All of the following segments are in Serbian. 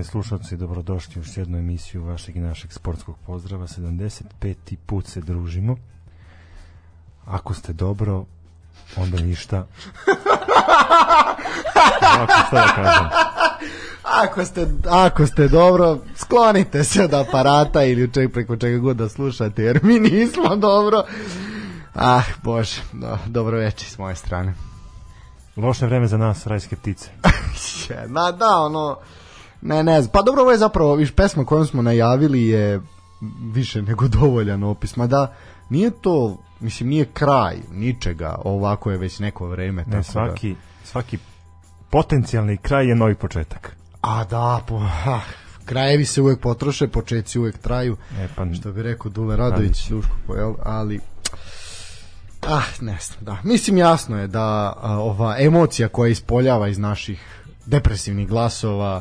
Poštovani slušalci, dobrodošli u još jednu emisiju vašeg i našeg sportskog pozdrava. 75. put se družimo. Ako ste dobro, onda ništa. Ovako, šta da kažem? Ako ste, ako ste dobro, sklonite se od aparata ili čeg preko čega god da slušate, jer mi nismo dobro. Ah, bože, no, dobro večer s moje strane. Loše vreme za nas, rajske ptice. Ma da, ono, ne, ne znam. Pa dobro, ovo je zapravo, viš, pesma kojom smo najavili je više nego dovoljan opis. Ma da, nije to, mislim, nije kraj ničega, ovako je već neko vreme. Ne, tako da- svaki, svaki potencijalni kraj je novi početak. A da, po, ah, krajevi se uvek potroše, početci uvek traju. E, pa, Što bi rekao Dule Radović, Duško Pojel, ali ah, ne znam, da. Mislim jasno je da a, ova emocija koja ispoljava iz naših depresivnih glasova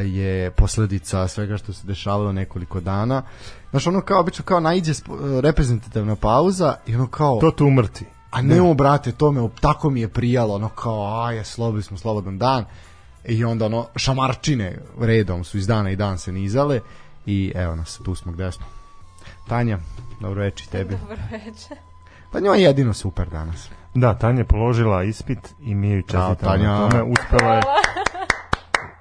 je posledica svega što se dešavalo nekoliko dana. Znaš, ono kao obično kao najđe reprezentativna pauza i ono kao to tu umrti. a ne o brate, to me tako mi je prijalo, ono kao, aj, slobodni smo slobodan dan. I onda ono, šamarčine redom su iz dana i dan se nizale i evo nas, tu smo gde smo. Tanja, dobro večer tebi. Dobro večer. Pa njoj je jedino super danas. Da, Tanja je položila ispit i mi joj čestitamo Tanja. na tome. Uspela je,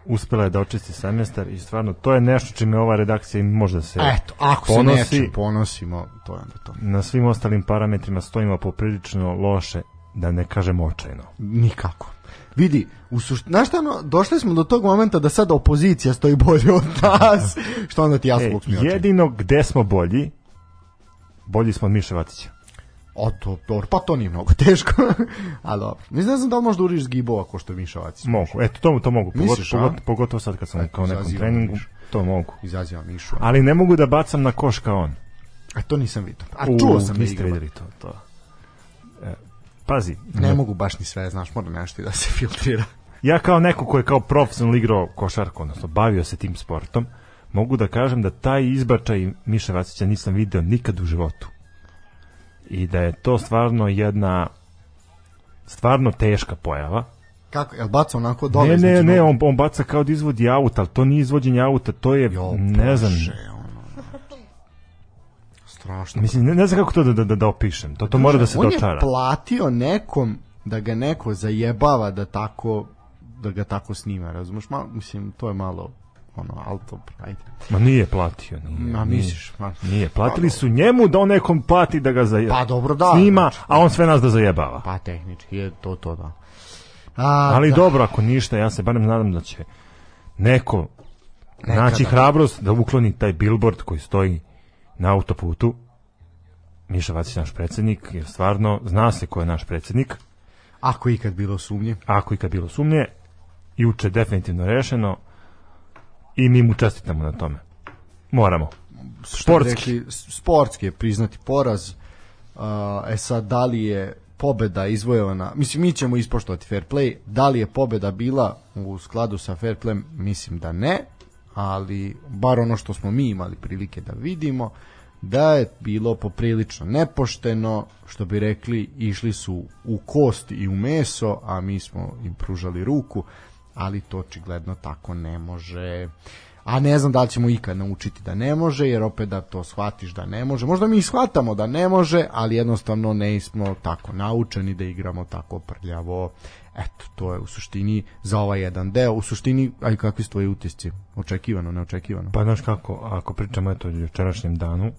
uspela je da očisti semestar i stvarno to je nešto čime ova redakcija i može da se Eto, ako se ponosi. nečim ponosimo, to je onda to. na svim ostalim parametrima stojimo poprilično loše, da ne kažem očajno. Nikako. Vidi, u sušt... znaš šta, ono, došli smo do tog momenta da sad opozicija stoji bolje od nas, što onda ti ja E, jedino gde smo bolji, bolji smo od Miše Vatića. O, to, dobro, pa to nije mnogo teško. A dobro. Ne znam da li možda uriš zgibova ko što je Miša Vacić. Mogu, eto to, to mogu, Misliš, pogotovo, pogotovo, pogotovo sad kad sam Eto, kao nekom izazivam treningu, Mišu. to mogu. Izaziva Mišu. Ali ne mogu da bacam na koš kao on. A to nisam vidio. A U, čuo sam da niste igra. videli to. to. E, pazi, Ne mogu baš ni sve, znaš, mora nešto i da se filtrira. ja kao neko ko je kao profesionalno igrao košarku, odnosno bavio se tim sportom, mogu da kažem da taj izbačaj Miša Vacića nisam video nikad u životu. I da je to stvarno jedna stvarno teška pojava. Kako, jel baca onako dole? Ne, ne, ne, on, on baca kao da izvodi aut, ali to nije izvođenje auta, to je, Jo, ne znam, ono. Strašno. mislim, ne, ne znam kako to da, da, da opišem, to, to mora da se on dočara. je platio nekom da ga neko zajebava da tako da ga tako snima, razumeš? Malo, mislim, to je malo ono, ali to, ajde. Ma nije platio, nije. Ma, misliš, ma. Nije, platili su njemu da on nekom plati da ga zaje... Pa dobro, da. snima, znači, a on sve nas da zajebava. Pa tehnički je to to, da. A, Ali da. dobro, ako ništa, ja se barem nadam da će neko Nekada. naći hrabrost da ukloni taj billboard koji stoji na autoputu. Miša Vacić naš predsjednik, jer stvarno zna se ko je naš predsjednik. Ako ikad bilo sumnje. Ako i kad bilo sumnje, juče definitivno rešeno, i mi mu čestitamo na tome. Moramo. Sportski. rekli, sportski je priznati poraz. E sad, da li je pobeda izvojevana, mislim, mi ćemo ispoštovati fair play, da li je pobeda bila u skladu sa fair playem, mislim da ne, ali bar ono što smo mi imali prilike da vidimo, da je bilo poprilično nepošteno, što bi rekli, išli su u kost i u meso, a mi smo im pružali ruku, ali to očigledno tako ne može. A ne znam da li ćemo ikad naučiti da ne može, jer opet da to shvatiš da ne može. Možda mi i shvatamo da ne može, ali jednostavno ne smo tako naučeni da igramo tako prljavo. Eto, to je u suštini za ovaj jedan deo. U suštini, aj kakvi su tvoji utisci? Očekivano, neočekivano? Pa znaš kako, ako pričamo eto o jučerašnjem danu,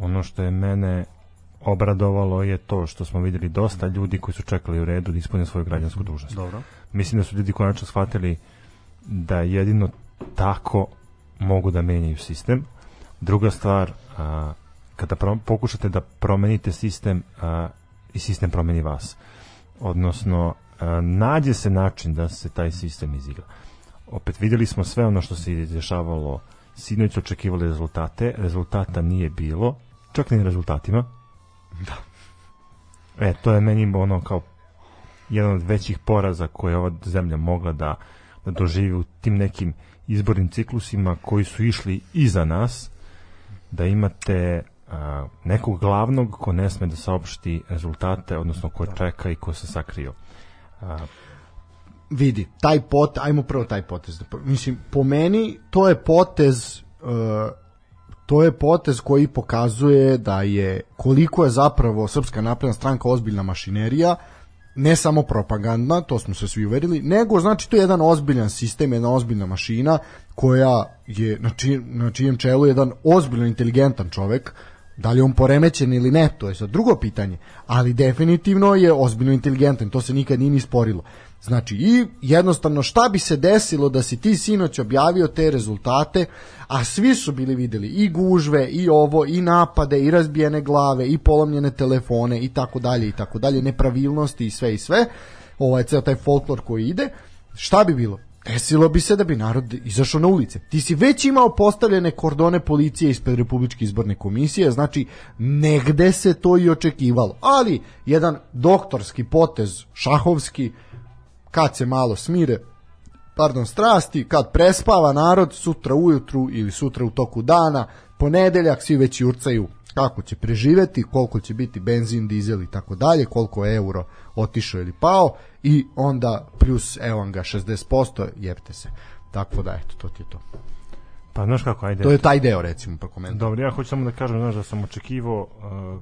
ono što je mene obradovalo je to što smo videli dosta ljudi koji su čekali u redu da ispune svoju građansku dužnost. Dobro. Mislim da su ljudi konačno shvatili da jedino tako mogu da menjaju sistem. Druga stvar, a, kada pro, pokušate da promenite sistem a, i sistem promeni vas. Odnosno, a, nađe se način da se taj sistem izigra. Opet videli smo sve ono što se dešavalo sinoć očekivali rezultate, rezultata nije bilo, čak ni na rezultatima. Da. E, to je meni ono kao jedan od većih poraza koje je ova zemlja mogla da, da doživi u tim nekim izbornim ciklusima koji su išli iza nas, da imate a, nekog glavnog ko ne sme da saopšti rezultate, odnosno ko čeka i ko se sakrio. A, vidi, taj pot, ajmo prvo taj potez. da Mislim, po meni to je potez uh, to je potez koji pokazuje da je koliko je zapravo Srpska napredna stranka ozbiljna mašinerija, ne samo propagandna, to smo se svi uverili, nego znači to je jedan ozbiljan sistem, jedna ozbiljna mašina koja je na, či, na čijem čelu jedan ozbiljno inteligentan čovek, da li je on poremećen ili ne, to je sad drugo pitanje, ali definitivno je ozbiljno inteligentan, to se nikad nije ni sporilo. Znači, i jednostavno šta bi se desilo da si ti sinoć objavio te rezultate, a svi su bili videli i gužve, i ovo, i napade, i razbijene glave, i polomljene telefone, i tako dalje, i tako dalje, nepravilnosti i sve i sve, ovaj ceo taj folklor koji ide, šta bi bilo? Desilo bi se da bi narod izašao na ulice. Ti si već imao postavljene kordone policije ispred Republičke izborne komisije, znači negde se to i očekivalo. Ali jedan doktorski potez, šahovski, kad se malo smire, pardon, strasti, kad prespava narod sutra ujutru ili sutra u toku dana, ponedeljak svi već jurcaju kako će preživeti, koliko će biti benzin, dizel i tako dalje, koliko je euro otišao ili pao i onda plus evo ga 60%, jebte se. Tako da, eto, to ti je to. pa znaš kako, ajde. To je taj deo, recimo, prokomentar. Dobro, ja hoću samo da kažem, znaš, da sam očekivao uh,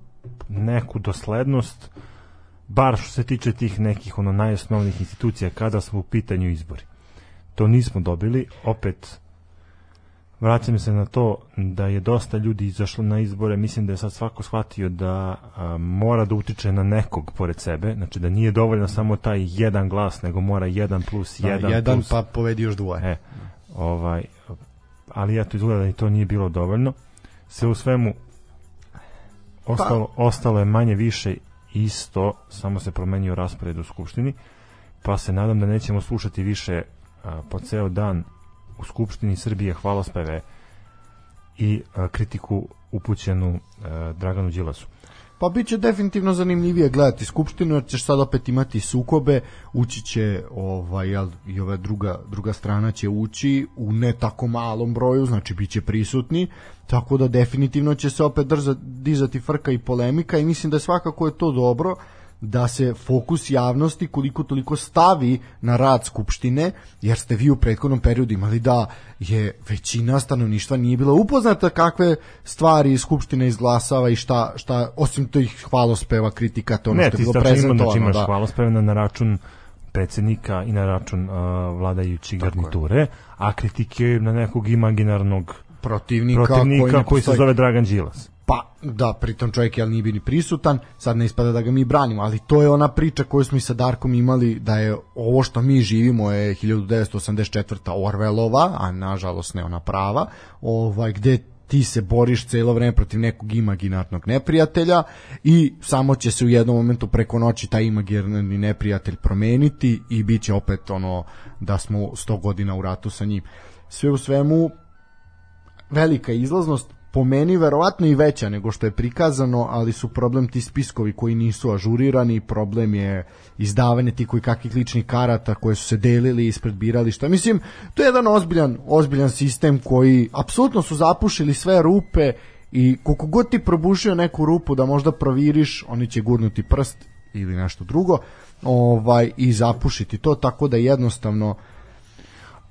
neku doslednost, bar što se tiče tih nekih ono najosnovnijih institucija kada smo u pitanju izbori. To nismo dobili, opet vraćam se na to da je dosta ljudi izašlo na izbore, mislim da je sad svako shvatio da a, mora da utiče na nekog pored sebe, znači da nije dovoljno samo taj jedan glas, nego mora jedan plus Da, jedan, jedan plus pa povedi još dvoje. E, ovaj, ali ja to izgleda da i to nije bilo dovoljno. Sve u svemu ostalo, ostalo je manje više isto, samo se promenio raspored u Skupštini, pa se nadam da nećemo slušati više a, po ceo dan u Skupštini Srbije hvalospeve i a, kritiku upućenu a, Draganu Đilasu. Pa bit će definitivno zanimljivije gledati Skupštinu, jer ćeš sad opet imati sukobe, ući će ovaj, jel, i ova druga, druga strana će ući u ne tako malom broju, znači bit će prisutni, tako da definitivno će se opet drza, dizati frka i polemika i mislim da svakako je to dobro, da se fokus javnosti koliko toliko stavi na rad Skupštine, jer ste vi u prethodnom periodu imali da je većina stanovništva nije bila upoznata kakve stvari Skupština izglasava i šta, šta osim tih hvalospeva, kritika, to ono Ne, što je ti bilo tačno ima, prezentovano. znači imaš da. hvalospeve na, na račun predsednika i na račun uh, vladajući garniture, a kritike na nekog imaginarnog protivnika, protivnika koji, ne koji se zove Dragan Đilas. Pa, da, pritom čovjek je nije bio ni prisutan, sad ne ispada da ga mi branimo, ali to je ona priča koju smo i sa Darkom imali, da je ovo što mi živimo je 1984. Orvelova, a nažalost ne ona prava, ovaj, gde ti se boriš celo vreme protiv nekog imaginarnog neprijatelja i samo će se u jednom momentu preko noći taj imaginarni neprijatelj promeniti i bit će opet ono da smo 100 godina u ratu sa njim. sve u svemu velika izlaznost po meni verovatno i veća nego što je prikazano, ali su problem ti spiskovi koji nisu ažurirani, problem je izdavanje ti koji kakvih ličnih karata koje su se delili ispred birališta. Mislim, to je jedan ozbiljan, ozbiljan sistem koji apsolutno su zapušili sve rupe i koliko god ti probušio neku rupu da možda proviriš, oni će gurnuti prst ili nešto drugo ovaj i zapušiti to tako da jednostavno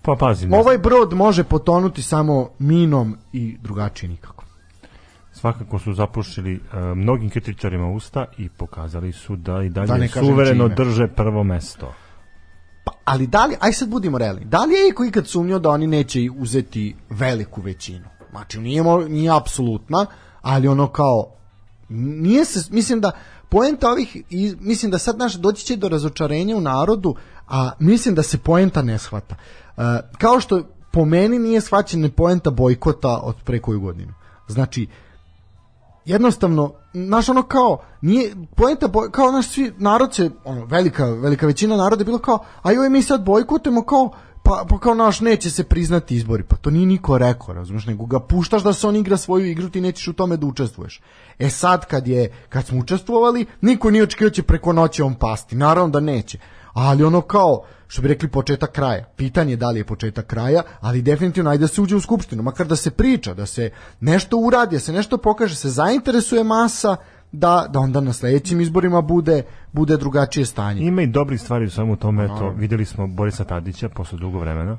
Pa pazi, ovaj brod može potonuti samo minom i drugačije nikako. svakako su zapušili uh, mnogim kritičarima usta i pokazali su da i dalje Da ne kažem suvereno čime. drže prvo mesto. Pa, ali da li, aj sad budimo realni, da li je iko ikad sumnio da oni neće uzeti veliku većinu? Znači, nije, nije apsolutna, ali ono kao, nije se, mislim da poenta ovih, i, mislim da sad naš doći će do razočarenja u narodu, a mislim da se poenta ne shvata. E, kao što po meni nije shvaćena poenta bojkota od pre koju godinu. Znači, jednostavno naš ono kao nije poenta boj, kao naš svi narod se ono velika velika većina naroda je bilo kao a joj mi sad bojkotujemo kao pa, pa kao naš neće se priznati izbori. Pa to nije niko rekao razumeš nego ga puštaš da se on igra svoju igru ti nećeš u tome da učestvuješ. E sad kad je kad smo učestvovali niko nije očekivao da će preko noći on pasti. Naravno da neće. Ali ono kao što bi rekli početak kraja. Pitanje je da li je početak kraja, ali definitivno ajde da se uđe u skupštinu, makar da se priča, da se nešto uradi, da se nešto pokaže, se zainteresuje masa, da, da onda na sledećim izborima bude bude drugačije stanje. Ima i dobrih stvari u svemu tome, eto, videli smo Borisa Tadića posle dugo vremena.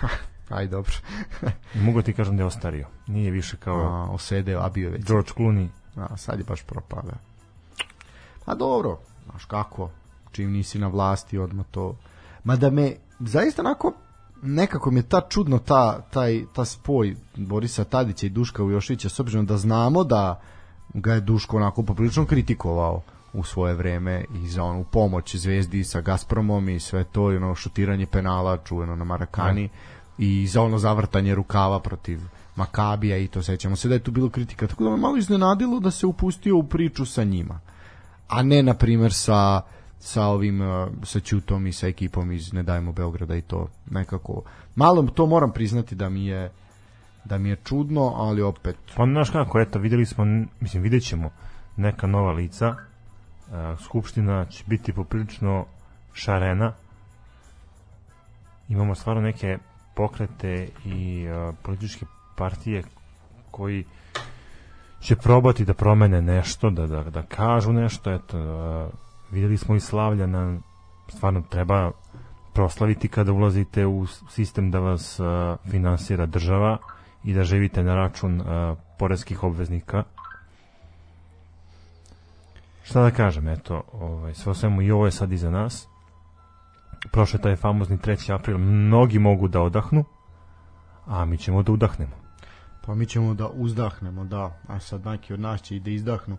Aj dobro. Mogu ti kažem da je ostario. Nije više kao A, osedeo, a bio već. George Clooney. A, sad je baš propada. Pa dobro, znaš kako, čim nisi na vlasti odmah to... Mada me, zaista onako, nekako mi je ta čudno ta, taj, ta spoj Borisa Tadića i Duška Ujošića s obzirom da znamo da ga je Duško onako poprilično kritikovao u svoje vreme i za onu pomoć zvezdi sa Gazpromom i sve to i ono šutiranje penala čuveno na Marakani i za ono zavrtanje rukava protiv Makabija i to sećamo se da je tu bilo kritika. Tako da me malo iznenadilo da se upustio u priču sa njima a ne na primer sa sa ovim uh, sa Ćutom i sa ekipom iz Ne dajmo Beograda i to nekako malo to moram priznati da mi je da mi je čudno, ali opet Pa znaš kako, eto, videli smo, mislim, vidjet ćemo neka nova lica. E, Skupština će biti poprilično šarena. Imamo stvarno neke pokrete i e, političke partije koji će probati da promene nešto, da, da, da kažu nešto. Eto, e, videli smo i Slavljana, stvarno treba proslaviti kada ulazite u sistem da vas uh, finansira država i da živite na račun uh, poreskih obveznika. Šta da kažem, eto, ovaj, sve o svemu i ovo je sad iza nas. Prošao je taj famozni 3. april, mnogi mogu da odahnu, a mi ćemo da udahnemo. Pa mi ćemo da uzdahnemo, da. A sad neki od nas će i da izdahnu.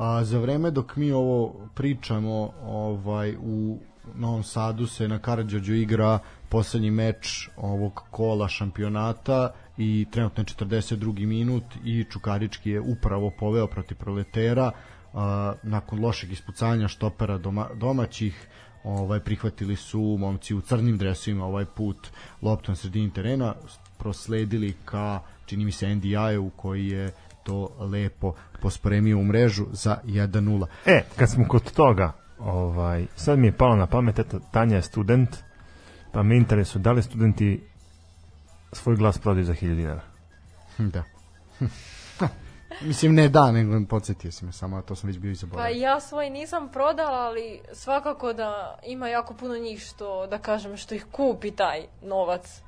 A za vreme dok mi ovo pričamo, ovaj u Novom Sadu se na Karadžođu igra poslednji meč ovog kola šampionata i trenutno je 42. minut i Čukarički je upravo poveo protiv proletera a, nakon lošeg ispucanja štopera doma, domaćih ovaj prihvatili su momci u crnim dresovima ovaj put loptu na sredini terena prosledili ka čini mi se NDI-u koji je to lepo pospremio u mrežu za 1-0. E, kad smo kod toga, ovaj, sad mi je palo na pamet, eto, Tanja je student, pa me interesuje da li studenti svoj glas prodaju za 1000 dinara. Da. Mislim ne da, nego podsjetio si me samo, a to sam već bio i Pa zaboravio. ja svoj nisam prodala, ali svakako da ima jako puno njih što, da kažem, što ih kupi taj novac.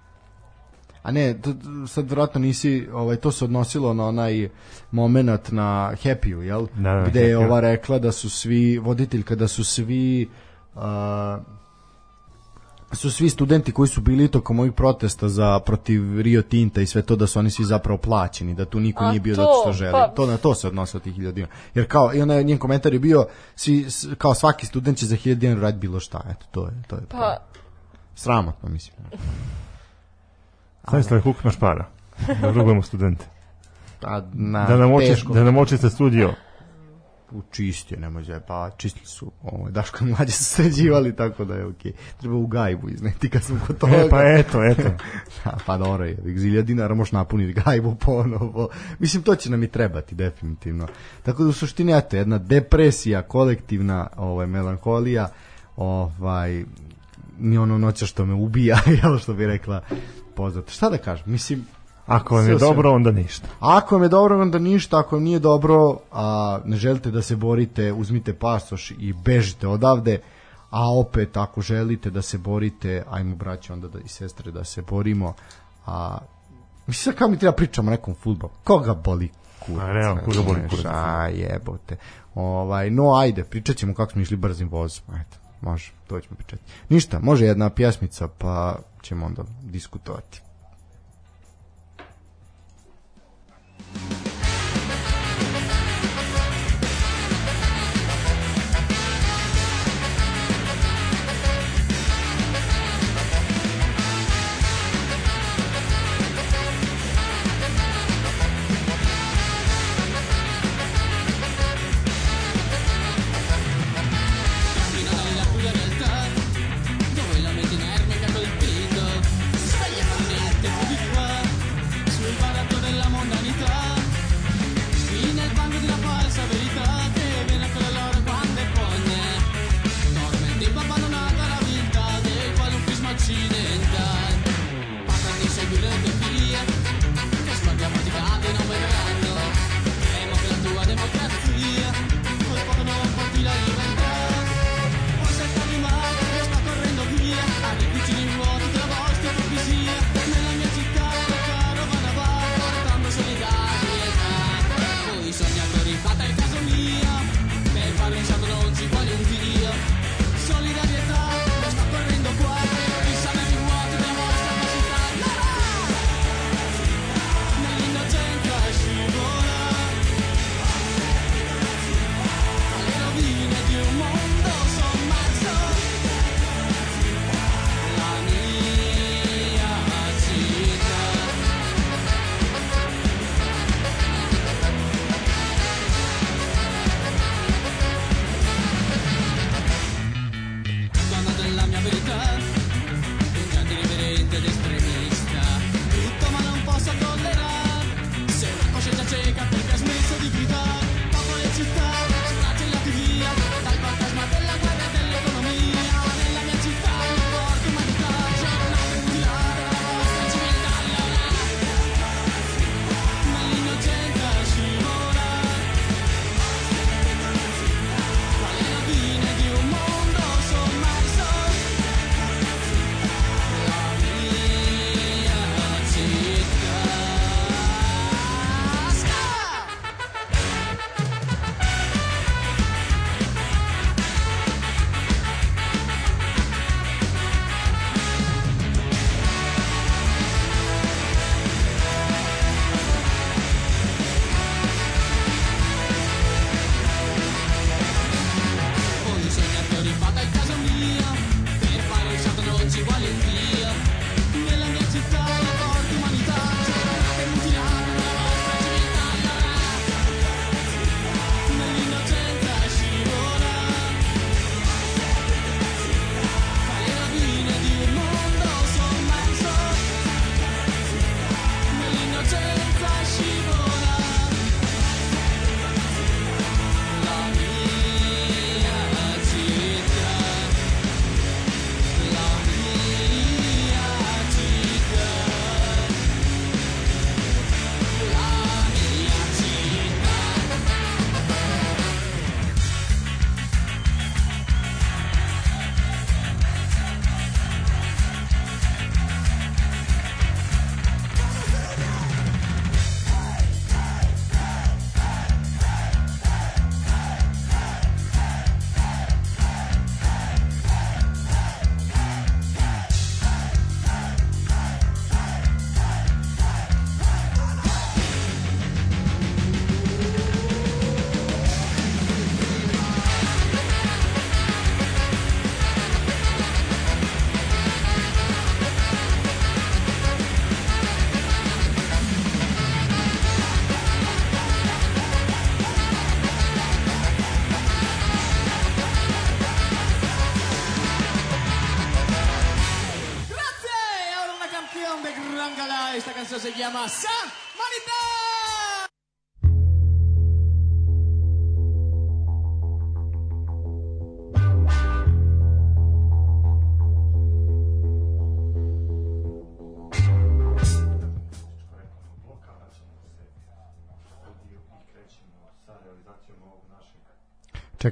A ne, t- t- sad vjerojatno nisi, ovaj, to se odnosilo na onaj moment na Happy-u, jel? Da, da, Gde je ova rekla da su svi, voditeljka da su svi uh, su svi studenti koji su bili tokom ovih protesta za protiv Rio Tinta i sve to da su oni svi zapravo plaćeni, da tu niko A nije bio to, zato što želi. pa- To na to se odnosilo tih 1000 dinara. Jer kao i onaj njen komentar je bio svi kao svaki student će za 1000 dinara raditi bilo šta. Eto, to je to je. to je. Pa, Sramotno mislim. Stanislav Huk imaš para. Da rugujemo studente. A, na, Da nam oči, teško. da nam očiste studio. u čistio, nemoj zaj, pa čistili su, ovo, Daško mlađe su sređivali, tako da je okej. Treba u gajbu izneti kad smo kod toga. E, pa eto, eto. Da, pa dobro je, zilja dinara možeš napuniti gajbu ponovo. Mislim, to će nam i trebati, definitivno. Tako da u suštini, eto, jedna depresija, kolektivna ovaj, melankolija, ovaj, ni ono noća što me ubija, jel što bi rekla poznata. Šta da kažem, mislim, Ako vam je dobro, onda ništa. Ako vam je dobro, onda ništa, ako vam nije dobro, a ne želite da se borite, uzmite pasoš i bežite odavde, a opet ako želite da se borite, ajmo braće onda da, i sestre da se borimo, a mislim sad kao mi treba pričamo o nekom futbolu, koga boli kurac? A, realno, koga boli kurac? A jebote. Ovaj, no ajde, pričat ćemo kako smo išli brzim vozom, eto, može, to ćemo pričati. Ništa, može jedna pjesmica, pa ćemo onda diskutovati. Dove la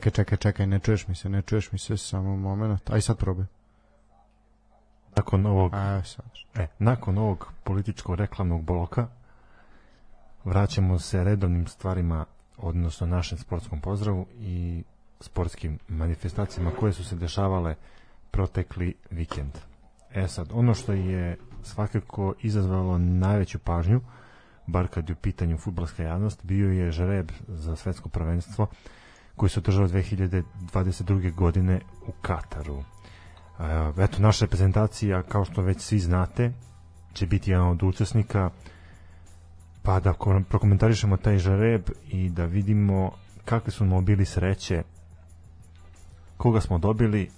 Čekaj, čekaj, čekaj, ne čuješ mi se, ne čuješ mi se, samo moment. Aj sad probaj. Nakon ovog, A, sad. e, nakon ovog političkog reklamnog bloka vraćamo se redovnim stvarima, odnosno našem sportskom pozdravu i sportskim manifestacijama koje su se dešavale protekli vikend. E sad, ono što je svakako izazvalo najveću pažnju, bar kad je u pitanju futbolska javnost, bio je žreb za svetsko prvenstvo koji se održao 2022. godine u Kataru. Eto, naša reprezentacija, kao što već svi znate, će biti jedan od učesnika, pa da ko- prokomentarišemo taj žreb i da vidimo kakve su nam bili sreće, koga smo dobili,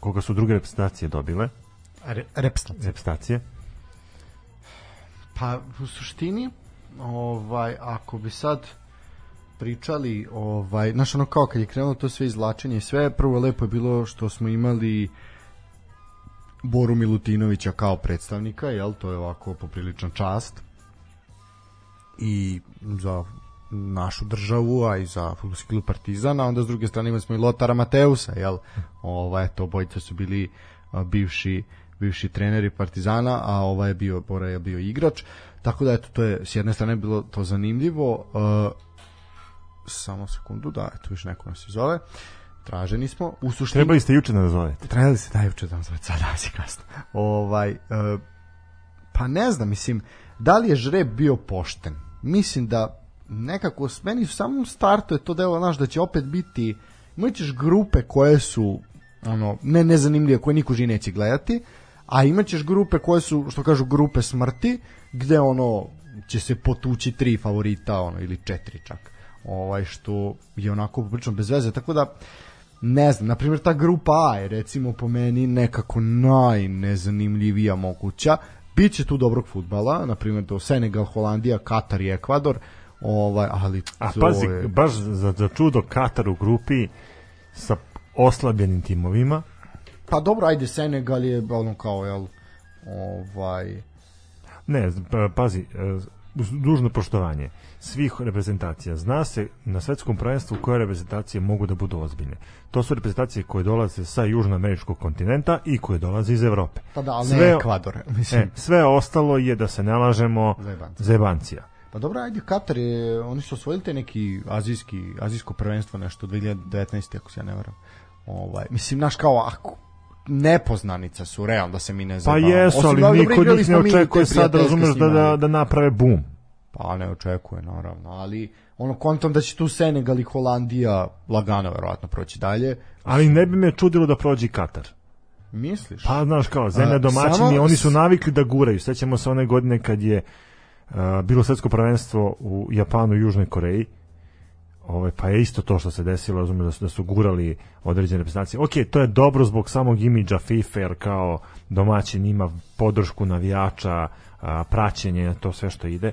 koga su druge reprezentacije dobile, Re, repstacija. reprezentacije. Pa u suštini ovaj ako bi sad pričali ovaj znaš ono kao kad je krenulo to sve izvlačenje i sve prvo lepo je bilo što smo imali Boru Milutinovića kao predstavnika, jel, to je ovako poprilična čast. I za našu državu, a i za futbolski klub Partizana, onda s druge strane imali smo i Lotara Mateusa, jel, ovaj, eto, obojica su bili a, bivši bivši treneri Partizana, a ovaj je bio, Bora je bio igrač, tako da eto, to je s jedne strane bilo to zanimljivo, uh, samo sekundu, da, eto više neko nas zove, traženi smo, u suštini... Trebali ste juče da nazovete. Trebali se da juče da vam zove, sad da si kasno. Ovaj, e, pa ne znam, mislim, da li je žreb bio pošten? Mislim da nekako, s meni u samom startu je to delo, znaš, da će opet biti, imat ćeš grupe koje su, ono, ne nezanimljive, koje niko živi neće gledati, a imat ćeš grupe koje su, što kažu, grupe smrti, gde ono, će se potući tri favorita, ono, ili četiri čak, ovaj, što je onako poprično bez veze, tako da, ne znam, na primjer ta grupa A je recimo po meni nekako najnezanimljivija moguća. Biće tu dobrog futbala, na primjer do Senegal, Holandija, Katar i Ekvador, ovaj, ali A pazi, je... baš za, za čudo Katar u grupi sa oslabljenim timovima, Pa dobro, ajde, Senegal je ono kao, jel, ovaj... Ne, pa- pazi, e, uz dužno poštovanje svih reprezentacija. Zna se na svetskom prvenstvu koje reprezentacije mogu da budu ozbiljne. To su reprezentacije koje dolaze sa južnoameričkog kontinenta i koje dolaze iz Evrope. Pa da, ali Sve- ne Ekvador, mislim. E, sve ostalo je da se nalažemo Zajebancija. zebancija. Pa dobro, ajde, Katar je, oni su osvojili te neki azijski, azijsko prvenstvo nešto 2019. ako se ja ne varam. Ovaj, mislim, naš kao, ako, nepoznanica su, realno, da se mi ne Pa zabavamo. jesu, Osim ali da, dobro, niko njih ne očekuje sad, razumeš, da, da, ali- da naprave bum. Pa ne očekuje, naravno, ali ono kontom da će tu Senegal i Holandija lagano verovatno proći dalje. Ali ne bi me čudilo da prođe Katar. Misliš? Pa, znaš, kao, zemlja domaćini, samo- oni su navikli da guraju. Sećamo se one godine kad je uh, bilo svetsko prvenstvo u Japanu i Južnoj Koreji. Ovaj, pa je isto to što se desilo, razumiješ, da su, da su gurali određene reprezentacije. Ok, to je dobro zbog samog imidža FIFA, jer kao domaćin ima podršku navijača, a, praćenje, to sve što ide,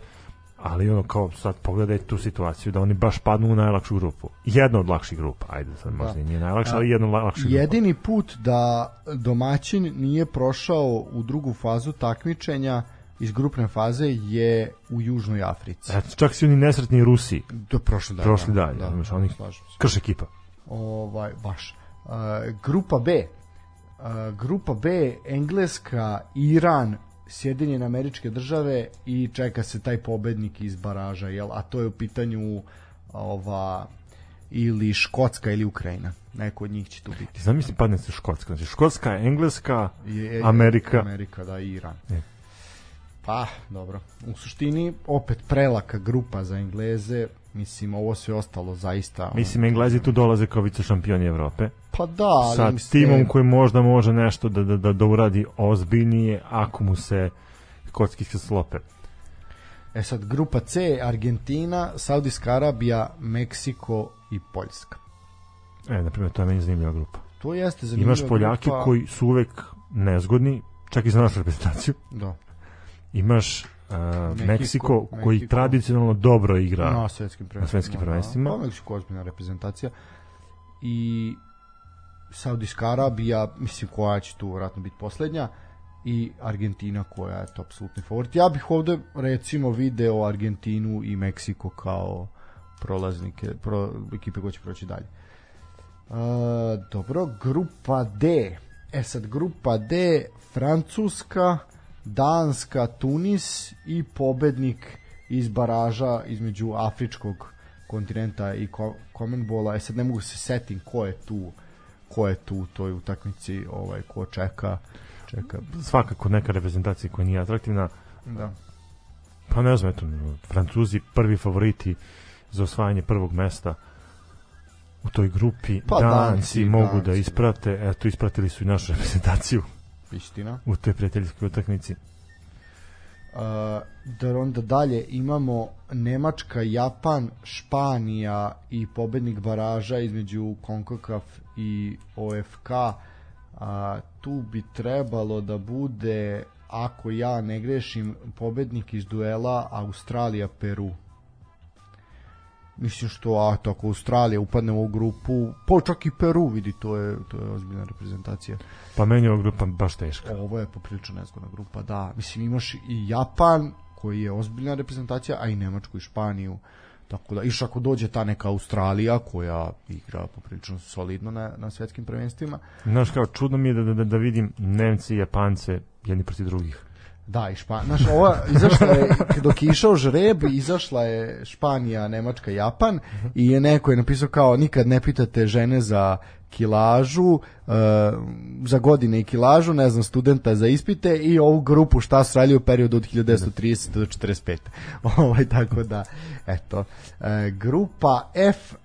ali ono kao sad pogledaj tu situaciju da oni baš padnu u najlakšu grupu. Jedna od lakših grupa, ajde sad možda i nije najlakša, ali jedna od lakših grupa. Jedini put da domaćin nije prošao u drugu fazu takmičenja iz grupne faze je u Južnoj Africi. Eto, čak si oni nesretni Rusi To je prošli dalje. prošli dalje, Da, znaš, da, oni krš ekipa. Ovaj, baš. Uh, grupa B. Uh, grupa B, Engleska, Iran, Sjedinjene američke države i čeka se taj pobednik iz baraža, jel? A to je u pitanju ova ili Škotska ili Ukrajina. Neko od njih će tu biti. Zamisli padne se Škotska. Znači, Škotska, Engleska, Je- Amerika. Amerika, da, i Iran. E. Pa, dobro. U suštini, opet prelaka grupa za Engleze. Mislim, ovo sve ostalo zaista... Mislim, Englezi tu dolaze kao vice šampioni Evrope. Pa da, ali... Sa mislim, timom koji možda može nešto da, da, da, da uradi ozbiljnije ako mu se kockiske slope. E sad, grupa C, Argentina, Saudijska Arabija, Meksiko i Poljska. E, na primjer, to je meni zanimljiva grupa. To jeste zanimljiva Imaš Poljake grupa. koji su uvek nezgodni, čak i za našu reprezentaciju. Da. imaš uh, Meksiko, koji Meksiko. tradicionalno dobro igra. na svetskim prvenstvima. svetskim prvenstvima. Da. Pa Meksiko je ozbiljna reprezentacija. I Saudijska Arabija, mislim koja će tu vjerojatno biti poslednja i Argentina koja je to apsolutni favorit. Ja bih ovde recimo video Argentinu i Meksiko kao prolaznike, pro, ekipe koje će proći dalje. Uh, dobro, grupa D. E sad, grupa D, Francuska, Danska, Tunis i pobednik iz baraža između afričkog kontinenta i Commonwealtha. E sad ne mogu se setim ko je tu ko je tu u toj utakmici, ovaj, ko čeka čeka. Svakako neka reprezentacija koja nije atraktivna. Da. Pa ne znam, eto, Francuzi prvi favoriti za osvajanje prvog mesta u toj grupi. Pa Danci, Danci, mogu da Danci. isprate, eto, ispratili su i našu reprezentaciju Istina. u toj prijateljskoj utakmici. Uh, da onda dalje imamo Nemačka, Japan, Španija i pobednik baraža između CONCACAF i OFK. A, tu bi trebalo da bude, ako ja ne grešim, pobednik iz duela Australija-Peru. Mislim što, a to ako Australija upadne u grupu, pa čak i Peru vidi, to je, to je ozbiljna reprezentacija. Pa meni je ova grupa baš teška. Ovo je poprilično nezgodna grupa, da. Mislim, imaš i Japan, koji je ozbiljna reprezentacija, a i Nemačku i Španiju. Tako da, iš ako dođe ta neka Australija, koja igra poprilično solidno na, na svetskim prvenstvima, Znaš kao, čudno mi je da, da, da vidim Nemci i Japance jedni protiv drugih. Da, i Španija. Znaš, ova, izašla je, dok je išao žreb, izašla je Španija, Nemačka, Japan i je neko je napisao kao nikad ne pitate žene za kilažu, uh, za godine i kilažu, ne znam, studenta za ispite i ovu grupu šta radili u periodu od 1930 do 45. ovaj, tako da, eto. E, grupa F, uh,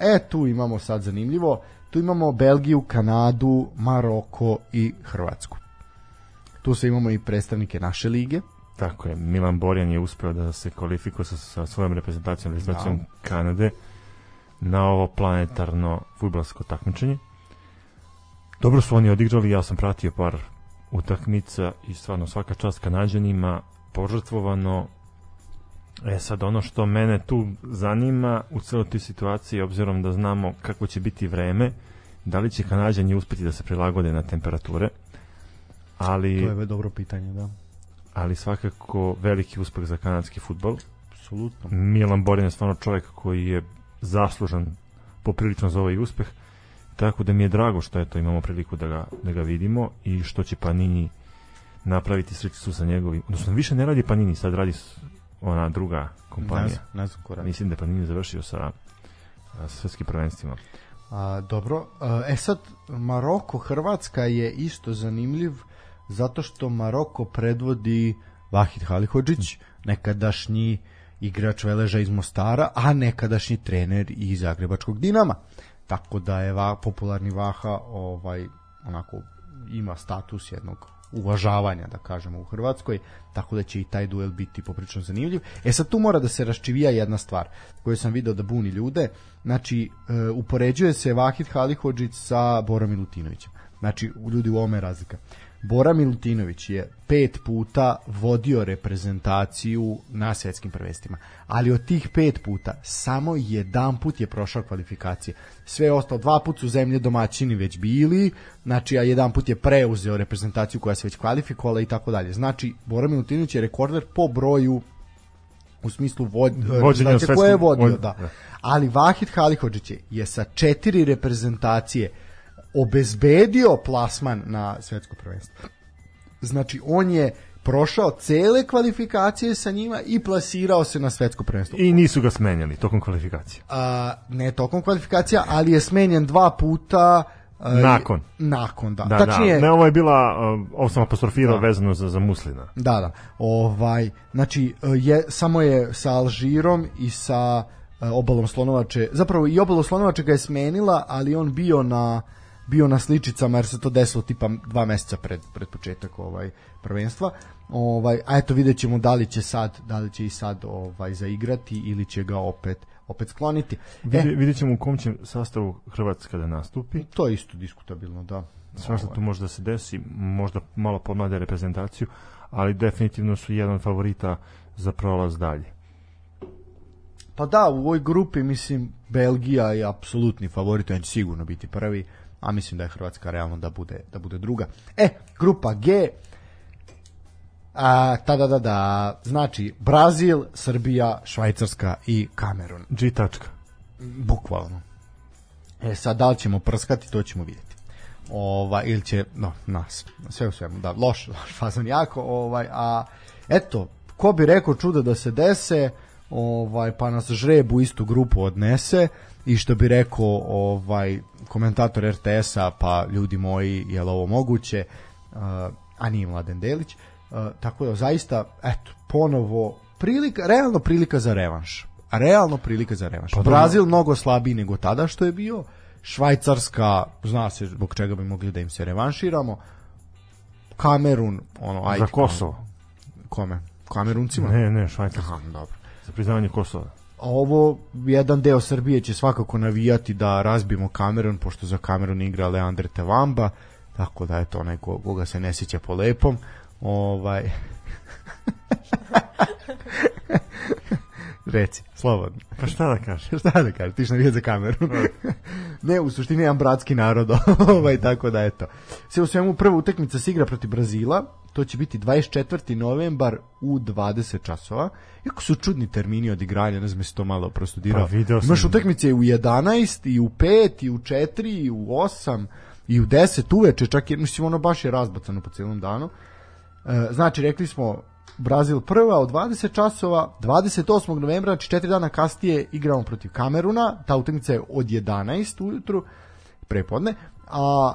e, tu imamo sad zanimljivo, tu imamo Belgiju, Kanadu, Maroko i Hrvatsku. Tu se imamo i predstavnike naše lige. Tako je, Milan Borjan je uspeo da se kvalifikuje sa, sa svojom reprezentacijom, reprezentacijom Kanade na ovo planetarno futbolsko takmičenje. Dobro su oni odigrali, ja sam pratio par utakmica i stvarno svaka čast Kanadjanima požrtvovano E sad ono što mene tu zanima u celoj toj situaciji obzirom da znamo kako će biti vreme da li će Kanadjani uspeti da se prilagode na temperature ali To je dobro pitanje, da. ali svakako veliki uspeh za kanadski futbol. Apsolutno. Milan Borin je stvarno čovjek koji je zaslužan poprilično za ovaj uspeh. Tako da mi je drago što eto imamo priliku da ga, da ga vidimo i što će Panini napraviti sličicu sa njegovim. Odnosno više ne radi Panini, sad radi ona druga Ne kompanija. znam, ne znam ko radi. Mislim da je Panini završio sa, sa svetskim prvenstvima. A, dobro, a, e sad Maroko, Hrvatska je isto zanimljiv zato što Maroko predvodi Vahid Halihodžić, nekadašnji igrač Veleža iz Mostara, a nekadašnji trener iz Zagrebačkog Dinama. Tako da je va, popularni Vaha ovaj onako ima status jednog uvažavanja, da kažemo, u Hrvatskoj, tako da će i taj duel biti poprično zanimljiv. E sad tu mora da se raščivija jedna stvar koju sam video da buni ljude, znači e, upoređuje se Vahid Halihodžić sa Borom Milutinovićem. Znači, ljudi u je razlika. Bora Milutinović je pet puta vodio reprezentaciju na svetskim prvenstvima, ali od tih pet puta samo jedan put je prošao kvalifikacije. Sve ostalo, dva put su zemlje domaćini već bili, znači a jedan put je preuzeo reprezentaciju koja se već kvalifikovala i tako dalje. Znači, Bora Milutinović je rekorder po broju u smislu vod, Vođenja reprezentacije koje je vodio, vod- da. da. Ali Vahid Halihodžić je- je sa četiri reprezentacije obezbedio plasman na svetsko prvenstvo. Znači, on je prošao cele kvalifikacije sa njima i plasirao se na svetsko prvenstvo. I nisu ga smenjali tokom kvalifikacije. A, ne tokom kvalifikacija, ali je smenjen dva puta Nakon. Nakon, da. Da, Tačnije, da. Ne, ovo je bila, ovo sam apostrofirao Da. vezano za, za Muslina. Da, da. Ovaj, znači, je, samo je sa Alžirom i sa e, obalom Slonovače, zapravo i obalom Slonovače ga je smenila, ali on bio na bio na sličicama jer se to desilo tipa dva meseca pred, pred početak ovaj prvenstva. Ovaj a eto videćemo da li će sad da li će i sad ovaj zaigrati ili će ga opet opet skloniti. Vidi, E, vidjet ćemo u kom će sastavu Hrvatska da nastupi. to je isto diskutabilno, da. Svašta tu može da se desi, možda malo pomlade reprezentaciju, ali definitivno su jedan favorita za prolaz dalje. Pa da, u ovoj grupi, mislim, Belgija je apsolutni favorit, on će sigurno biti prvi, a mislim da je Hrvatska realno da bude, da bude druga. E, grupa G, a, ta da da da, znači Brazil, Srbija, Švajcarska i Kamerun. G tačka. Bukvalno. E sad, da li ćemo prskati, to ćemo vidjeti. Ovaj, ili će, no, nas, sve u svemu, da, loš, loš fazon jako, ovaj, a eto, ko bi rekao čuda da se dese, ovaj, pa nas žreb u istu grupu odnese, i što bi rekao ovaj komentator RTS-a, pa ljudi moji, je li ovo moguće, a nije Mladen Delić, tako da zaista, eto, ponovo, prilika, realno prilika za revanš. Realno prilika za revanš. Pa. Brazil mnogo slabiji nego tada što je bio, Švajcarska, zna se zbog čega bi mogli da im se revanširamo, Kamerun, ono, ajde. Za Kosovo. Kome? Kameruncima? Ne, ne, Švajcarska. Aha, dobro. Za priznavanje Kosova. A ovo jedan deo Srbije će svakako navijati da razbimo Kamerun, pošto za Kamerun igra Leandre Tevamba, tako da je to neko koga se ne sjeća po lepom. Ovaj... Reci, slobodno. Pa šta da kažem? Šta da kažeš, ti što navijat za Kamerun. ne, u suštini jedan bratski narod, ovaj, tako da eto. Sve u svemu prva utakmica se igra protiv Brazila, to će biti 24. novembar u 20 časova. Iako su čudni termini od igranja, ne znam jesi to malo prostudirao. Pa video sam. Imaš utakmice u 11, i u 5, i u 4, i u 8, i u 10 uveče, čak je, mislim, ono baš je razbacano po cijelom danu. E, znači, rekli smo, Brazil prva od 20 časova, 28. novembra, znači 4 dana kasnije igramo protiv Kameruna, ta utakmica je od 11 ujutru, prepodne, a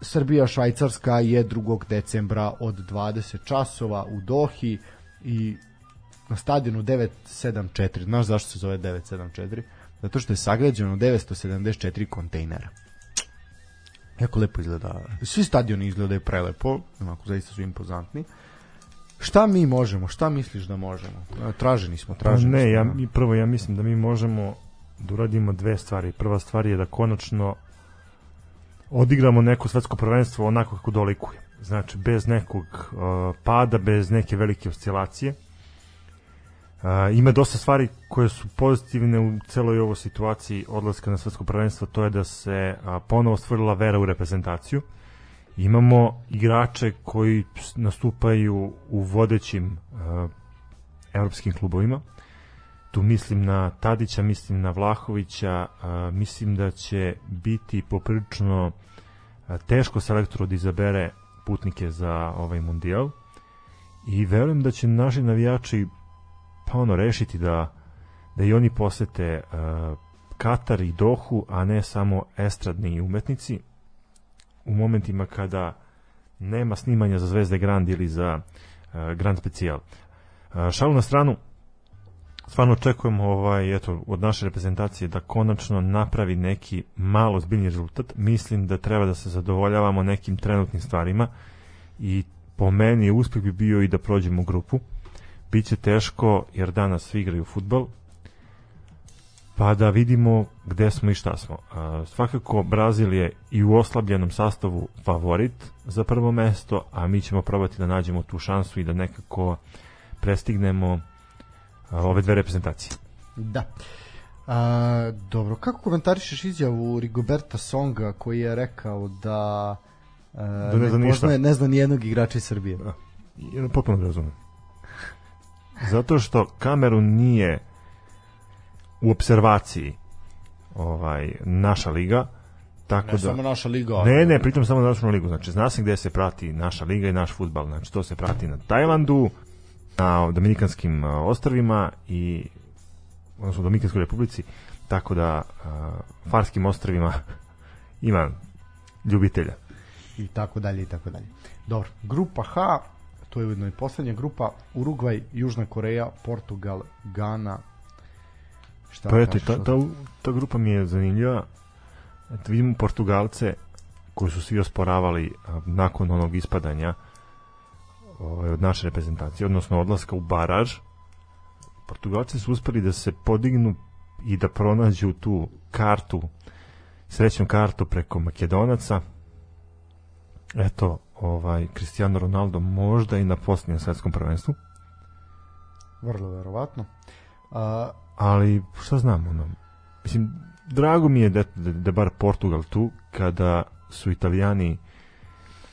Srbija Švajcarska je 2. decembra od 20 časova u Dohi i na stadionu 974. Znaš zašto se zove 974? Zato što je sagrađeno 974 kontejnera. Jako lepo izgleda. Svi stadioni izgledaju prelepo, onako zaista su impozantni. Šta mi možemo? Šta misliš da možemo? Traženi smo, Pa traženi ne, smo. ja, da. mi- prvo ja mislim da mi možemo da uradimo dve stvari. Prva stvar je da konačno odigramo neko svetsko prvenstvo onako kako dolikuje. Znači, bez nekog uh, pada, bez neke velike oscilacije. Uh, ima dosta stvari koje su pozitivne u celoj ovoj situaciji odlaska na svetsko prvenstvo, to je da se uh, ponovo stvorila vera u reprezentaciju. Imamo igrače koji nastupaju u vodećim uh, evropskim klubovima. Tu mislim na Tadića, mislim na Vlahovića, a, mislim da će biti poprilično a, teško selektoru da izabere putnike za ovaj mundijal i verujem da će naši navijači pa ono rešiti da da i oni posete a, Katar i Dohu, a ne samo estradni umetnici u momentima kada nema snimanja za Zvezde Grand ili za a, Grand Specijal. A, Šalu na stranu, stvarno očekujemo ovaj, eto, od naše reprezentacije da konačno napravi neki malo zbiljni rezultat. Mislim da treba da se zadovoljavamo nekim trenutnim stvarima i po meni uspeh bi bio i da prođemo u grupu. Biće teško jer danas svi igraju futbol, pa da vidimo gde smo i šta smo. A, svakako Brazil je i u oslabljenom sastavu favorit za prvo mesto, a mi ćemo probati da nađemo tu šansu i da nekako prestignemo a, ove dve reprezentacije. Da. A, dobro, kako komentarišeš izjavu Rigoberta Songa koji je rekao da, a, ne zna ništa. poznaje, ne zna ni jednog igrača iz Srbije. Ja potpuno ga razumem. Zato što Kamerun nije u observaciji ovaj naša liga, tako Ne da samo naša liga. Ne, ne, pritom samo našu ligu. Znači, zna se gde se prati naša liga i naš futbal. Znači, to se prati na Tajlandu, na Dominikanskim ostrvima i odnosno u Dominikanskoj republici, tako da a, Farskim ostrvima ima ljubitelja. I tako dalje, i tako dalje. Dobro, grupa H, to je ujedno i poslednja grupa, Urugvaj, Južna Koreja, Portugal, Gana. Šta Pa eto, ta, ta, ta grupa mi je zanimljiva. Eto, vidimo Portugalce koji su svi osporavali a, nakon onog ispadanja ovaj, od naše reprezentacije, odnosno odlaska u baraž. Portugalci su uspeli da se podignu i da pronađu tu kartu, srećnu kartu preko Makedonaca. Eto, ovaj Cristiano Ronaldo možda i na posljednjem svetskom prvenstvu, Vrlo verovatno. A, ali šta znam, ono, mislim, drago mi je da, da, da bar Portugal tu, kada su Italijani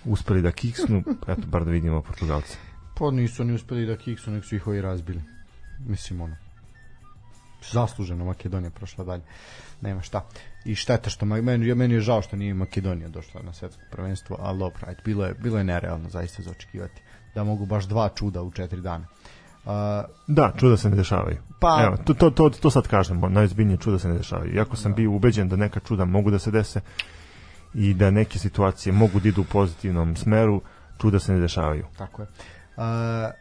uspeli da kiksnu, eto, bar da vidimo Portugalce. pa nisu ni uspeli da kiksu, nek su ih ovi razbili. Mislim, ono, zasluženo Makedonija prošla dalje. Nema šta. I šteta što meni, meni je žao što nije Makedonija došla na svetsko prvenstvo, ali dobro, ajde, bilo je, bilo je nerealno zaista za očekivati da mogu baš dva čuda u četiri dana. A, Da, čuda se ne dešavaju. Pa- Evo, to, to, to, to sad kažemo, najozbiljnije čuda se ne dešavaju. Iako sam bio ubeđen da neka čuda mogu da se dese i da neke situacije mogu da idu u pozitivnom smeru, čuda se ne dešavaju. Tako je. A,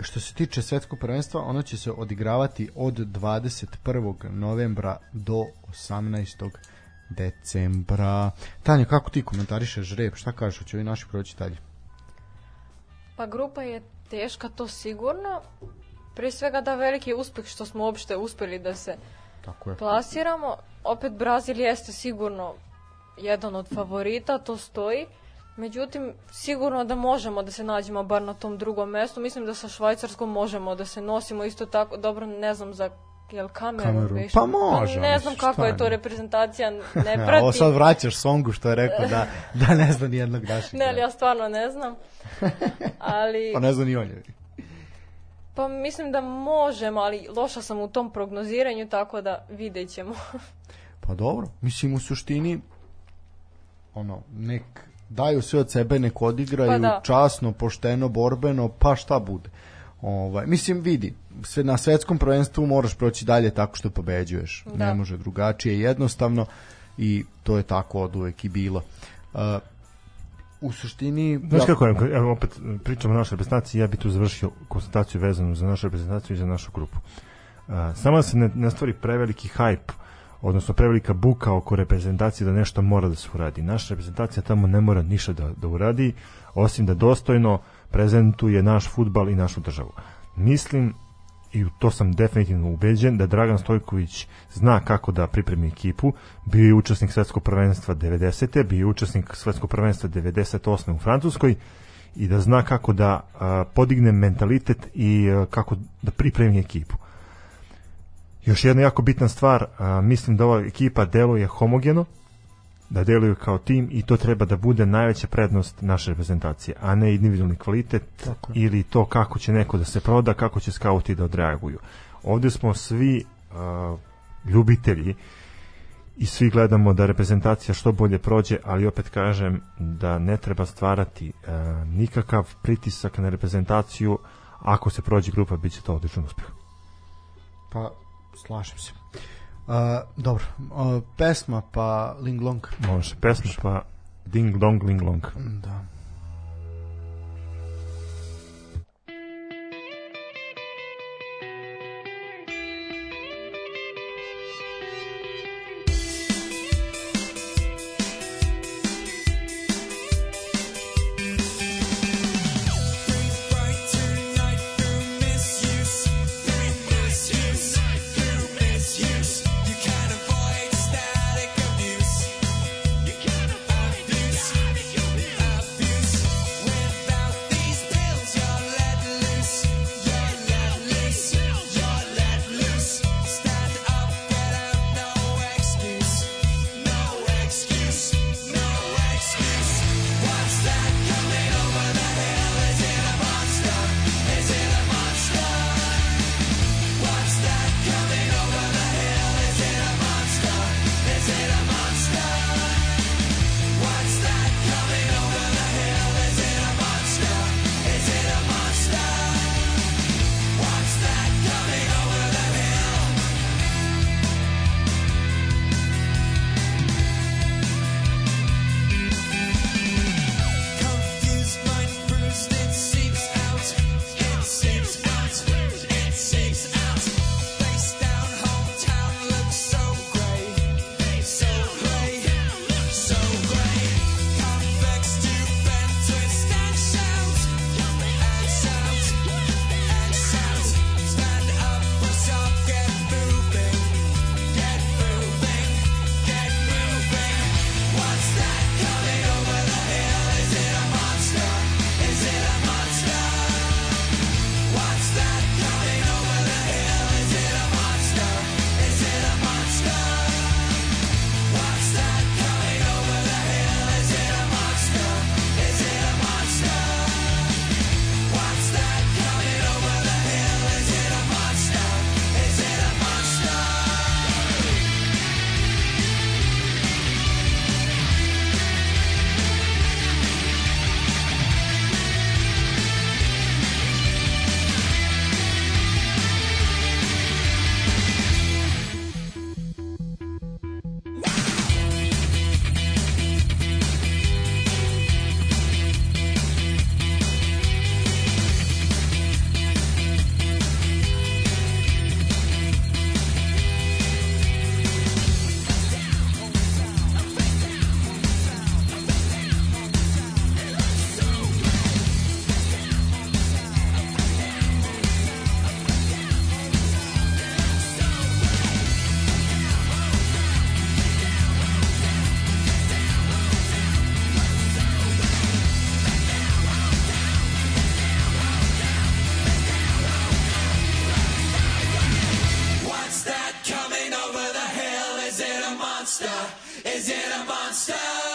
što se tiče svetskog prvenstva, ono će se odigravati od 21. novembra do 18. decembra. Tanja, kako ti komentarišeš rep? Šta kažeš, hoće ovi naši proći dalje? Pa grupa je teška, to sigurno. Prije svega da veliki uspeh što smo uopšte uspeli da se Tako je. plasiramo. Opet Brazil jeste sigurno jedan od favorita, to stoji. Međutim, sigurno da možemo da se nađemo bar na tom drugom mestu. Mislim da sa Švajcarskom možemo da se nosimo isto tako. Dobro, ne znam za jel Kamerun, Kamerun. više? Pa može, ne znam kako je to reprezentacija, ne pratim. ovo sad vraćaš Songu što je rekao da, da ne zna ni jednog naših. Ne, ali ja stvarno ne znam. Ali, Pa ne zna ni on je. pa mislim da možemo, ali loša sam u tom prognoziranju, tako da vidjet ćemo. Pa dobro, mislim u suštini ono, nek daju sve od sebe, nek odigraju Pa da. časno, pošteno, borbeno, pa šta bude. Ovaj, mislim, vidi, sve, na svetskom prvenstvu moraš proći dalje tako što pobeđuješ. Da. Ne može drugačije, jednostavno i to je tako od uvek i bilo. Uh, u suštini... Znaš kako je, evo opet pričamo o našoj reprezentaciji, ja bi tu završio konstataciju vezanu za našu reprezentaciju i za našu grupu. A, samo da se ne, ne stvori preveliki hajp, odnosno prevelika buka oko reprezentacije da nešto mora da se uradi. Naša reprezentacija tamo ne mora ništa da, da uradi, osim da dostojno prezentuje naš futbal i našu državu. Mislim i u to sam definitivno ubeđen da Dragan Stojković zna kako da pripremi ekipu. Bio je učesnik svetskog prvenstva 90. Bio je učesnik svetskog prvenstva 98. u Francuskoj i da zna kako da a, podigne mentalitet i a, kako da pripremi ekipu. Još jedna jako bitna stvar, a, mislim da ova ekipa deluje homogeno, da deluju kao tim i to treba da bude najveća prednost naše reprezentacije, a ne individualni kvalitet Tako ili to kako će neko da se proda, kako će skauti da odreaguju. Ovde smo svi a, ljubitelji i svi gledamo da reprezentacija što bolje prođe, ali opet kažem da ne treba stvarati a, nikakav pritisak na reprezentaciju ako se prođe grupa, bit će to odličan uspeh. Pa, slažem se. Uh, dobro, uh, pesma pa Ling Long. Može, pesma pa Ding Dong Ling Long. Da. Is it a monster?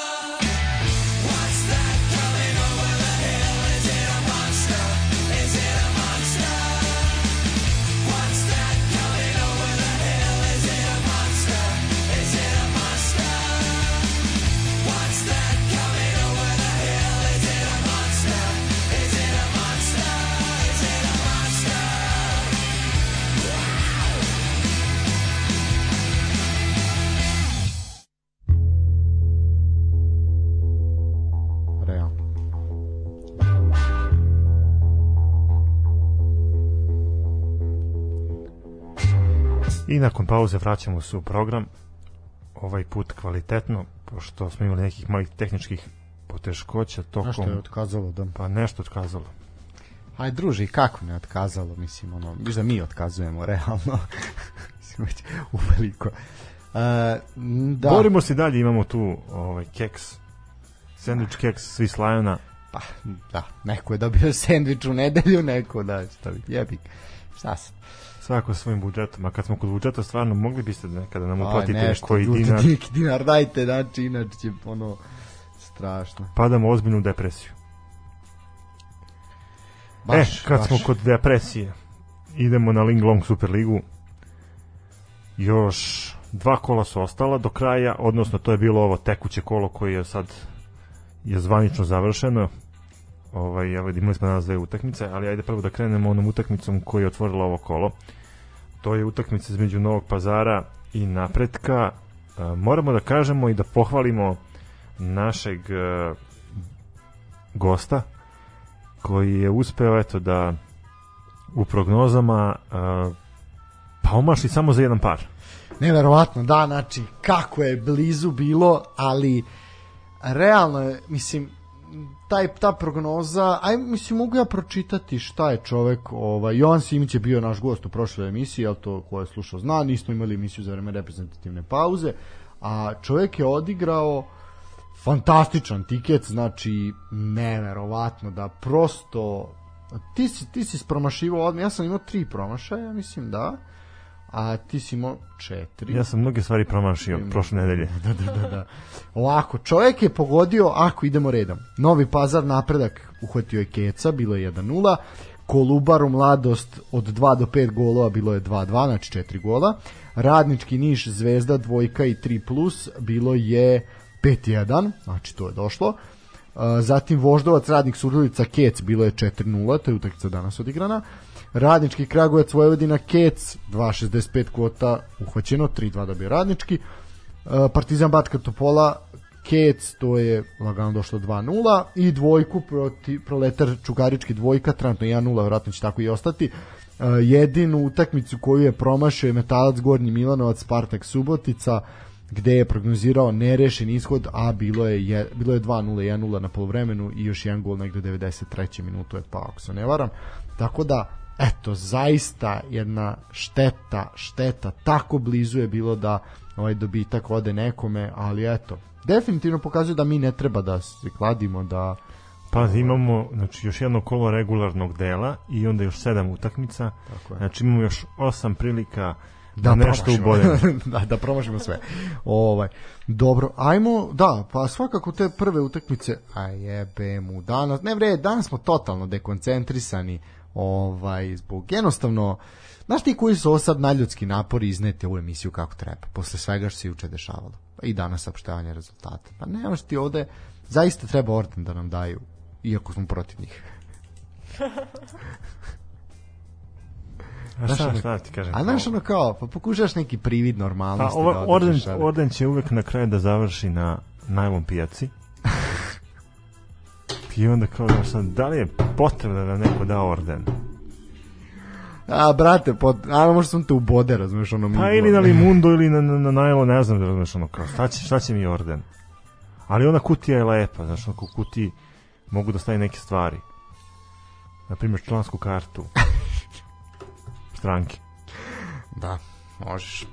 I nakon pauze vraćamo se u program, ovaj put kvalitetno, pošto smo imali nekih malih tehničkih poteškoća tokom... Zašto je otkazalo da... Pa nešto otkazalo. Aj, druže, i kako ne otkazalo, mislim, ono, viš da mi otkazujemo, realno. mislim, već uveliko. Uh, da, Borimo se dalje, imamo tu ovaj, keks, sandvič keks, svi slajona. pa, da, neko je dobio sendvič u nedelju, neko da, šta bi, jebik. Šta sam? Svako svojim budžetom, a kad smo kod budžeta stvarno mogli biste da nekada nam Aj, uplatite nešto, koji ljudi, dinar, neki dinar dajte, znači, inače će, ono, strašno. padamo u ozbiljnu depresiju. Baš, e, kad baš. smo kod depresije, idemo na Ling Long Super Ligu. Još dva kola su ostala do kraja, odnosno to je bilo ovo tekuće kolo koje je sad je zvanično završeno. Ovaj, evo, imali smo danas dve utakmice, ali ajde prvo da krenemo onom utakmicom koja je otvorila ovo kolo. To je utakmica između Novog pazara i napretka. E, moramo da kažemo i da pohvalimo našeg e, gosta koji je uspeo eto da u prognozama uh, pa omaši samo za jedan par. Neverovatno, da, znači, kako je blizu bilo, ali realno je, mislim, taj, ta prognoza, aj, mislim, mogu ja pročitati šta je čovek, ovaj, Jovan Simić je bio naš gost u prošloj emisiji, ali to ko je slušao zna, nismo imali emisiju za vreme reprezentativne pauze, a čovek je odigrao fantastičan tiket, znači neverovatno da prosto ti si, ti si promašivao odmah, ja sam imao tri promašaja, mislim da, a ti si imao četiri. Ja sam mnoge stvari promašio prošle nedelje. Da, da, da, da. Ovako, čovjek je pogodio, ako idemo redom, Novi Pazar napredak uhvatio je Keca, bilo je 1-0, Kolubaru mladost od 2 do 5 golova bilo je 2-2, znači 4 gola. Radnički Niš Zvezda dvojka i 3 plus bilo je 5-1, znači to je došlo. Zatim Voždovac Radnik Surdulica Kec bilo je 4-0, to je utakmica danas odigrana. Radnički Kragujevac Vojvodina Kec 2.65 kvota uhvaćeno, 3-2 dobio Radnički. Uh, Partizan Batka Topola Kec, to je lagano došlo 2-0 i dvojku proti Proletar Čukarički dvojka, trenutno 1-0, vjerojatno će tako i ostati. Uh, jedinu utakmicu koju je promašio je Metalac Gornji Milanovac Spartak Subotica gde je prognozirao nerešen ishod, a bilo je, je bilo je 2-0, 1-0 na polovremenu i još jedan gol negde u 93. minutu je pao, ako se ne varam. Tako da, eto, zaista jedna šteta, šteta, tako blizu je bilo da ovaj dobitak ode nekome, ali eto, definitivno pokazuje da mi ne treba da se kladimo, da Pa imamo znači, još jedno kolo regularnog dela i onda još sedam utakmica. Tako je. Znači imamo još osam prilika da, nešto promašimo. ubodemo. da, da promašimo sve. Ovaj, dobro, ajmo, da, pa svakako te prve utakmice, a jebe mu, danas, ne vre, danas smo totalno dekoncentrisani, ovaj, zbog jednostavno, znaš ti koji su ovo sad najljudski napori izneti ovu emisiju kako treba, posle svega što se juče dešavalo, pa i danas saopštavanje rezultata, pa nemaš ti ovde, zaista treba orden da nam daju, iako smo protiv njih. A šta, ono- šta ti kažem? A znaš ono kao, pa pokušaš neki privid Pa, normalnosti ova, da orden, orden će uvek na kraju da završi na najlom pijaci. I onda kao da sad, da li je potrebno da neko da orden? A, brate, pot, a možda sam te ubode, razumeš, ono Pa ili na limundo ili na, na, na najlo, ne znam da razumeš ono kao, šta će, šta će mi orden? Ali ona kutija je lepa, znaš, ono kutiji mogu da stavi neke stvari. Naprimjer, člansku kartu. Stranke. Da, možeš.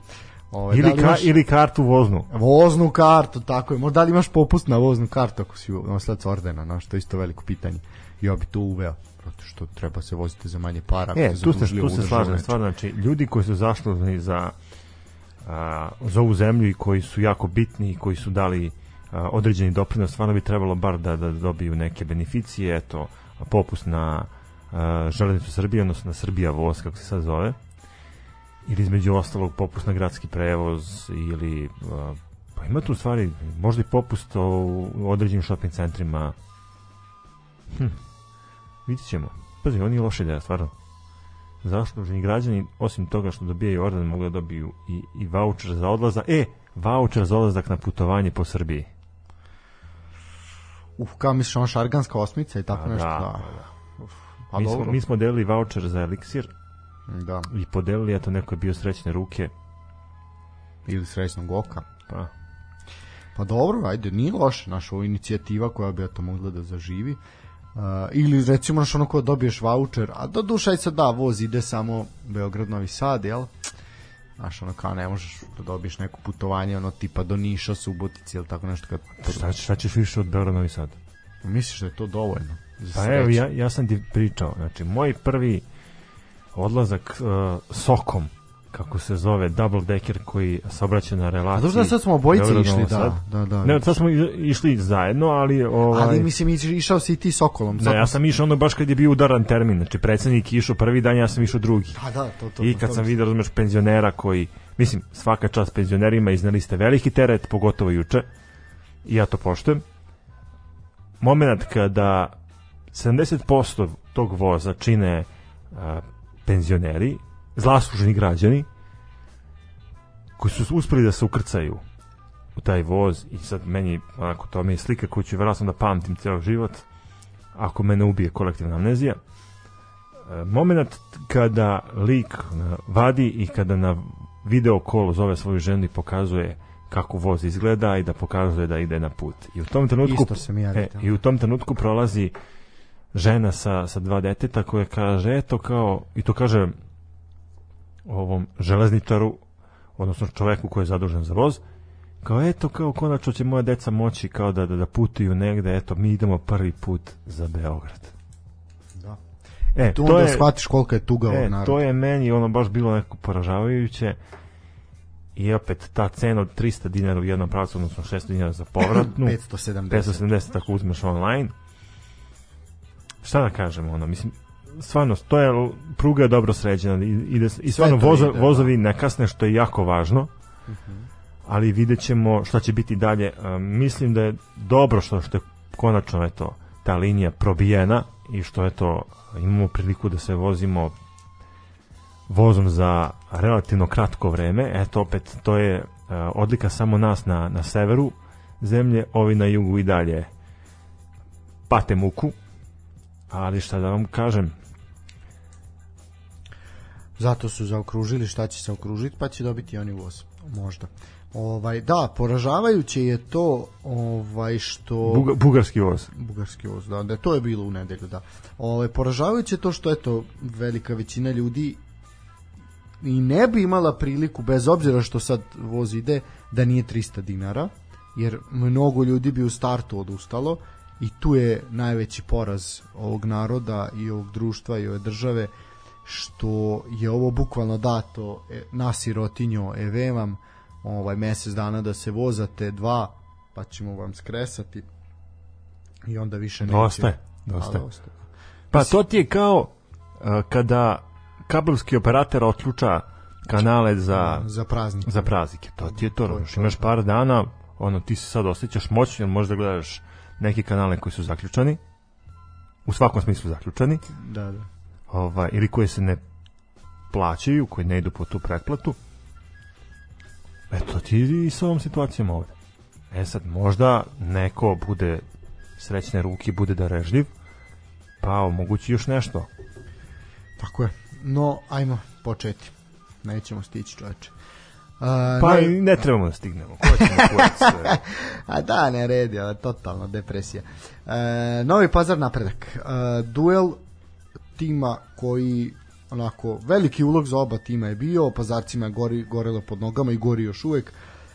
Ove, Ili, ka, imaš ili kartu voznu. voznu kartu, tako je. Možda da li imaš popust na voznu kartu ako si nosilac ordena, no, što je isto veliko pitanje. Ja bi to uveo, zato što treba se voziti za manje para. E, tu se, tu se slažem, stvarno, znači, ljudi koji su zaslužni za a, za ovu zemlju i koji su jako bitni i koji su dali a, određeni doprinos, stvarno bi trebalo bar da, da dobiju neke beneficije, eto, popust na a, železnicu Srbije, odnosno na Srbija voz, kako se sad zove, ili između ostalog popust na gradski prevoz ili pa ima tu stvari možda i popust u određenim shopping centrima hm. vidit ćemo pazi, ovo nije loša ideja, stvarno zasluženi građani, osim toga što dobijaju orden, mogu da dobiju i, i voucher za odlazak. E, voucher za odlazak na putovanje po Srbiji. Uf, kao misliš on šarganska osmica i tako A, nešto, da, da. da. Uf, pa mi, smo, dobro. mi smo delili voucher za eliksir Da, i podelili, eto, neko je bio srećne ruke. ili srećnog oka. Pa, Pa dobro, ajde, nije loše naša ovo inicijativa koja bi eto mogla da zaživi. Uh, ili recimo naš ono ko dobiješ voucher, a do duša i sad da, voz ide samo Beograd Novi Sad, jel? Znaš, ono kao ne možeš da dobiješ neko putovanje, ono tipa do Niša, Subotici ili tako nešto kad... šta, ćeš- šta ćeš više od Beograda Novi Sad? Misliš da je to dovoljno? Pa evo, ja, ja sam ti pričao, znači, moj prvi odlazak uh, sokom, kako se zove, double decker koji saobraća na relaciji. dobro da sad smo obojice išli, da, da, da. Ne, sad smo išli zajedno, ali... Ovaj, Ali mislim, iš- išao si i ti Sokolom. Ne, ja sam išao ono baš kad je bio udaran termin, znači predsednik išao prvi dan, ja sam išao drugi. A da, to, to, I kad to sam vidio, razumeš, penzionera koji, mislim, svaka čast penzionerima, izneli ste veliki teret, pogotovo juče, i ja to poštujem. Moment kada 70% tog voza čine a, penzioneri, zlasluženi građani, koji su uspeli da se ukrcaju u taj voz i sad meni, onako, to mi je slika koju ću vjerojatno da pamtim ceo život, ako mene ubije kolektivna amnezija. E, moment kada lik vadi i kada na video kolu zove svoju ženu i pokazuje kako voz izgleda i da pokazuje da ide na put. I u tom trenutku Isto sam ja e, i u tom trenutku prolazi žena sa, sa dva deteta koja kaže eto kao i to kaže ovom železničaru odnosno čoveku koji je zadužen za voz kao eto kao konačno će moja deca moći kao da, da, da putuju negde eto mi idemo prvi put za Beograd Da. e, Tu to onda je, shvatiš koliko je tuga E, naroda. to je meni ono baš bilo neko poražavajuće i opet ta cena od 300 dinara u jednom pravcu, odnosno 600 dinara za povratnu, 570. 570 ako uzmeš online. Šta da kažemo, ono, mislim, stvarno, to je, pruga je dobro sređena i, ide, i stvarno vozo, ide, da. vozovi ne kasne, što je jako važno, ali vidjet ćemo šta će biti dalje. E, mislim da je dobro što, što je konačno eto, ta linija probijena i što eto, imamo priliku da se vozimo vozom za relativno kratko vreme. Eto opet to je e, odlika samo nas na, na severu zemlje, ovi na jugu i dalje pate muku. Ali šta da vam kažem, Zato su zaokružili šta će se okružiti, pa će dobiti oni voz. Možda. Ovaj, da, poražavajuće je to ovaj što buga, bugarski voz. bugarski voz, da, da, to je bilo u nedelju, da. Ovaj poražavajuće je to što eto velika većina ljudi i ne bi imala priliku bez obzira što sad voz ide da nije 300 dinara jer mnogo ljudi bi u startu odustalo i tu je najveći poraz ovog naroda i ovog društva i ove države što je ovo bukvalno dato e, na sirotinjo e vam ovaj mesec dana da se vozate dva pa ćemo vam skresati i onda više neće. Dosta je, dosta A, je. Pa to ti je kao uh, kada kabelski operator otključa kanale za za praznik. za praznike. To ti je to, To to, imaš da. par dana, ono ti se sad osjećaš moćno, možda gledaš neke kanale koji su zaključani, u svakom smislu zaključani, Da, da. ovaj, ili koji se ne plaćaju, koji ne idu po tu pretplatu. Eto ti i sa ovom situacijom ovde. E sad, možda neko bude srećne ruke, bude darežljiv, pa omogući još nešto. Tako je. No, ajmo početi. Nećemo stići, čoveče. A, Pa i ne trebamo da stignemo. Ko će na kurac, sve? A da, ne redi, ali totalno depresija. E, Novi pazar napredak. E, duel tima koji onako veliki ulog za oba tima je bio, pazarcima je gori, gorelo pod nogama i gori još uvek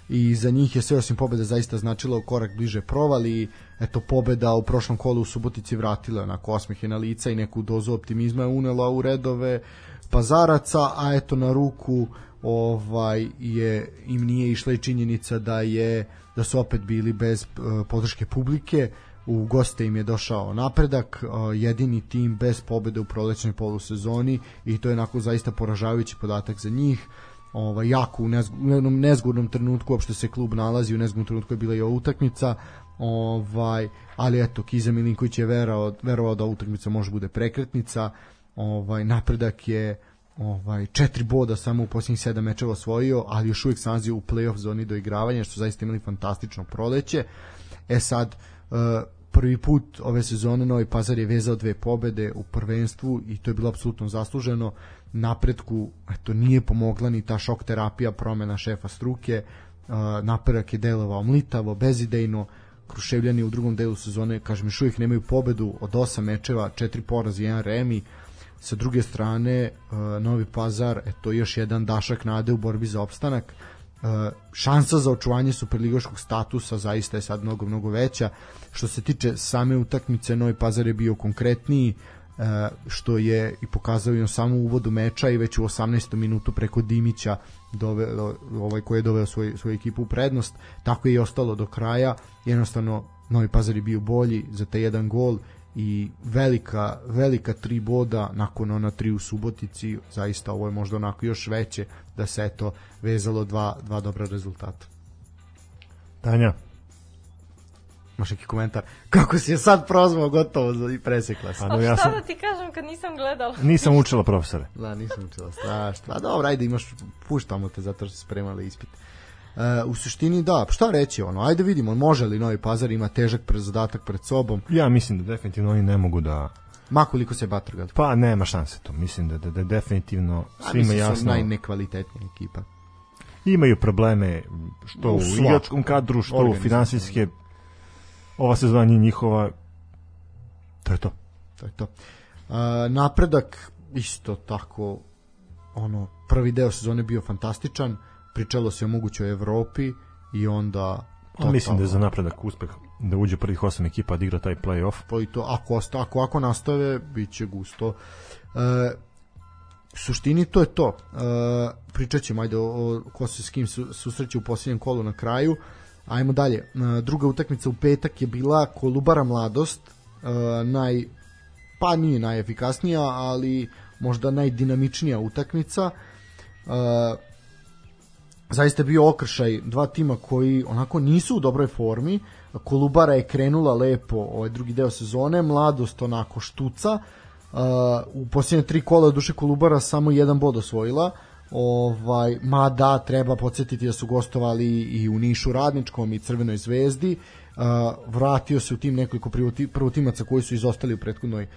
i za njih je sve osim pobede zaista značilo korak bliže provali eto pobeda u prošlom kolu u Subotici vratila onako osmehe na lica i neku dozu optimizma je unela u redove pazaraca, a eto na ruku ovaj je im nije išla i činjenica da je da su opet bili bez uh, podrške publike u goste im je došao napredak, uh, jedini tim bez pobede u prolećnoj polusezoni i to je onako zaista poražavajući podatak za njih. Ovaj jako u, nezg, u jednom nezgodnom trenutku uopšte se klub nalazi, u nezgodnom trenutku je bila i ova utakmica. Ovaj, ali eto Kiza Milinković je verovao, verovao da utakmica može bude prekretnica. Ovaj napredak je ovaj četiri boda samo u posljednjih sedam mečeva osvojio, ali još uvijek se nalazi u plej-of zoni do igravanja, što zaista imali fantastično proleće. E sad, uh, prvi put ove sezone Novi Pazar je vezao dve pobede u prvenstvu i to je bilo apsolutno zasluženo. Napretku eto, nije pomogla ni ta šok terapija promena šefa struke, uh, napredak je delovao mlitavo, bezidejno, Kruševljani u drugom delu sezone, kažem, još uvijek nemaju pobedu od osam mečeva, četiri poraza i jedan remi, sa druge strane uh, Novi Pazar eto još jedan dašak nade u borbi za opstanak. Uh, šansa za očuvanje superligaškog statusa zaista je sad mnogo mnogo veća. Što se tiče same utakmice Novi Pazar je bio konkretniji uh, što je i pokazao i na samom uvodu meča i već u 18. minutu preko Dimića doveo, ovaj koji je doveo svoj, svoju ekipu u prednost. Tako je i ostalo do kraja. Jednostavno Novi Pazar je bio bolji za taj jedan gol i velika, velika tri boda nakon ona tri u Subotici, zaista ovo je možda onako još veće da se eto vezalo dva, dva dobra rezultata. Tanja, Imaš neki komentar? Kako si je sad prozvao gotovo i presekla se. pa A no, ja šta sam, da ti kažem kad nisam gledala? nisam učila profesore. Da, nisam učila strašno. A dobro, ajde imaš, puštamo te zato što se spremali ispit. U suštini da, šta reći ono, ajde vidimo, može li Novi Pazar ima težak zadatak pred sobom, Ja mislim da definitivno oni ne mogu da... makoliko se Batrgad. Pa nema šanse to. Mislim da, da, da definitivno svima da su jasno najnekvalitetnija ekipa. imaju probleme što U u igračkom kadru, što u finansijske ova sezona njihova to je to. To je to. Uh, napredak isto tako ono prvi deo sezone bio fantastičan, pričalo se o mogućoj Evropi i onda A mislim da je za napredak uspeh da uđe prvih osam ekipa da igra taj play-off. pa i to ako osta, ako ako nastave biće gusto. Uh, u suštini to je to. Uh, pričat ćemo ajde o, o ko se s kim su, susreće u posljednjem kolu na kraju. Ajmo dalje. Uh, druga utakmica u petak je bila Kolubara Mladost. Uh, naj pa nije najefikasnija, ali možda najdinamičnija utakmica. Uh, zaista bio okršaj dva tima koji onako nisu u dobroj formi. Kolubara je krenula lepo ovaj drugi deo sezone, mladost onako štuca. Uh, u posljednje tri kola duše Kolubara samo jedan bod osvojila. Ovaj, mada treba podsjetiti da su gostovali i u Nišu Radničkom i Crvenoj zvezdi. Vratio se u tim nekoliko prvotimaca koji su izostali u prethodnoj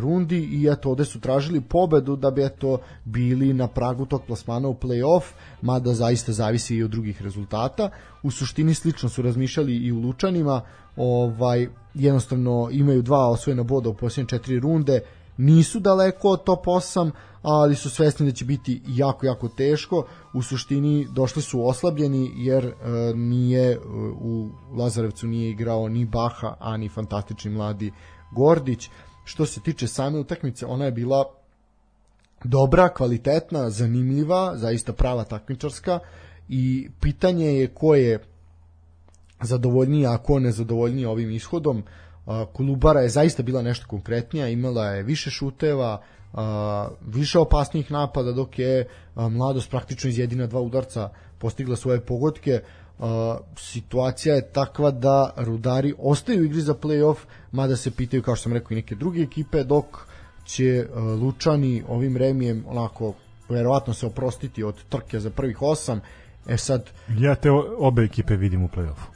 rundi i eto ovde su tražili pobedu da bi eto bili na pragu tog plasmana u play-off, mada zaista zavisi i od drugih rezultata. U suštini slično su razmišljali i u Lučanima, ovaj jednostavno imaju dva osvojena boda u posljednje četiri runde, nisu daleko od top 8, ali su svesni da će biti jako, jako teško. U suštini došli su oslabljeni jer e, nije e, u Lazarevcu nije igrao ni Baha, a ni fantastični mladi Gordić. Što se tiče same utakmice, ona je bila dobra, kvalitetna, zanimljiva, zaista prava takmičarska i pitanje je ko je zadovoljniji, a ko nezadovoljniji ovim ishodom. Kolubara je zaista bila nešto konkretnija, imala je više šuteva, više opasnijih napada, dok je mladost praktično iz jedina dva udarca postigla svoje pogodke. Situacija je takva da rudari ostaju u igri za playoff, mada se pitaju, kao što sam rekao, i neke druge ekipe, dok će Lučani ovim remijem onako verovatno se oprostiti od trke za prvih osam. E sad, Ja te obe ekipe vidim u play-offu.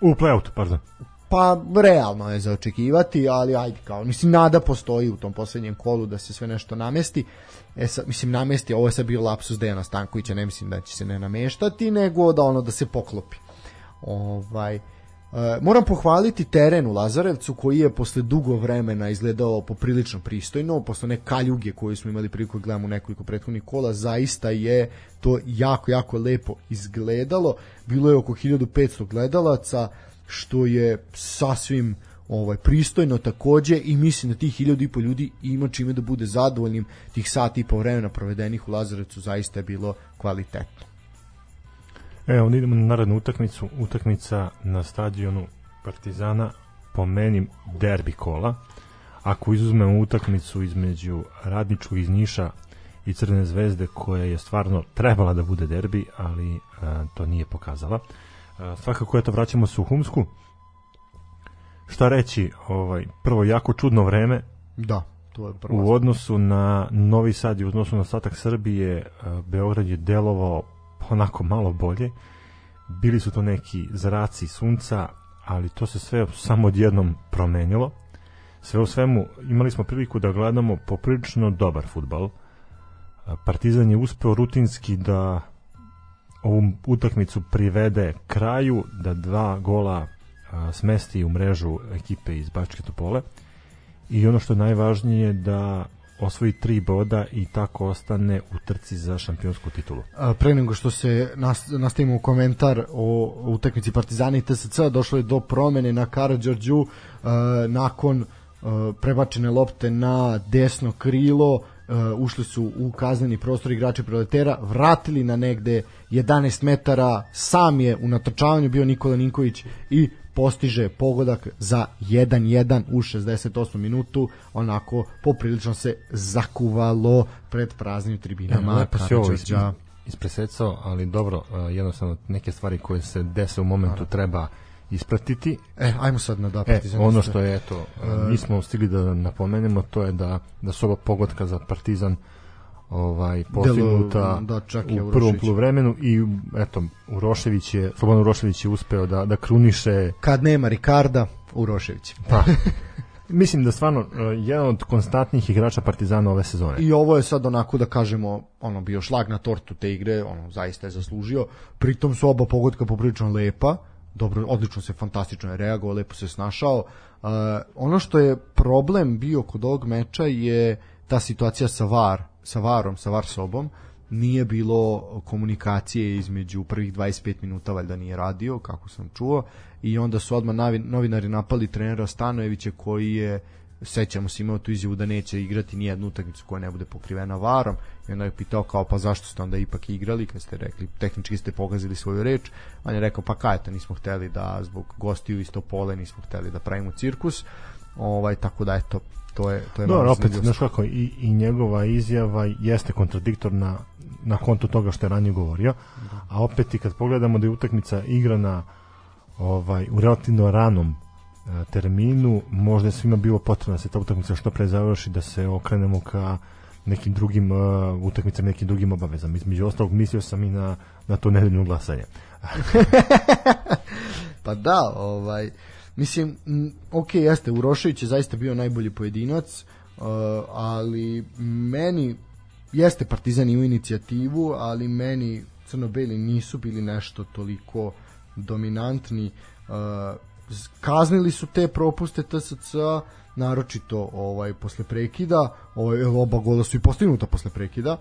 U play-outu, pardon. Pa realno je za očekivati, ali ajde kao, mislim nada postoji u tom poslednjem kolu da se sve nešto namesti. E sad, mislim namesti, ovo je sad bio lapsus Dejana Stankovića, ne mislim da će se ne nameštati, nego da ono da se poklopi. Ovaj, e, moram pohvaliti teren u Lazarevcu koji je posle dugo vremena izgledao poprilično pristojno, posle one kaljuge koju smo imali priliku da gledamo u nekoliko prethodnih kola, zaista je to jako, jako lepo izgledalo. Bilo je oko 1500 gledalaca, što je sasvim ovaj pristojno takođe i mislim da tih hiljadu i po ljudi ima čime da bude zadovoljnim tih sat i po vremena provedenih u Lazarevcu zaista je bilo kvalitetno. E, onda idemo na narednu utakmicu. Utakmica na stadionu Partizana, po meni derbi kola. Ako izuzmemo utakmicu između Radničkog iz Niša i Crvene zvezde, koja je stvarno trebala da bude derbi, ali a, to nije pokazala. Svakako, eto, vraćamo se u Humsku. Šta reći, ovaj, prvo, jako čudno vreme, Da, to je prvo. U odnosu na Novi Sad i u odnosu na ostatak Srbije, e, Beograd je delovao onako malo bolje. Bili su to neki zraci sunca, ali to se sve samo odjednom promenilo. Sve u svemu imali smo priliku da gledamo poprilično dobar futbal. E, Partizan je uspeo rutinski da ovu utakmicu privede kraju, da dva gola a, smesti u mrežu ekipe iz Bačke Topole i ono što je najvažnije da osvoji tri boda i tako ostane u trci za šampionsku titulu. A, pre nego što se nas, nastavimo u komentar o utakmici Partizana i TSC došlo je do promene na Karadžorđu nakon a, prebačene lopte na desno krilo ušli su u kazneni prostor igrači proletera, vratili na negde 11 metara, sam je u natrčavanju bio Nikola Ninković i postiže pogodak za 1-1 u 68. minutu, onako poprilično se zakuvalo pred praznim tribinama lepo si ovo ispresecao, ali dobro, uh, jednostavno neke stvari koje se dese u momentu treba ispratiti. E, ajmo sad na da E, Partizan. ono što je, eto, uh, nismo stigli da napomenemo, to je da, da su ova pogotka za Partizan ovaj postignuta da, čak u prvom poluvremenu i eto Urošević je Slobodan Urošević je uspeo da da kruniše Kad nema Rikarda, Urošević. pa mislim da stvarno uh, jedan od konstantnih igrača Partizana ove sezone. I ovo je sad onako da kažemo, ono bio šlag na tortu te igre, ono zaista je zaslužio. Pritom su oba pogotka poprilično lepa, dobro, odlično se, fantastično je reagovao, lepo se snašao. Uh, ono što je problem bio kod ovog meča je ta situacija sa VAR, sa VARom, sa VAR sobom, nije bilo komunikacije između prvih 25 minuta valjda nije radio, kako sam čuo, i onda su odmah novinari napali trenera Stanojevića koji je sećamo se imao tu izjavu da neće igrati ni jednu utakmicu koja ne bude pokrivena varom. I onda je pitao kao pa zašto ste onda ipak igrali? Kad ste rekli tehnički ste pogazili svoju reč. On je rekao pa kaj to nismo hteli da zbog gostiju isto pole nismo hteli da pravimo cirkus. Ovaj tako da eto to je to je Dobro, malo opet, znaš kako, i, i njegova izjava jeste kontradiktorna na kontu toga što je ranije govorio, a opet i kad pogledamo da je utakmica igrana ovaj, u relativno ranom terminu, možda je svima bilo potrebno da se ta utakmica što pre završi, da se okrenemo ka nekim drugim uh, utakmicama, nekim drugim obavezama. Između ostalog, mislio sam i na, na to nedeljno glasanje. Pa da, ovaj mislim ok, jeste Urošević je zaista bio najbolji pojedinac, uh, ali meni jeste Partizan imao inicijativu, ali meni crno-beli nisu bili nešto toliko dominantni. Uh, kaznili su te propuste TSC naročito ovaj posle prekida, ovaj oba gola su i postignuta posle prekida.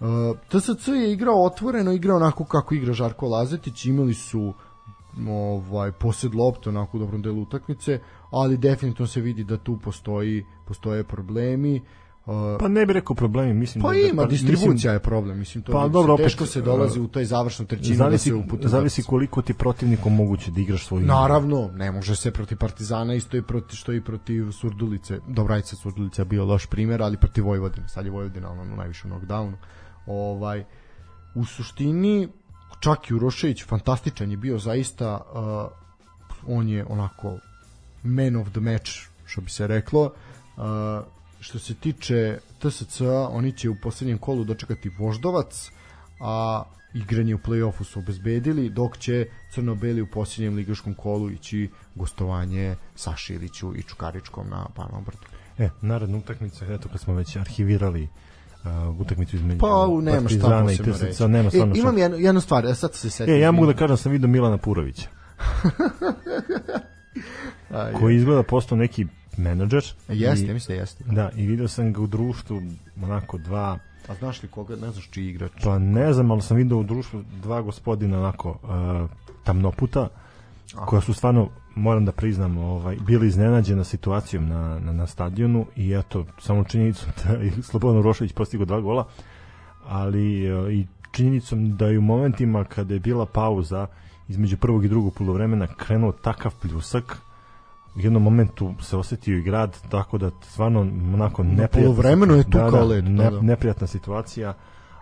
Uh, TSC je igrao otvoreno, igrao onako kako igra Žarko Lazetić, imali su ovaj posed lopte onako u dobrom delu utakmice, ali definitivno se vidi da tu postoji postoje problemi. Uh, Pa ne bih rekao problemi, mislim pa da... ima, da, distribucija mislim, je problem, mislim to Pa se. dobro, opet, teško se dolazi uh, u toj završnoj trećini zavisi, da se uputi zavisi koliko ti protivnik omogući da igraš svoju. Naravno, ne može se protiv Partizana isto i protiv što i protiv Surdulice. Dobrajca Surdulica je bio loš primer, ali protiv Vojvodine, sad je Vojvodina ono na najvišem knockdownu. Ovaj u suštini čak i Urošević fantastičan je bio zaista uh, on je onako man of the match što bi se reklo uh, što se tiče TSC oni će u poslednjem kolu dočekati Voždovac a igranje u play-offu su obezbedili dok će Crno-Beli u posljednjem ligaškom kolu ići gostovanje Saši Iliću i Čukaričkom na Panovom brdu. E, naredna utakmica, eto kad smo već arhivirali uh, utakmicu između pa u nema šta i TSC, nema e, stvarno šta- imam jednu, jednu stvar, e, sad se setim. E, ja mogu da kažem da sam vidio Milana Purovića, koji izgleda postao neki menadžer. jeste, mislim da jeste. Da, i vidio sam ga u društvu onako dva, a znaš li koga, ne znaš čiji igrač. Pa ne znam, ali sam vidio u društvu dva gospodina onako uh, tamnoputa koja su stvarno, moram da priznam, ovaj, bili iznenađena situacijom na, na, na stadionu i eto, samo činjenicom da je Slobodan Urošević postigao dva gola, ali e, i činjenicom da je u momentima kada je bila pauza između prvog i drugog polovremena krenuo takav pljusak, jednom momentu se osetio i grad, tako da stvarno onako neprijatna, poluvremenu je tu da, kao da, led, da, ne, da. neprijatna situacija,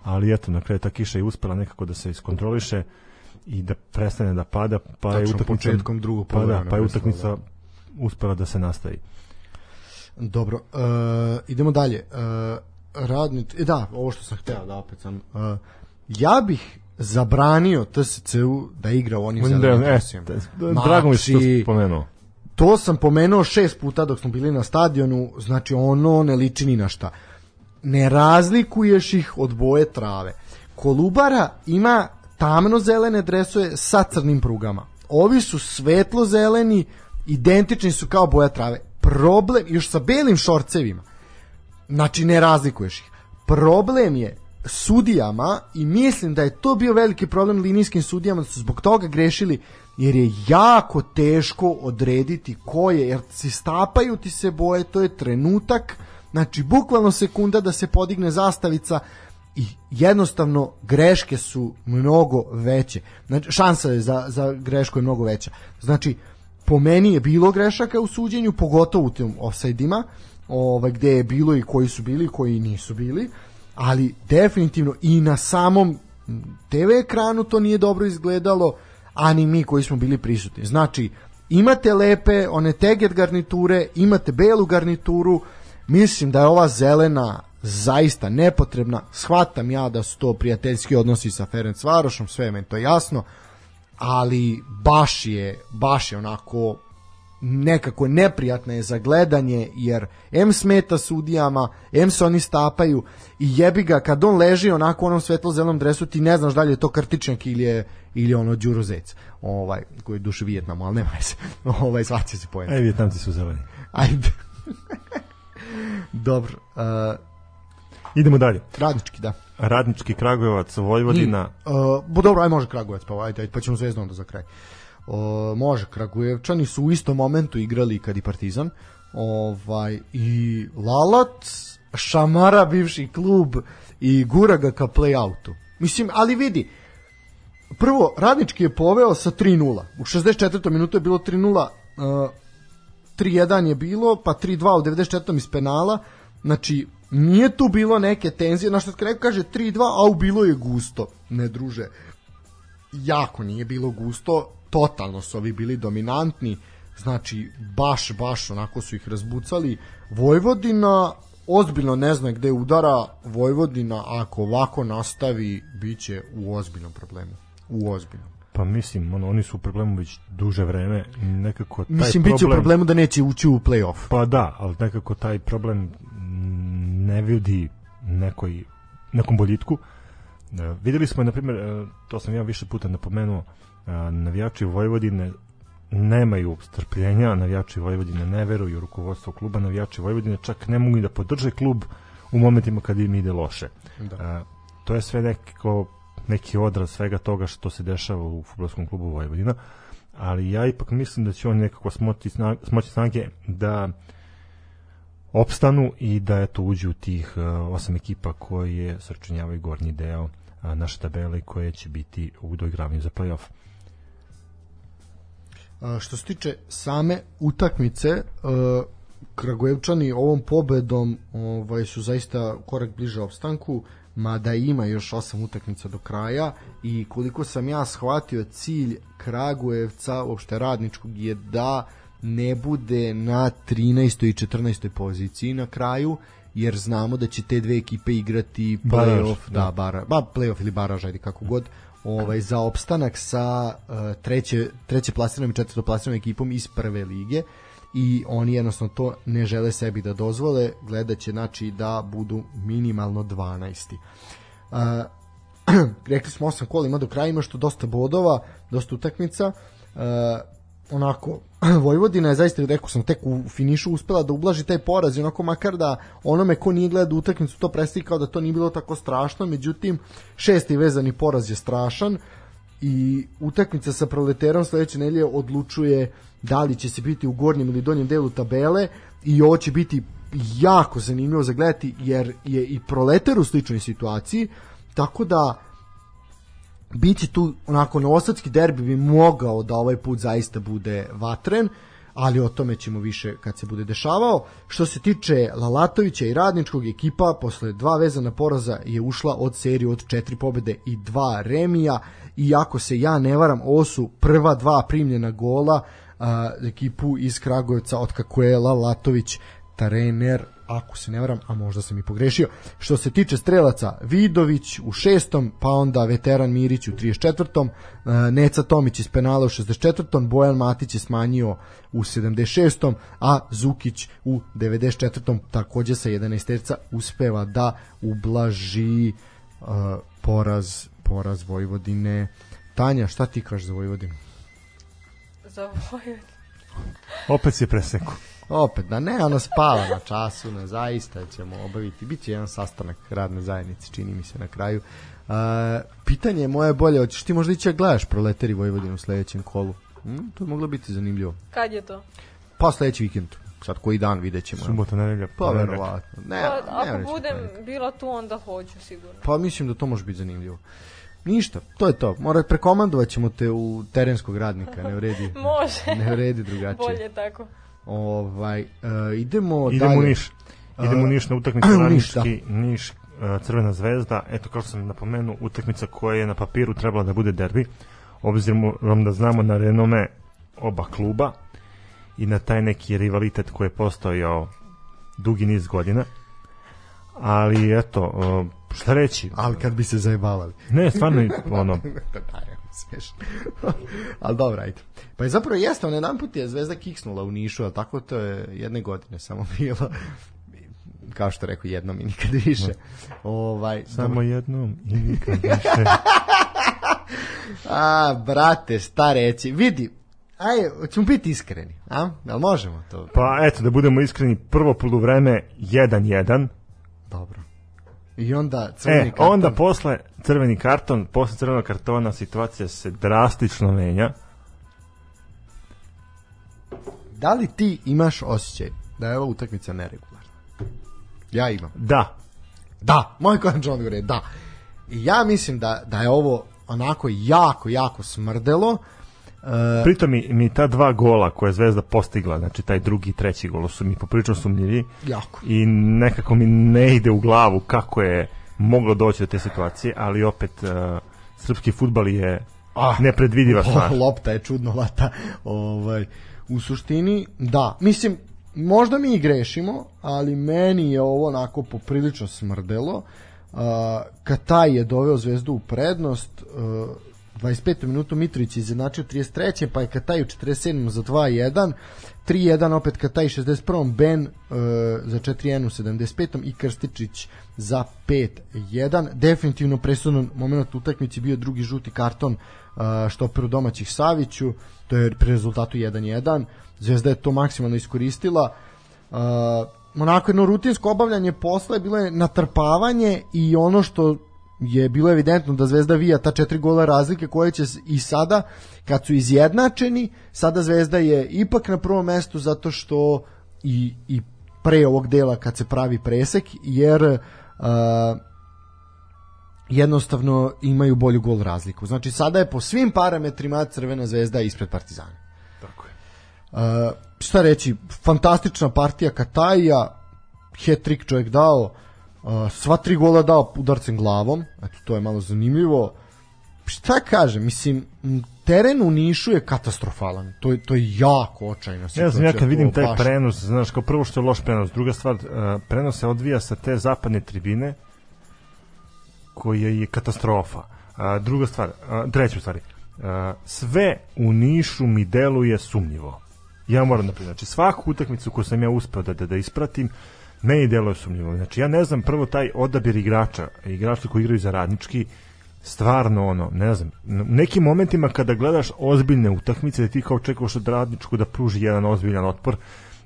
ali eto, na kraju ta kiša je uspela nekako da se iskontroliše i da prestane da pada, pa je Tačno utakmica početkom drugog pa da, pa je utakmica uspela da se nastavi. Dobro, uh, idemo dalje. Uh, radnik, e, da, ovo što sam hteo da opet sam... Uh, ja bih zabranio TSC-u da igra u onim Da, zelenim da, drago mi što Znači, si pomenuo. To sam pomenuo šest puta dok smo bili na stadionu, znači ono ne liči ni na šta. Ne razlikuješ ih od boje trave. Kolubara ima tamno zelene dresove sa crnim prugama. Ovi su svetlo zeleni, identični su kao boja trave. Problem, još sa belim šorcevima, znači ne razlikuješ ih. Problem je sudijama i mislim da je to bio veliki problem linijskim sudijama da su zbog toga grešili jer je jako teško odrediti ko je, jer si stapaju ti se boje, to je trenutak, znači bukvalno sekunda da se podigne zastavica i jednostavno greške su mnogo veće. Znači, šansa je za, za grešku je mnogo veća. Znači, po meni je bilo grešaka u suđenju, pogotovo u tim offside-ima, ovaj, gde je bilo i koji su bili koji nisu bili, ali definitivno i na samom TV ekranu to nije dobro izgledalo, a ni mi koji smo bili prisutni. Znači, imate lepe, one teget garniture, imate belu garnituru, mislim da je ova zelena zaista nepotrebna, shvatam ja da su to prijateljski odnosi sa Ferenc Varošom, sve je meni to jasno, ali baš je, baš je onako nekako neprijatna je za gledanje jer M smeta sudijama, M se oni stapaju i jebi ga kad on leži onako u onom svetlo-zelenom dresu ti ne znaš da li je to krtičnjak ili je, ili ono Đuro Zec ovaj, koji je duše Vijetnamu, ali nema se ovaj, svacio se pojem E, Vjetnamci su zeleni. ajde dobro uh, Idemo dalje. radnički da Radnički Kragujevac, Vojvodina. Uh, bo dobro, aj može Kragujevac, pa ajde, ajde pa ćemo zvezdu onda za kraj. Uh, može, Kragujevčani su u istom momentu igrali kad i Partizan. Ovaj, I Lalac šamara bivši klub i gura ga ka play-outu. Mislim, ali vidi, prvo, Radnički je poveo sa 3-0. U 64. minutu je bilo 3-0, uh, 3-1 je bilo, pa 3-2 u 94. iz penala. Znači, nije tu bilo neke tenzije, na što neko kaže 3-2, a u bilo je gusto. Ne druže, jako nije bilo gusto, totalno su ovi bili dominantni, znači baš, baš onako su ih razbucali. Vojvodina ozbiljno ne zna gde udara, Vojvodina ako ovako nastavi, bit će u ozbiljnom problemu. U ozbiljnom. Pa mislim, ono, oni su u problemu već duže vreme. Nekako taj Mislim, problem... bit će u problemu da neće ući u play-off. Pa da, ali nekako taj problem ne vidi nekoj, nekom boljitku. E, videli smo, na primjer, e, to sam ja više puta napomenuo, navijači Vojvodine nemaju strpljenja, navijači Vojvodine ne veruju rukovodstvo kluba, navijači Vojvodine čak ne mogu da podrže klub u momentima kad im ide loše. Da. E, to je sve nekako neki odraz svega toga što se dešava u futbolskom klubu Vojvodina, ali ja ipak mislim da će oni nekako smoći snage, smoći snage da opstanu i da eto uđu u tih uh, osam ekipa koje srčunjavaju gornji deo naše tabele koje će biti u doigravanju za play-off. Što se tiče same utakmice, e, Kragujevčani ovom pobedom ovaj, su zaista korak bliže opstanku, mada ima još osam utakmica do kraja i koliko sam ja shvatio cilj Kragujevca, uopšte radničkog, je da ne bude na 13. i 14. poziciji na kraju, jer znamo da će te dve ekipe igrati play-off, da, da. bara, ba, play-off ili baraž, ajde kako god, ovaj, za opstanak sa uh, treće, treće plasiranom i četvrto plasiranom ekipom iz prve lige i oni jednostavno to ne žele sebi da dozvole, gledat će znači da budu minimalno 12. Uh, rekli smo 8 kola ima do kraja, ima što dosta bodova, dosta utakmica. Uh, onako, Vojvodina je zaista, rekao sam, tek u finišu uspela da ublaži taj poraz i onako makar da onome ko nije gledao utakmicu to predstavi kao da to nije bilo tako strašno, međutim šesti vezani poraz je strašan i utakmica sa Proleterom sledeće nedelje odlučuje da li će se biti u gornjem ili donjem delu tabele i ovo će biti jako zanimljivo za gledati jer je i Proleter u sličnoj situaciji tako da biće tu onako novosadski derbi bi mogao da ovaj put zaista bude vatren ali o tome ćemo više kad se bude dešavao. Što se tiče Lalatovića i Radničkog ekipa, posle dva vezana poraza je ušla od serije od četiri pobede i dva remija, iako se ja ne varam, ovo su prva dva primljena gola a, ekipu iz Kragujevca od kako je Lalatović trener ako se ne varam, a možda sam i pogrešio. Što se tiče strelaca, Vidović u šestom, pa onda veteran Mirić u 34. e, Neca Tomić iz penala u 64. Bojan Matić je smanjio u 76. a Zukić u 94. takođe sa 11 terca uspeva da ublaži uh, poraz poraz Vojvodine. Tanja, šta ti kažeš za Vojvodinu? Za Vojvodinu. Opet si preseku. Opet, da ne, ono spava na času, ne, zaista ćemo obaviti. Biće jedan sastanak radne zajednice, čini mi se na kraju. Uh, pitanje je moje bolje, hoćeš ti možda ići da gledaš Proletari Vojvodinu u sledećem kolu? Hm, to je moglo biti zanimljivo. Kad je to? Pa sledeći vikend, sad koji dan vidjet ćemo. Subota, nedelja, Pa verovatno. Ne, Pa, ne ako vreći budem ponedjeljak. bila tu, onda hoću sigurno. Pa mislim da to može biti zanimljivo. Ništa, to je to. Mora prekomandovat ćemo te u terenskog radnika, ne vredi. Može. Ne vredi drugačije. Bolje tako. Ovaj, uh, idemo, Idemo dalje. u Niš. Idemo u A, Niš na utakmicu u Niš, da. Niš, e, Crvena zvezda. Eto, kao što sam napomenuo, utakmica koja je na papiru trebala da bude derbi, obzirom da znamo na renome oba kluba i na taj neki rivalitet koji je postojao dugi niz godina. Ali, eto, e, šta reći? Ali kad bi se zajebavali. Ne, stvarno, ono, smešno. ali dobro, ajde. Pa je zapravo jeste, on jedan put je Zvezda kiksnula u Nišu, ali tako to je jedne godine samo bilo. Kao što rekao, jednom i nikad više. Ovaj, samo jednom i nikad više. A, brate, šta reći. Vidi, aj, ćemo biti iskreni, a? Jel možemo to? Pa eto, da budemo iskreni, prvo poluvreme 1-1, Dobro. I onda crveni E, karton. onda posle crveni karton, posle crvenog kartona situacija se drastično menja. Da li ti imaš osjećaj da je ova utakmica neregularna? Ja imam. Da, Da, moj konačan odgovor je da. I ja mislim da, da je ovo onako jako, jako smrdelo. E, pritom mi, mi ta dva gola koje je Zvezda postigla, znači taj drugi i treći gol su mi poprilično sumnjivi jako. i nekako mi ne ide u glavu kako je moglo doći do te situacije, ali opet uh, srpski futbal je Ah. nepredvidiva stvar. Lopta je čudnovata. Ovaj, u suštini, da. Mislim, možda mi i grešimo, ali meni je ovo onako poprilično smrdelo. Uh, Kataj je doveo zvezdu u prednost, uh, 25. minutu Mitrović je izjednačio 33. pa je Kataj u 47. za 2-1, 3-1 opet Kataj 61. Ben uh, za 4-1 u 75. i Krstičić za 5-1. Definitivno presudan moment utakmici bio drugi žuti karton uh, štoperu domaćih Saviću, to je pri rezultatu 1-1. Zvezda je to maksimalno iskoristila. Uh, onako jedno rutinsko obavljanje posla je bilo je natrpavanje i ono što je bilo evidentno da Zvezda vija ta četiri gola razlike koje će i sada kad su izjednačeni sada Zvezda je ipak na prvom mestu zato što i, i pre ovog dela kad se pravi presek jer uh, jednostavno imaju bolju gol razliku znači sada je po svim parametrima Crvena zvezda ispred Partizana Tako je. Uh, šta reći, fantastična partija Kataja, hat-trick čovjek dao, uh, sva tri gola dao udarcem glavom, eto to je malo zanimljivo. Šta kažem, mislim, teren u Nišu je katastrofalan, to je, to je jako očajna Ja situacija. znam, ja kad vidim taj baš- prenos, znaš, kao prvo što je loš prenos, druga stvar, uh, prenos se odvija sa te zapadne tribine, koja je katastrofa. A, druga stvar, a, treća stvari, a, sve u Nišu mi deluje sumnjivo. Ja moram da priznam, znači svaku utakmicu koju sam ja uspeo da, da, da ispratim, meni deluje sumnjivo. Znači ja ne znam prvo taj odabir igrača, igrači koji igraju za radnički, stvarno ono, ne znam, u nekim momentima kada gledaš ozbiljne utakmice, da ti kao čekaš od radničku da pruži jedan ozbiljan otpor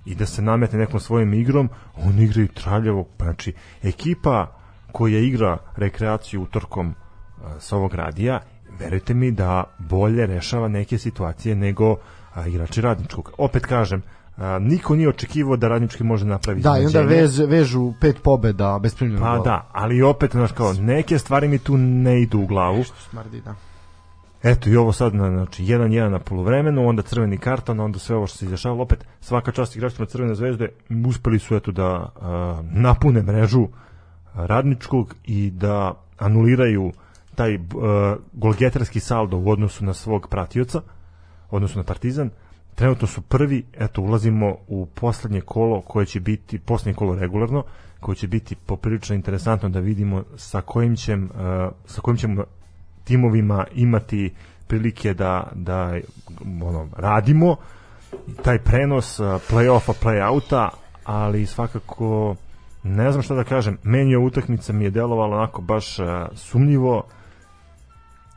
i da se nametne nekom svojim igrom, oni igraju traljavo, znači ekipa koja igra rekreaciju utorkom sa ovog radija, verujte mi da bolje rešava neke situacije nego a, igrači radničkog. Opet kažem, a, niko nije očekivao da radnički može napraviti Da, i onda vez, vežu pet pobeda bez primljenog Pa gola. da, ali opet, znaš, kao, neke stvari mi tu ne idu u glavu. Smrdi, da. Eto i ovo sad na znači 1-1 na poluvremenu, onda crveni karton, onda sve ovo što se izdešavalo opet svaka čast igračima Crvene zvezde uspeli su eto da a, napune mrežu radničkog i da anuliraju taj uh, golgetarski saldo u odnosu na svog pratioca, odnosno na Partizan. Trenutno su prvi, eto ulazimo u poslednje kolo koje će biti poslednje kolo regularno, koje će biti poprilično interesantno da vidimo sa kojim ćem uh, sa kojim ćemo timovima imati prilike da da ono radimo. Taj prenos uh, play-offa, play-outa, ali svakako ne znam šta da kažem, meni je utakmica mi je delovala onako baš uh, sumnjivo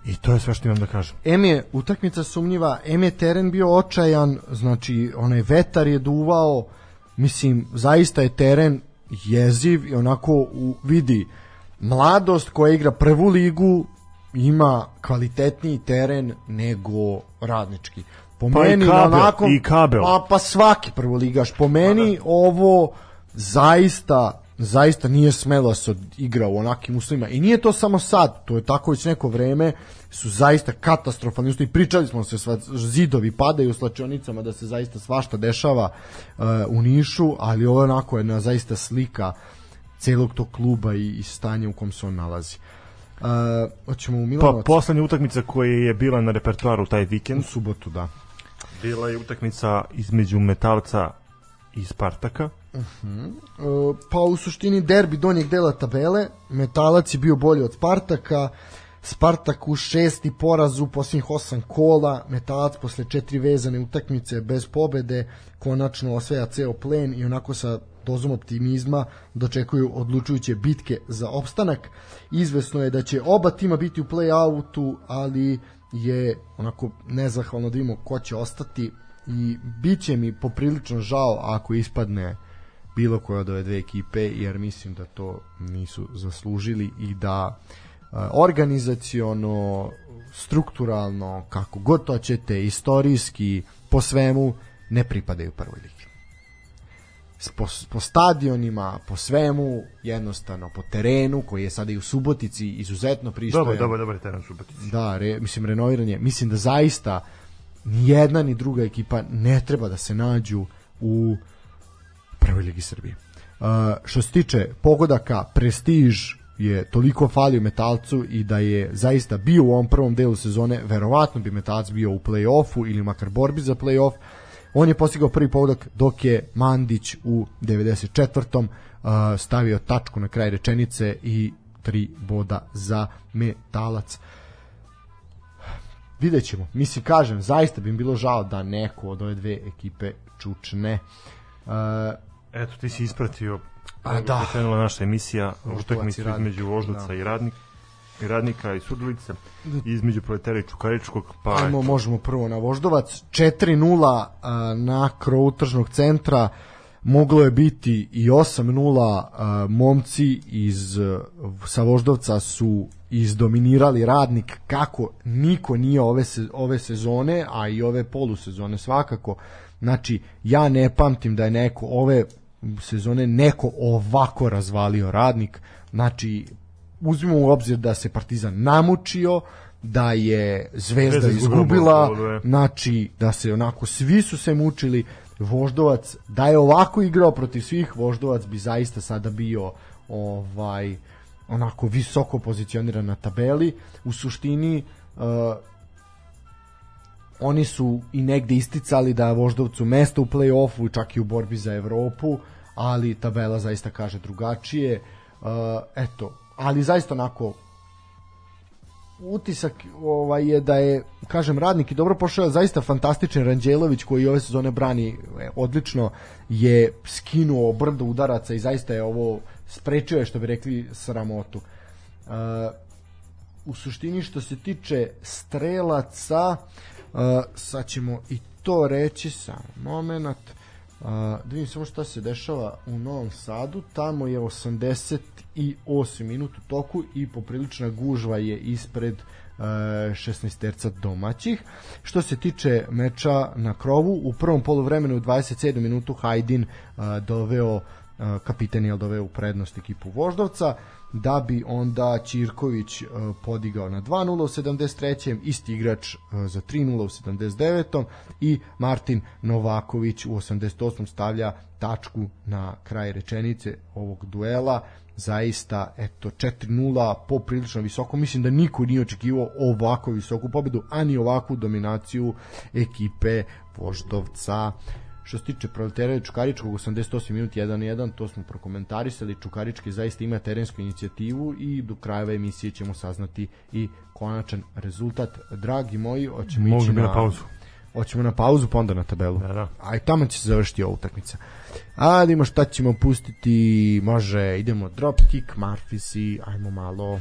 i to je sve što imam da kažem. M je utakmica sumnjiva, M je teren bio očajan, znači onaj vetar je duvao, mislim, zaista je teren jeziv i onako u, vidi mladost koja igra prvu ligu ima kvalitetniji teren nego radnički. Po Pa i meni Kabel, onako, i Kabel. Pa, pa svaki prvoligaš. Po meni ovo zaista zaista nije smelo da se igra u onakim uslovima i nije to samo sad, to je tako već neko vreme su zaista katastrofalni uslovi, pričali smo se sva, zidovi padaju u slačionicama da se zaista svašta dešava uh, u Nišu, ali ovo je onako jedna zaista slika celog tog kluba i, i stanja u kom se on nalazi. Uh, hoćemo u Pa poslednja utakmica koja je bila na repertoaru taj u vikend subotu, da. bila je utakmica između Metalca i Spartaka. E, pa u suštini derbi donjeg dela tabele, Metalac je bio bolji od Spartaka, Spartak u šesti poraz u posljednjih osam kola, Metalac posle četiri vezane utakmice bez pobede, konačno osvaja ceo plen i onako sa dozom optimizma dočekuju odlučujuće bitke za opstanak. Izvesno je da će oba tima biti u play-outu, ali je onako nezahvalno da vidimo ko će ostati i bit će mi poprilično žao ako ispadne bilo koja od ove dve ekipe jer mislim da to nisu zaslužili i da e, organizaciono strukturalno kako god to ćete istorijski po svemu ne pripadaju prvoj ligi po, po stadionima, po svemu, jednostavno po terenu koji je sada i u Subotici izuzetno pristojan. Dobar, dobar, dobar teren Subotici. Da, re, mislim renoviran je. Mislim da zaista ni jedna ni druga ekipa ne treba da se nađu u prvoj ligi Srbije. Uh, što se tiče pogodaka, prestiž je toliko falio Metalcu i da je zaista bio u ovom prvom delu sezone, verovatno bi Metalac bio u play-offu ili makar borbi za play-off. On je postigao prvi pogodak dok je Mandić u 94. Uh, stavio tačku na kraj rečenice i tri boda za Metalac vidjet ćemo. Mislim, kažem, zaista bi mi bilo žao da neko od ove dve ekipe čučne. Uh, Eto, ti si ispratio A, kako da. krenula naša emisija utakmicu između Voždovca Da. i Radnik i Radnika i Surdulice i između Proletera i Čukaričkog pa Ajmo, možemo prvo na Voždovac. 4-0 a, na krovu tržnog centra. Moglo je biti i 8-0. a, Momci iz a, sa Voždovca su izdominirali radnik kako niko nije ove, se, ove sezone, a i ove polusezone svakako. Znači, ja ne pamtim da je neko ove sezone neko ovako razvalio radnik. Znači, uzmimo u obzir da se Partizan namučio, da je Zvezda Zvezda izgubila bodove. znači da se onako svi su se mučili, Voždovac da je ovako igrao protiv svih, Voždovac bi zaista sada bio ovaj onako visoko pozicioniran na tabeli. U suštini uh, oni su i negde isticali da Voždovcu mesto u play-offu, čak i u borbi za Evropu, ali tabela zaista kaže drugačije. Uh, eto, ali zaista onako utisak ovaj je da je kažem radnik i dobro pošao zaista fantastičan Ranđelović koji ove sezone brani e, odlično je skinuo brdo udaraca i zaista je ovo sprečio je što bi rekli sramotu uh, u suštini što se tiče strelaca uh, sad ćemo i to reći samo moment A, da vidim samo šta se dešava u Novom Sadu. Tamo je 88 minut u toku i poprilična gužva je ispred e, 16 terca domaćih. Što se tiče meča na krovu, u prvom poluvremenu u 27 minutu Hajdin a, doveo a, kapiten je doveo u prednost ekipu Voždovca da bi onda Ćirković podigao na 2-0 u 73. isti igrač za 3-0 u 79. i Martin Novaković u 88. stavlja tačku na kraj rečenice ovog duela zaista eto 4-0 poprilično visoko mislim da niko nije očekivao ovako visoku pobedu ani ovakvu dominaciju ekipe Voždovca Što se tiče proletera Čukaričkog 88 minut 1-1, to smo prokomentarisali. Čukarički zaista ima terensku inicijativu i do krajeva emisije ćemo saznati i konačan rezultat. Dragi moji, hoćemo Mogu ići na, na pauzu. Hoćemo na pauzu, pa onda na tabelu. Da, da. A i tamo će se završiti ova utakmica. A da vidimo šta ćemo pustiti. Može, idemo Dropkick, Marfisi, ajmo malo.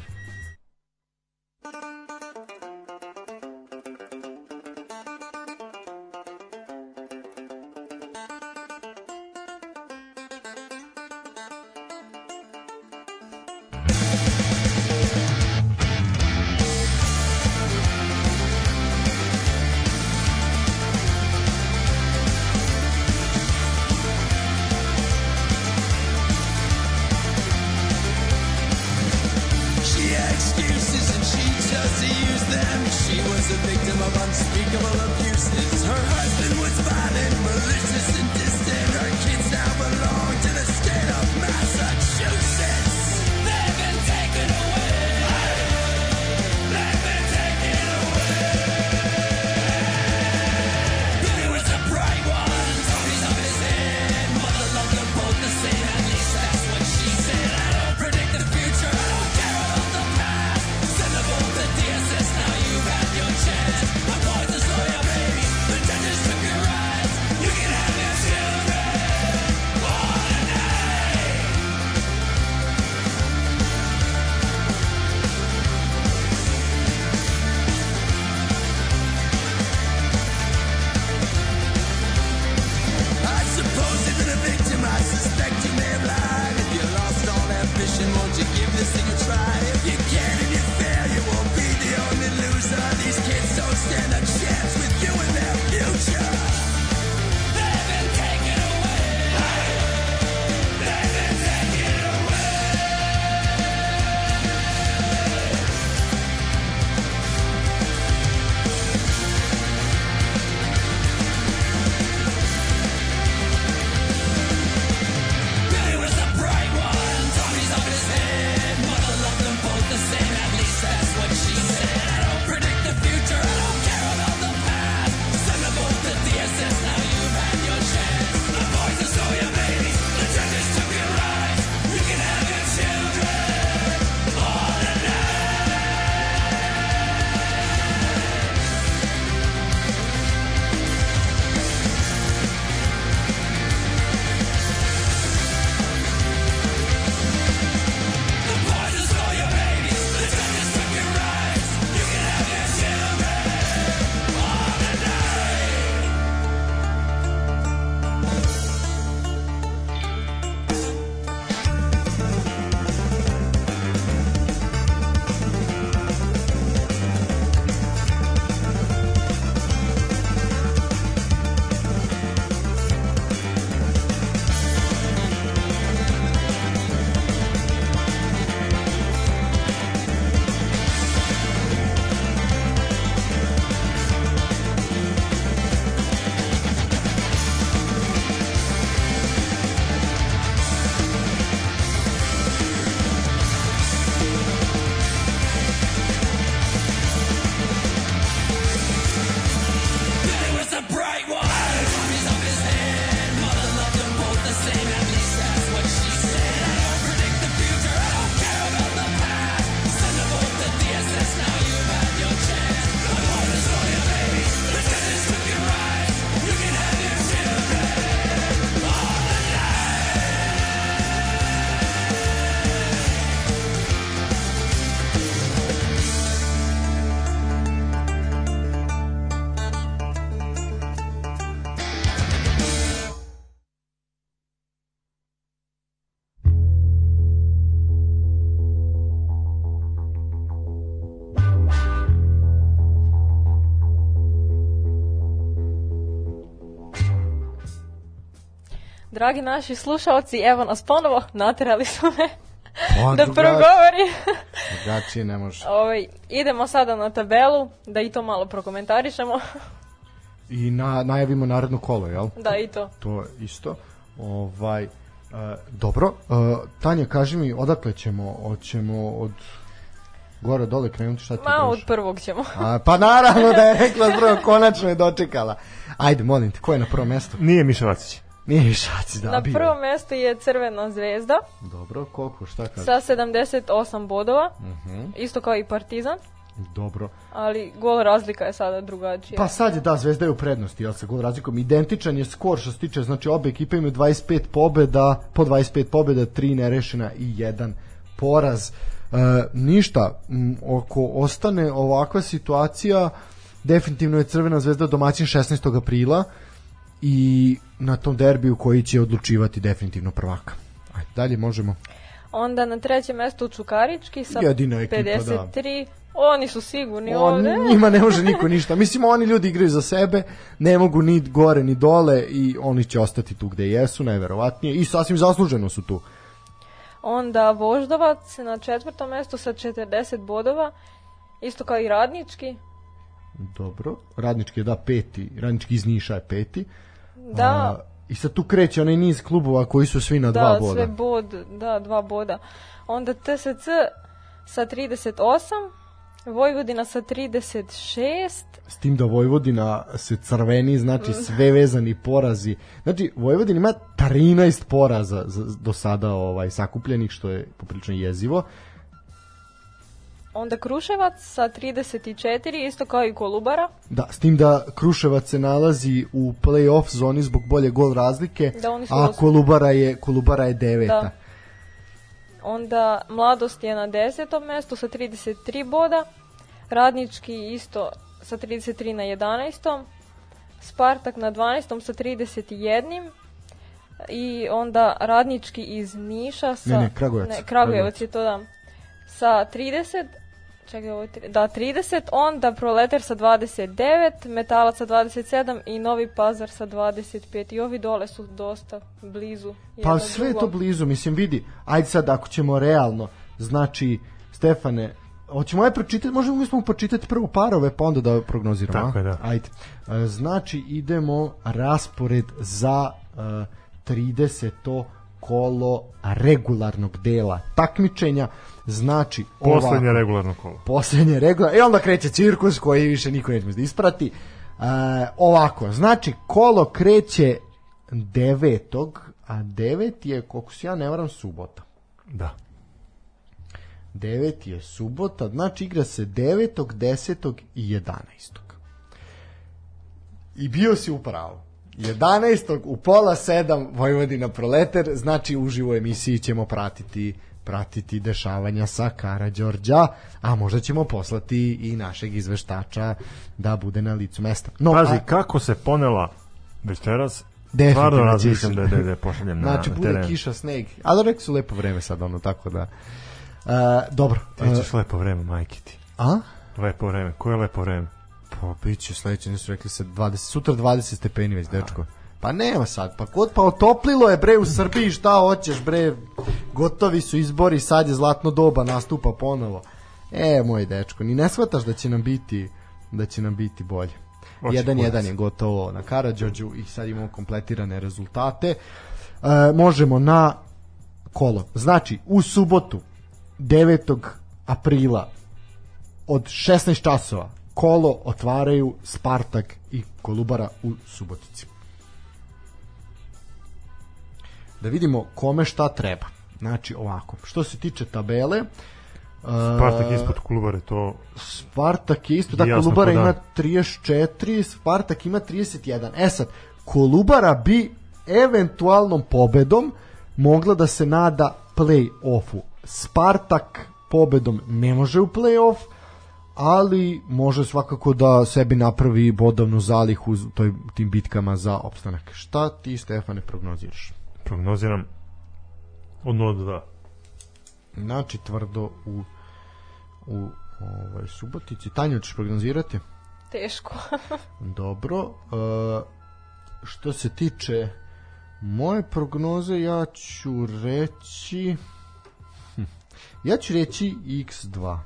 Dragi naši slušalci, evo nas ponovo, naterali su me Pa, da progovorim. Drugačije ne može. Ovaj, idemo sada na tabelu, da i to malo prokomentarišemo. I na, najavimo naredno kolo, jel? da, i to. To isto. Ovaj, e, dobro, e, Tanja, kaži mi, odakle ćemo? Hoćemo od gore dole krenuti, šta ti Ma, od prvog ćemo. A, pa naravno da je rekla prvo, konačno je dočekala. Ajde, molim te, ko je na prvom mestu? Nije Miša Vacić. Nije Višaci, da, na bio. prvom mestu je Crvena zvezda Dobro, koliko, šta kaže? sa 78 bodova, Mhm. isto kao i Partizan, Dobro. ali gol razlika je sada drugačija. Pa sad je, da, Zvezda je u prednosti, jel sa gol razlikom. Identičan je skor što se tiče, znači obe ekipe imaju 25 pobeda, po 25 pobeda, 3 nerešena i jedan poraz. E, ništa, m, oko ostane ovakva situacija, definitivno je Crvena zvezda domaćin 16. aprila i na tom derbiju koji će odlučivati definitivno prvaka. Ajde, dalje možemo. Onda na trećem mestu Čukarički sa Jedina ekipa, da. 53. Oni su sigurni On, ovde. njima ne može niko ništa. Mislim, oni ljudi igraju za sebe, ne mogu ni gore ni dole i oni će ostati tu gde jesu, najverovatnije. I sasvim zasluženo su tu. Onda Voždovac na četvrtom mestu sa 40 bodova, isto kao i Radnički. Dobro. Radnički je da peti, radnički iz Niša je peti. Da, A, I sad tu kreće onaj niz klubova koji su svi na dva da, boda. sve bod, da, dva boda. Onda TSC sa 38, Vojvodina sa 36, S tim da Vojvodina se crveni, znači sve vezani porazi. Znači, Vojvodina ima 13 poraza za- do sada ovaj, sakupljenih, što je poprilično jezivo. Onda Kruševac sa 34, isto kao i Kolubara. Da, s tim da Kruševac se nalazi u play-off zoni zbog bolje gol razlike, Da, oni su a osmi. Kolubara je, Kolubara je deveta. Da. Onda Mladost je na 10. mestu sa 33 boda, Radnički isto sa 33 na 11. Spartak na 12. sa 31. I onda Radnički iz Niša sa... Ne, ne, Kragujevac. Ne, Kragujevac Kragujevac. je to da. Sa 30, čekaj, ovo je tri- da, 30, onda Proletar sa 29, Metalac sa 27 i Novi Pazar sa 25. I ovi dole su dosta blizu. Pa sve je to blizu, mislim, vidi. Ajde sad, ako ćemo realno, znači, Stefane, hoćemo aj pročitati, možemo mi smo pročitati prvo parove, pa onda da prognoziramo. Tako je, da. Ajde. E, Znači, idemo raspored za e, 30. kolo regularnog dela takmičenja. Znači, Poslednje ovako. regularno kolo. poslednje regular i onda kreće cirkus koji više niko neće da isprati. E, ovako, znači kolo kreće devetog, a devet je, koliko se ja ne varam, subota. Da. 9 je subota, znači igra se 9. 10. i 11. I bio si upravo. 11. u pola 7 Vojvodina Proleter, znači uživo emisiji ćemo pratiti pratiti dešavanja sa Karađorđa, a možda ćemo poslati i našeg izveštača da bude na licu mesta. No, Pazi, a- kako se ponela večeras, stvarno razmišljam da, da, da je pošaljem na, znači na bude teren. kiša, sneg, ali rekli su lepo vreme sad ono, tako da... Uh, dobro. Ti Uh, ćeš lepo vreme, majke ti. a? Lepo vreme. Koje je lepo vreme? Pa bit će sledeće, nisu rekli se 20, sutra 20 stepeni već, dečko. Pa nema sad, pa kod pa otoplilo je bre u Srbiji, šta hoćeš bre, gotovi su izbori, sad je zlatno doba, nastupa ponovo. E, moj dečko, ni ne shvataš da će nam biti, da će nam biti bolje. Hoće jedan kurac. jedan je gotovo na Karadžođu i sad imamo kompletirane rezultate. E, možemo na kolo. Znači, u subotu 9. aprila od 16 časova kolo otvaraju Spartak i Kolubara u Subotici. Da vidimo kome šta treba. Znači ovako, što se tiče tabele, Spartak e, ispod Kolubare, to Spartak je isto, da Kolubara ko dan. ima 34, Spartak ima 31. E sad, Kolubara bi eventualnom pobedom mogla da se nada play-offu. Spartak pobedom ne može u play-off, ali može svakako da sebi napravi bodovnu zalihu u toj, tim bitkama za opstanak. Šta ti, Stefane, prognoziraš? Prognoziram od 0 do 2. Znači, tvrdo u, u ovaj, Subotici. Tanja, ćeš prognozirati? Teško. Dobro. Uh, što se tiče Moje prognoze ja ću reći Hm. ja ću reći x2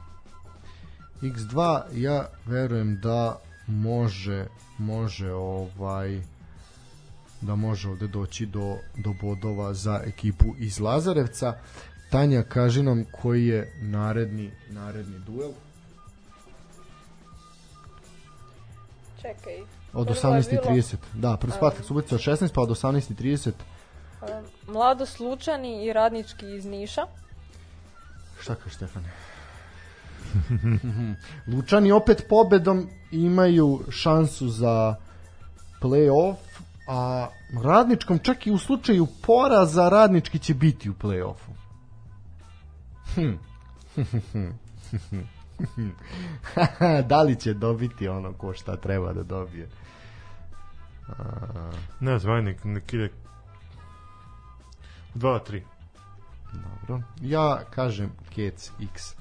x2 ja verujem da može može ovaj da može ovde doći do, do bodova za ekipu iz Lazarevca Tanja kaži nam koji je naredni naredni duel Čekaj. od Prvo je 18.30 da, prvo Spartak Subotica od 16 pa od 18.30 bilo, um, Mlado Slučani i Radnički iz Niša. Šta kaže Stefane? Lučani opet pobedom imaju šansu za play-off, a radničkom čak i u slučaju poraza radnički će biti u play-offu. Hm. da li će dobiti ono ko šta treba da dobije? Ne znam, nek, nek ide 2-3. Dobro. Ja kažem Kec X.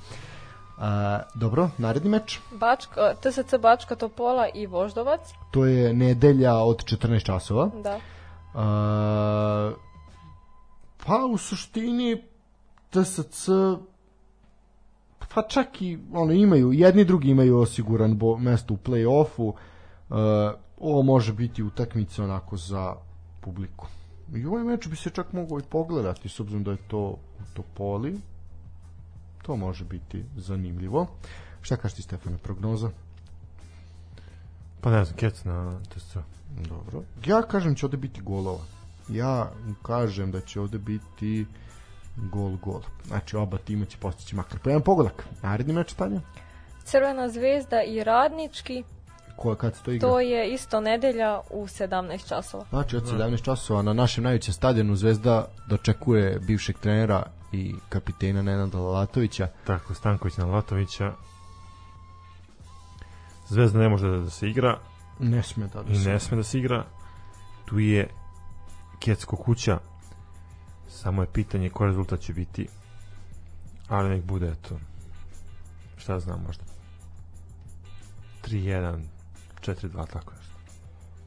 A, dobro, naredni meč. Bačka, TSC Bačka Topola i Voždovac. To je nedelja od 14 časova. Da. A, pa u suštini TSC pa čak i ono imaju jedni drugi imaju osiguran bo, mesto u play-offu. Ovo može biti utakmica onako za publiku. I ovaj meč bi se čak mogao i pogledati s obzirom da je to u Topoli. To može biti zanimljivo. Šta kažeš ti Stefane, prognoza? Pa ne znam, kec na TSC. Dobro. Ja kažem da će ovde biti golova. Ja kažem da će ovde biti gol gol. Znači oba tima će postići makar po jedan pogodak. Naredni meč Tanja? Crvena zvezda i Radnički. Ko, kad se to igra? To je isto nedelja u 17 časova. Znači od 17 časova na našem najvećem stadionu Zvezda dočekuje bivšeg trenera i kapitena Nenada Lalatovića. Tako, Stanković na Latovića. Zvezda ne može da, da se igra Ne sme da i se... ne sme da se igra. Tu je Kecko kuća. Samo je pitanje koji rezultat će biti. Ali nek bude, eto, šta znam, možda 3-1, 4-2, tako nešto.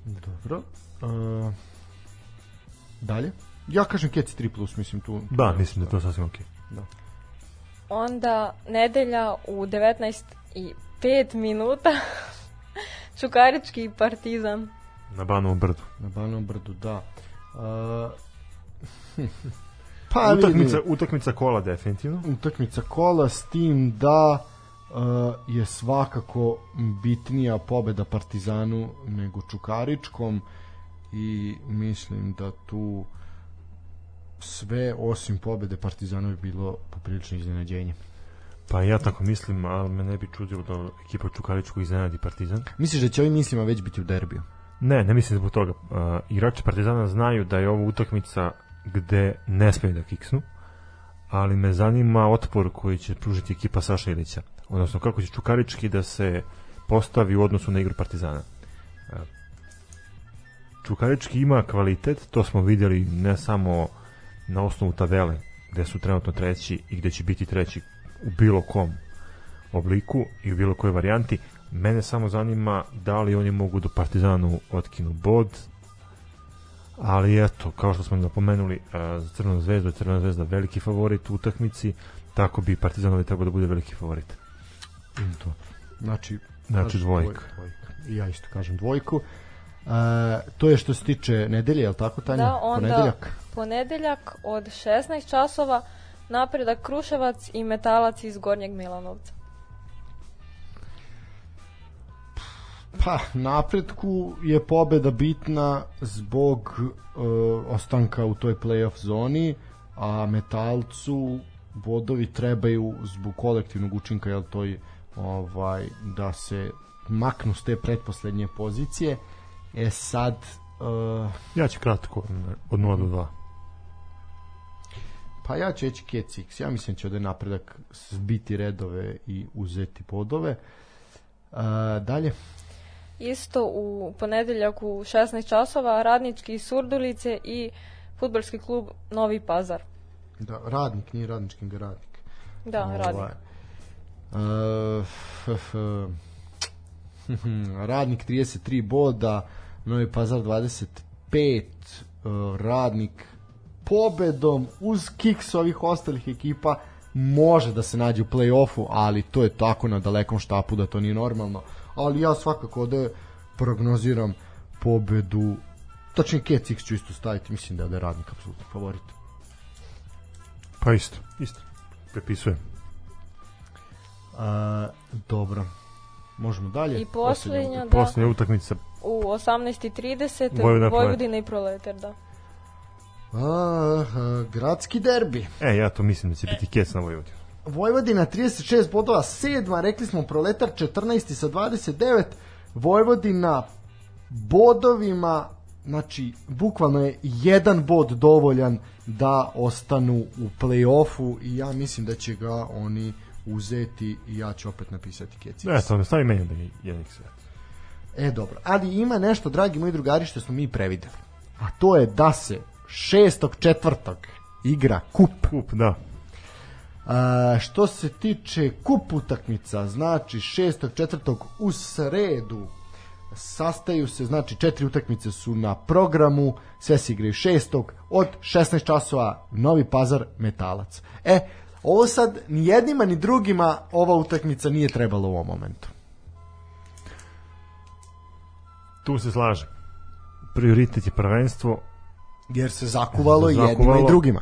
Dobro. Uh, dalje? Ja kažem Keci 3+, plus, mislim tu... Da, mislim da je to sasvim okej. Onda nedelja u 19 i 5 minuta. Čukarički i Partizan. Na Banovom brdu. Na Banovom brdu, da. Uh, pa utakmica, vidi, utakmica kola definitivno. utakmica kola s tim da je svakako bitnija pobeda Partizanu nego Čukaričkom i mislim da tu sve osim pobede Partizanu je bilo poprilično iznenađenje. Pa ja tako mislim, ali me ne bi čudilo da ekipa Čukaričkog iznenadi Partizan. Misliš da će ovim mislima već biti u derbiju? Ne, ne mislim zbog toga. Uh, igrači Partizana znaju da je ovo utakmica gde ne smeju da kiksnu, ali me zanima otpor koji će pružiti ekipa Saša Ilića. Odnosno, kako će Čukarički da se postavi u odnosu na igru Partizana. Uh, Čukarički ima kvalitet, to smo vidjeli ne samo na osnovu tabele, gde su trenutno treći i gde će biti treći u bilo kom obliku i u bilo kojoj varijanti. Mene samo zanima da li oni mogu do Partizanu otkinu bod, ali eto, kao što smo napomenuli, a, za Crvenu zvezdu je Crvena zvezda veliki favorit u utakmici, tako bi Partizanovi trebao da bude veliki favorit. Dobro. Znači, Znači kažeš dvojka. dvojka. I ja isto kažem dvojku. E, to je što se tiče nedelje, je li tako Tanja? Da, onda Ponedeljak. ponedeljak od 16 časova napredak Kruševac i Metalac iz Gornjeg Milanovca. Pa, napretku je pobeda bitna zbog uh, ostanka u toj playoff zoni, a metalcu bodovi trebaju zbog kolektivnog učinka, jel to je ovaj, da se maknu s te pretposlednje pozicije. E sad, uh, Ja ću kratko, od 0 do 2. pa ja ću Kec X. Ja mislim da će ovde napredak zbiti redove i uzeti bodove. Uh, dalje, Isto u ponedeljak u 16 časova radnički iz Surdulice i futbolski klub Novi Pazar. da, radnik, nije radnički, nego radnik. Da, radnik. Ovaj, f, radnik 33 boda, Novi Pazar 5 uh, radnik pobedom uz kiks ovih ostalih ekipa može da se nađe u play-offu, ali to je tako na dalekom štapu da to nije normalno. Ali ja svakako da prognoziram pobedu tačnije Kec X ću isto staviti, mislim da je radnik apsolutno favorit. Pa isto, isto. Prepisujem. A, dobro. Možemo dalje. I posljednja, da, Posljednja utakmica u 18.30 Vojvodina Vojvodina, i Proletar, da. A, a, gradski derbi. E, ja to mislim da će biti kec na Vojvodinu. Vojvodina 36 bodova, sedma, rekli smo Proletar 14 sa 29, Vojvodina bodovima, znači bukvalno je jedan bod dovoljan da ostanu u play-offu i ja mislim da će ga oni uzeti i ja ću opet napisati Keci. Ne stavi meni da je jedan x E, dobro. Ali ima nešto, dragi moji drugari, što smo mi prevideli. A to je da se šestog četvrtog igra kup Kup, da. A, što se tiče kup utakmica, znači 6. četvrtog u sredu sastaju se, znači četiri utakmice su na programu, sve se igraju šestog, od 16 časova Novi Pazar Metalac. E, ovo sad ni jednima ni drugima ova utakmica nije trebala u ovom momentu. Tu se slažem. Prioritet je prvenstvo, Jer se zakuvalo, Zakuvalo. jednima i drugima.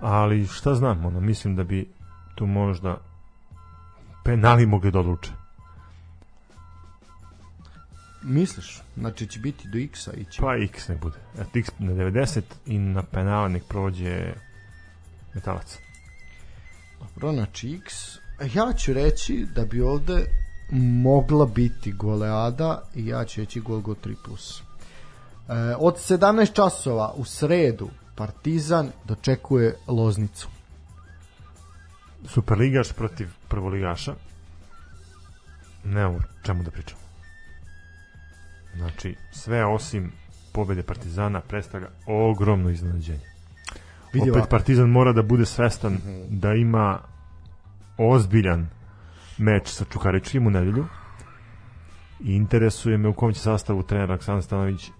ali šta znam, ono, mislim da bi tu možda penali mogli da odluče. Misliš? Znači će biti do X-a ići. Pa x nek bude. Eto, x na 90 i na penale nek prođe metalac. Dobro, znači X. Ja ću reći da bi ovde mogla biti goleada i ja ću reći gol go 3+. plus. E, od 17 časova u sredu Partizan dočekuje Loznicu. Superligaš protiv prvoligaša. Nemamo čemu da pričamo. Znači, sve osim pobede Partizana predstavlja ogromno iznenađenje. Vidi Opet ovako. Partizan mora da bude svestan da ima ozbiljan meč sa Čukaričkim u nedelju i interesuje me u kom će sastavu trener Aleksandar Stanović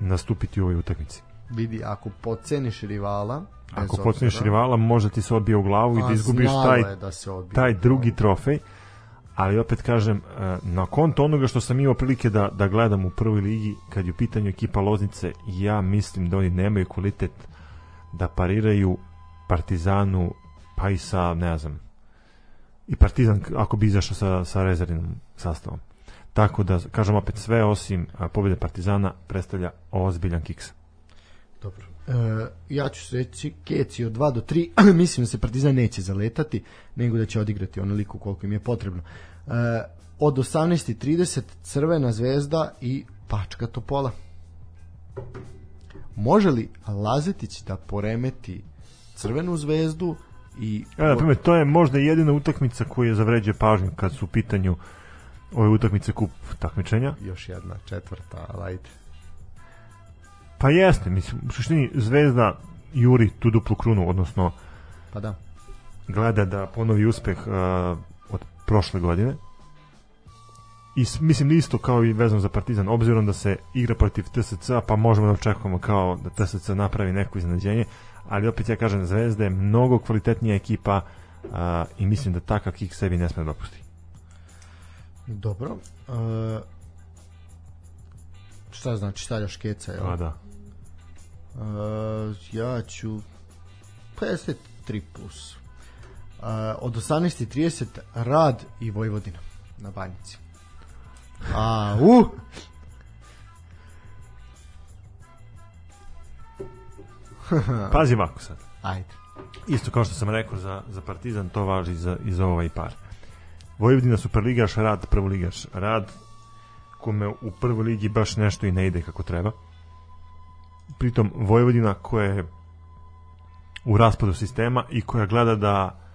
nastupiti u ovoj utakmici. Vidi, ako podceniš rivala, Ako obzira- rivala, može ti se odbije u glavu i A, da izgubiš taj da se odbije. taj drugi trofej ali opet kažem e, na konto onoga što sam imao prilike da, da gledam u prvoj ligi kad je u pitanju ekipa Loznice ja mislim da oni nemaju kvalitet da pariraju Partizanu pa i sa ne znam i Partizan ako bi izašao sa, sa rezervnim sastavom tako da kažem opet sve osim pobjede Partizana predstavlja ozbiljan kiks Dobro. E, ja ću reći Keci od 2 do 3, mislim da se Partizan neće zaletati, nego da će odigrati onoliko koliko im je potrebno. E, od 18.30 Crvena zvezda i Pačka Topola. Može li Lazetić da poremeti Crvenu zvezdu i E, na primjer, to je možda jedina utakmica koja zavređuje pažnju kad su u pitanju ove utakmice kup takmičenja. još jedna četvrta, ali ajde. Pa jeste, mislim, u suštini Zvezda juri tu duplu krunu, odnosno Pa da. gleda da ponovi uspeh uh, od prošle godine. I mislim isto kao i vezano za Partizan, obzirom da se igra protiv TSC, pa možemo da očekujemo kao da TSC napravi neko iznenađenje, ali opet ja kažem, Zvezda je mnogo kvalitetnija ekipa uh, i mislim da takav kik sebi ne sme da dopusti. Dobro. E, šta znači, šta još Keca, jel? Pa da. Uh, ja ću 53 plus. Uh, od 18.30 Rad i Vojvodina na banjici. A, uh! Pazi ovako sad. Ajde. Isto kao što sam rekao za, za Partizan, to važi za, i za ovaj par. Vojvodina Superligaš, rad prvoligaš. Rad kome u prvoj ligi baš nešto i ne ide kako treba. Pritom Vojvodina koja je u raspadu sistema i koja gleda da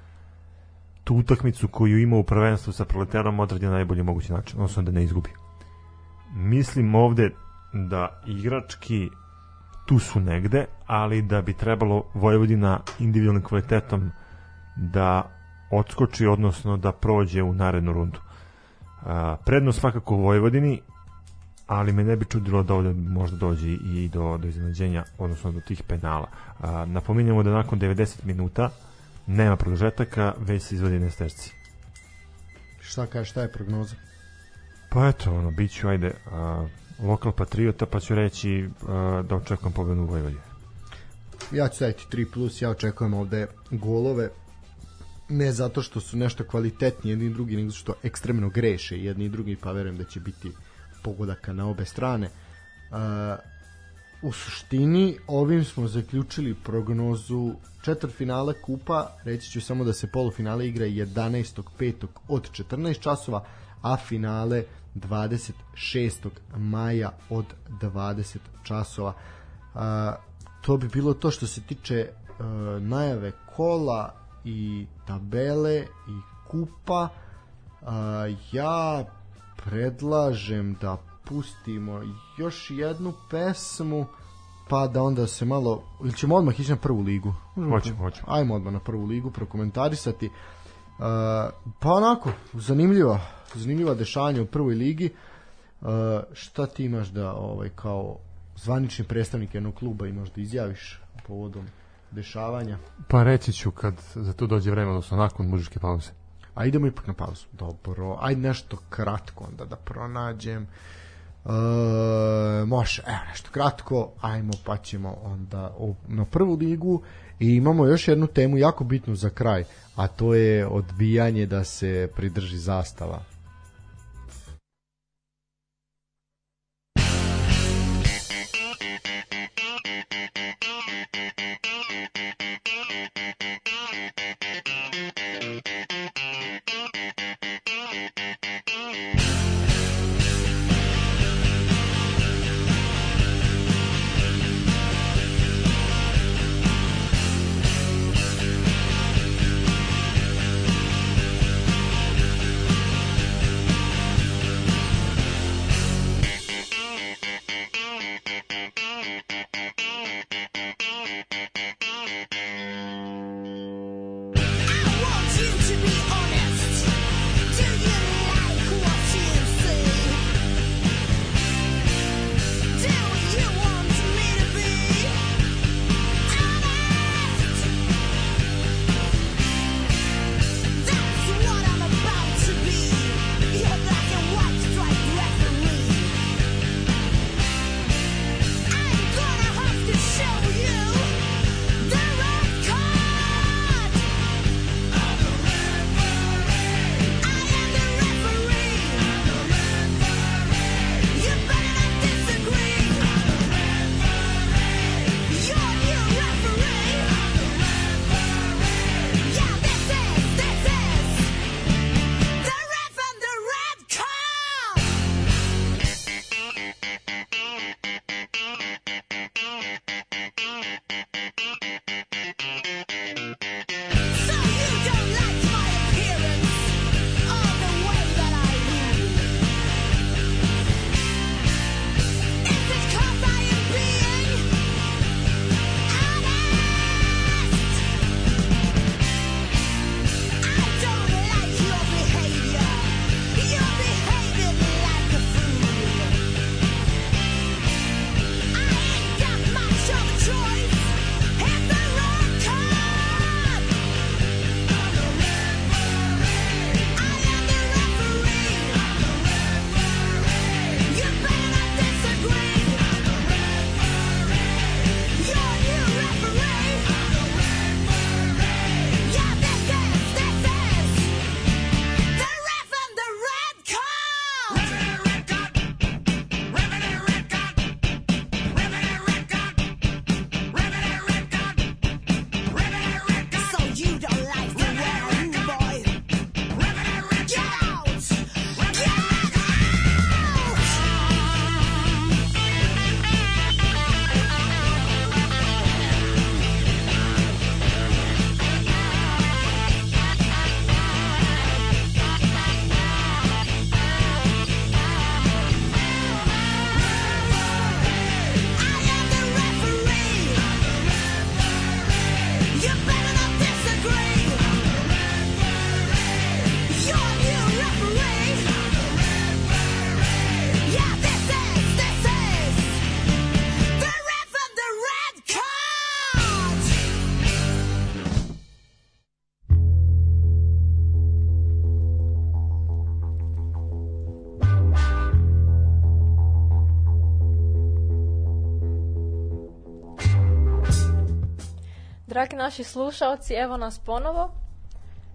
tu utakmicu koju ima u prvenstvu sa proletarom odradi na najbolji mogući način, odnosno da ne izgubi. Mislim ovde da igrački tu su negde, ali da bi trebalo Vojvodina individualnim kvalitetom da odskoči, odnosno da prođe u narednu rundu. Prednost svakako u Vojvodini, ali me ne bi čudilo da ovde možda dođe i do, do iznenađenja, odnosno do tih penala. Napominjamo da nakon 90 minuta nema produžetaka, već se izvodi nesterci. Šta kaže, šta je prognoza? Pa eto, ono, bit ću, ajde, a, lokal patriota, pa ću reći a, da očekujem pobedu u Vojvodini. Ja ću staviti 3+, plus, ja očekujem ovde golove, ne zato što su nešto kvalitetni jedni i drugi, nego što ekstremno greše jedni i drugi, pa verujem da će biti pogodaka na obe strane. Uh, u suštini ovim smo zaključili prognozu četvrtfinale kupa, reći ću samo da se polufinale igra 11.5. od 14 časova, a finale 26. maja od 20 časova. Uh, to bi bilo to što se tiče uh, najave kola i tabele i kupa. Uh, ja predlažem da pustimo još jednu pesmu pa da onda se malo ili ćemo odmah ići na prvu ligu Hoćemo, hoćemo. ajmo odmah na prvu ligu prokomentarisati uh, pa onako zanimljiva zanimljiva dešanja u prvoj ligi uh, šta ti imaš da ovaj kao zvanični predstavnik jednog kluba imaš da izjaviš povodom dešavanja Pa reći ću kad za to dođe vreme, odnosno nakon muzičke pauze. A idemo ipak na pauzu. Dobro, ajde nešto kratko onda da pronađem. E, može, evo nešto kratko, ajmo pa ćemo onda na prvu ligu i imamo još jednu temu jako bitnu za kraj, a to je odbijanje da se pridrži zastava. Dragi naši slušalci, evo nas ponovo.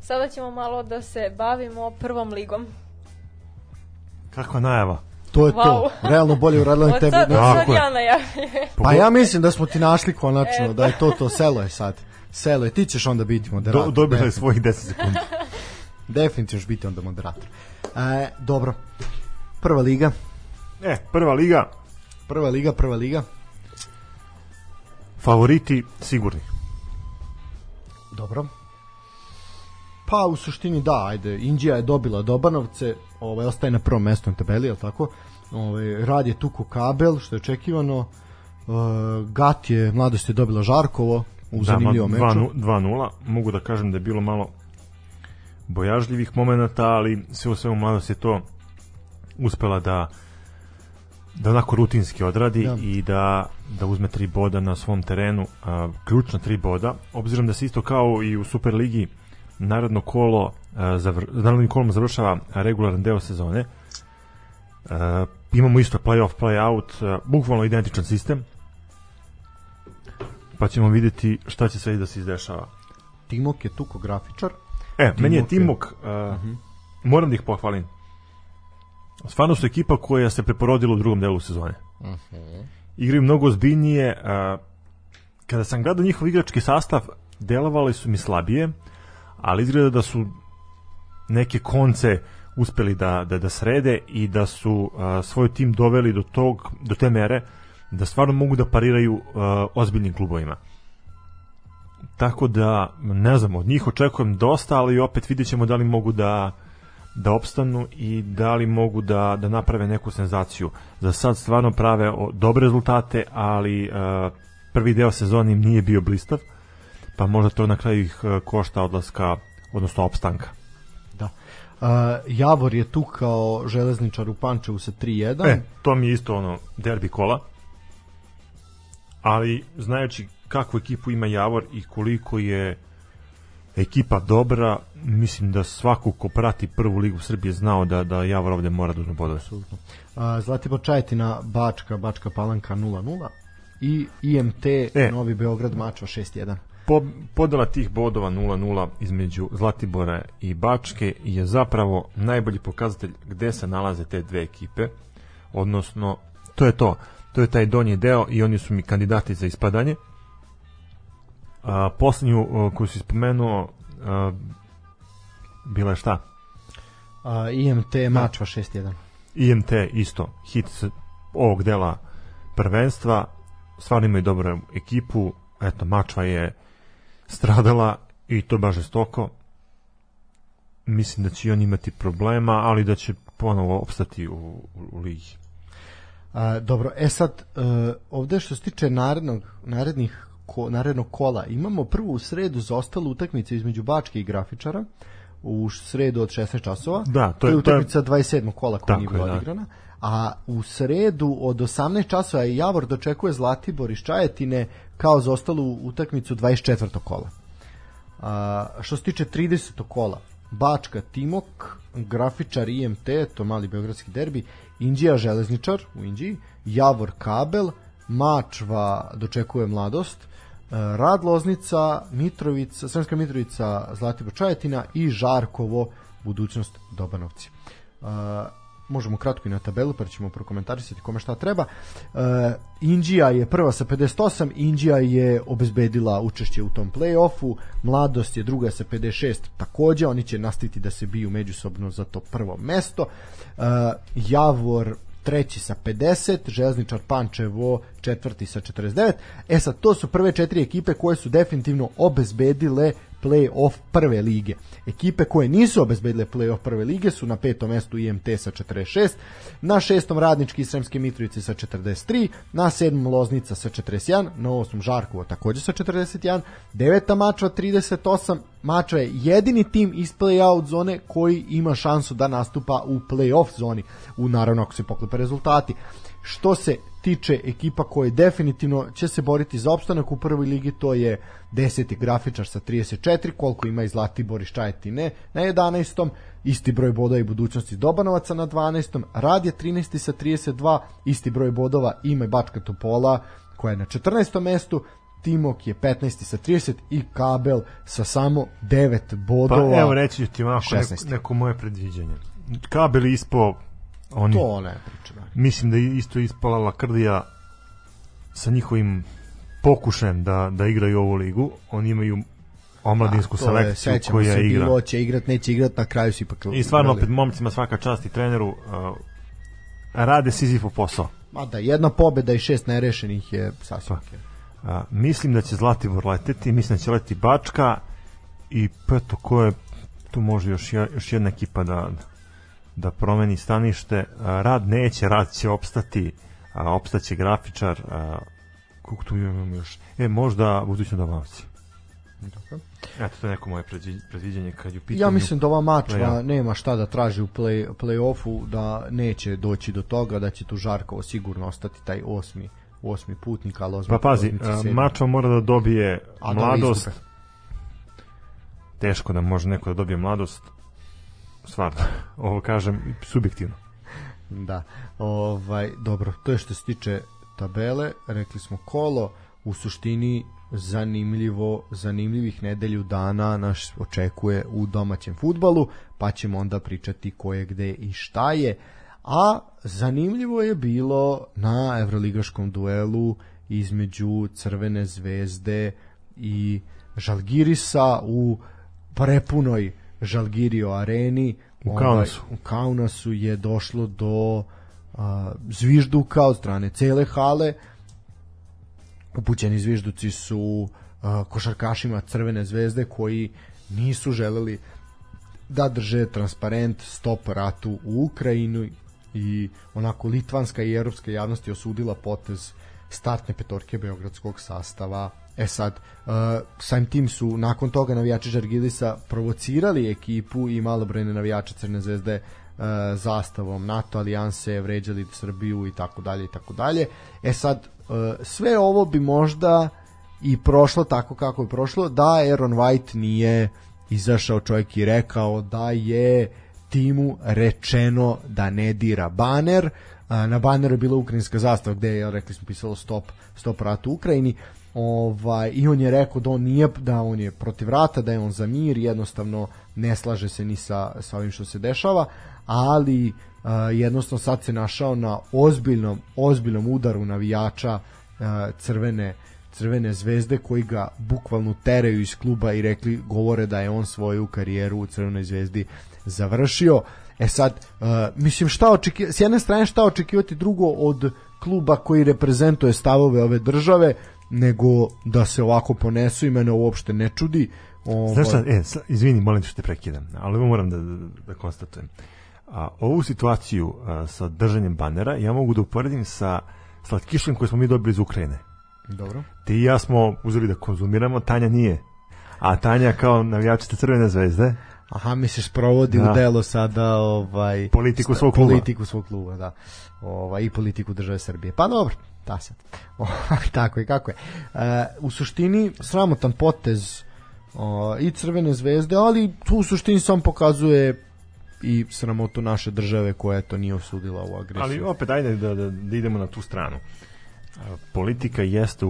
Sada ćemo malo da se bavimo prvom ligom. Kakva najava? To je to. Wow. Realno bolje uradila nek Od tebi. od Tako sad je. ja najavljujem. Pa ja mislim da smo ti našli konačno, E, da je to to, selo je sad. Selo je, ti ćeš onda biti moderator. Do, dobili definitivno. svojih 10 sekundi. Definitivno ćeš biti onda moderator. E, dobro. Prva liga, E, prva liga, prva liga, prva liga. favoriti sigurni. Dobro. Pa u suštini da, ajde, Indija je dobila Dobanovce, ovaj, ostaje na prvom mestu na tabeli, jel tako? Ovaj, rad je tuko kabel, što je očekivano. Uh, Gat je, mladost je dobila Žarkovo u zanimljivom Da, ma, meču. 2:0, 2-0. Mogu da kažem da je bilo malo bojažljivih momenata, ali sve u svemu mladost je to uspela da da onako rutinski odradi Da. i da da uzme tri boda na svom terenu, a, ključna tri boda, obzirom da se isto kao i u Superligi narodno kolo a, zavr, narodnim kolom završava regularan deo sezone. A, imamo isto play-off, play-out, a, bukvalno identičan sistem. Pa ćemo vidjeti šta će sve da se izdešava. Timok je tuko grafičar. E, meni je Timok je- Timok, uh, moram da ih pohvalim. Stvarno su ekipa koja se preporodila u drugom delu sezone. Igraju mnogo ozbiljnije. Uh, kada sam gledao njihov igrački sastav, delovali su mi slabije, ali izgleda da su neke konce uspeli da, da, da srede i da su uh, svoj tim doveli do tog do te mere da stvarno mogu da pariraju uh, ozbiljnim klubovima. Tako da, ne znam, od njih očekujem dosta, ali opet vidjet ćemo da li mogu da da opstanu i da li mogu da, da naprave neku senzaciju. Za sad stvarno prave dobre rezultate, ali uh, prvi deo sezoni im nije bio blistav, pa možda to na kraju ih uh, košta odlaska, odnosno opstanka. Da. Uh, Javor je tu kao železničar u Pančevu sa 3-1. E, to mi je isto ono derbi kola. Ali znajući kakvu ekipu ima Javor i koliko je ekipa dobra, mislim da svako ko prati prvu ligu Srbije znao da da Javor ovde mora da uzme bodove. Uh, Zlatibor Čajetina, Bačka, Bačka Palanka 0-0 i IMT E. Novi Beograd mačva 6-1. Po, podela tih bodova 0-0 između Zlatibora i Bačke je zapravo najbolji pokazatelj gde se nalaze te dve ekipe. Odnosno, to je to. To je taj donji deo i oni su mi kandidati za ispadanje. A, poslednju a, koju si spomenuo a, bila je šta? Uh, IMT mačva 6-1. IMT isto hit ovog dela prvenstva. Stvarno imaju dobru ekipu. Eto Mačva je stradala i to baš žestoko. Mislim da će i on imati problema ali da će ponovo opstati u, u, ligi. A, dobro, e sad, uh, ovde što se tiče narednog, narednih ko, narednog kola, imamo prvu u sredu za ostalu utakmicu između Bačke i Grafičara, u sredu od 16 časova. Da, to to je- je to je- utakmica 27. kola koja nije je, bila da. odigrana. A u sredu od 18 časova i Javor dočekuje Zlatibor iz Čajetine kao za ostalu utakmicu 24. kola. A, što se tiče 30. kola, Bačka Timok, Grafičar IMT, to mali beogradski derbi, Indija Železničar u Indiji, Javor Kabel, Mačva dočekuje mladost, e, Rad Loznica, Mitrovica, Sremska Mitrovica, Zlatibor Čajetina i Žarkovo, budućnost Dobanovci. Uh, možemo kratko i na tabelu pa ćemo prokomentarisati kome šta treba. Uh, Indija je prva sa 58, Indija je obezbedila učešće u tom play-offu, Mladost je druga sa 56, takođe oni će nastaviti da se biju međusobno za to prvo mesto. Javor treći sa 50, Železničar Pančevo četvrti sa 49. E sad, to su prve četiri ekipe koje su definitivno obezbedile play-off prve lige. Ekipe koje nisu obezbedile play-off prve lige su na petom mestu IMT sa 46, na šestom Radnički Sremske Mitrovice sa 43, na sedmom Loznica sa 41, na osmom Žarkovo takođe sa 41, deveta Mačva 38, Mačva je jedini tim iz play-out zone koji ima šansu da nastupa u play-off zoni, u naravno ako se poklepe rezultati. Što se tiče ekipa koje definitivno će se boriti za opstanak u prvoj ligi, to je 10. grafičar sa 34, koliko ima i Zlatibor iz Čajetine na 11. Isti broj bodova i budućnosti Dobanovaca na 12. Rad je 13. sa 32, isti broj bodova ima i Bačka Topola koja je na 14. mestu, Timok je 15. sa 30 i Kabel sa samo 9 Pa bodova. evo reći ću ti ovako neko, 16. neko moje predviđanje. Kabel je ispo oni, To ne priča. da. mislim da je isto ispala Lakrdija sa njihovim pokušajem da, da igraju ovu ligu. Oni imaju omladinsku je, selekciju sećamo koja se, igra. Bilo će igrat, neće igrat, na kraju su ipak... I stvarno opet momcima svaka čast i treneru uh, rade Sizifov posao. Ma da, jedna pobeda i šest nerešenih je sasvim Pa. okej. A, mislim da će Zlatibor leteti, mislim da će leteti Bačka i peto ko je tu može još, je- još jedna ekipa da da promeni stanište. Rad neće, rad će opstati, a, opstaće grafičar, a, koliko tu imam još? E, možda budućno dobavci. Eto, to je neko moje predvi- predviđanje kad je u pitanju. Ja mislim da ova mačva play-off. nema šta da traži u play, play-offu, da neće doći do toga, da će tu Žarkovo sigurno ostati taj osmi, osmi putnik, ali osmi Pa pazi. Mačva mora da dobije A da mladost. istupe. Teško da može neko da dobije mladost. Stvarno, ovo kažem subjektivno. Da, ovaj, dobro, to je što se tiče tabele, rekli smo kolo, u suštini zanimljivo, zanimljivih nedelju dana nas očekuje u domaćem futbalu, pa ćemo onda pričati ko je gde i šta je, a zanimljivo je bilo na evroligaškom duelu između Crvene zvezde i Žalgirisa u prepunoj Žalgirio areni U Ovaj, Kaunasu. u Kaunasu je došlo do a, zvižduka od strane cele hale upućeni zvižduci su a, košarkašima Crvene zvezde koji nisu želeli da drže transparent stop ratu u Ukrajinu i onako litvanska i evropska javnost je osudila potez startne petorke beogradskog sastava. E sad, uh, samim tim su nakon toga navijači Žargilisa provocirali ekipu i malobrojne navijače Crne zvezde uh, zastavom NATO alijanse, vređali Srbiju i tako dalje i tako dalje. E sad, uh, sve ovo bi možda i prošlo tako kako je prošlo. Da Aaron White nije izašao čovjek i rekao da je timu rečeno da ne dira baner. A, na baneru je bila ukrajinska zastava gde je rekli smo pisalo stop stop rat u Ukrajini ovaj i on je rekao da on nije da on je protiv rata da je on za mir jednostavno ne slaže se ni sa sa ovim što se dešava ali a, jednostavno sad se našao na ozbiljnom ozbiljnom udaru navijača a, crvene Crvene zvezde koji ga bukvalno teraju iz kluba i rekli govore da je on svoju karijeru u Crvenoj zvezdi završio. E sad, uh, mislim šta očekivati, s jedne strane šta očekivati drugo od kluba koji reprezentuje stavove ove države, nego da se ovako ponesu i mene uopšte ne čudi. Ovaj, Znaš šta, e, sa- izvini, molim te što te prekidam, ali ovo moram da, da, da konstatujem. A, ovu situaciju a, sa držanjem banera ja mogu da uporedim sa slatkišem koji smo mi dobili iz Ukrajine. Dobro. Ti i ja smo uzeli da konzumiramo, Tanja nije. A Tanja kao navijačica Crvene zvezde, Aha, misliš provodi Da. u delo sada ovaj Politiku svog kluba. Politiku svog kluba, da. Ovaj i politiku države Srbije. Pa dobro, sad. Ovaj, tako je kako je. E, u suštini sramotan potez o, i Crvene zvezde, ali tu u suštini sam pokazuje i sramotu naše države koja to nije osudila ovu agresiju. ali opet ajde da, da, da idemo na tu stranu. A, politika jeste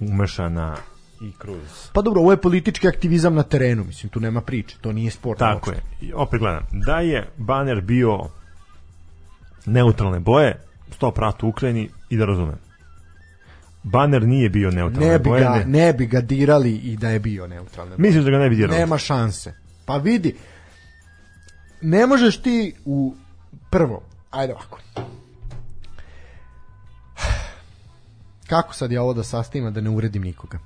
umešana i kroz Pa dobro, ovo je politički aktivizam na terenu, mislim, tu nema priče, to nije sport. Tako uopšte. je. I opet gledam, da je baner bio neutralne boje, stop rat u Ukrajini i da razumem. Baner nije bio neutralne Ne bi, ga, ne. ne bi ga dirali i da je bio neutralne boje. Misliš da ga ne bi dirali? Nema šanse. Pa vidi, ne možeš ti u prvo, ajde ovako. Kako sad ja ovo da sastavim da ne uredim nikoga?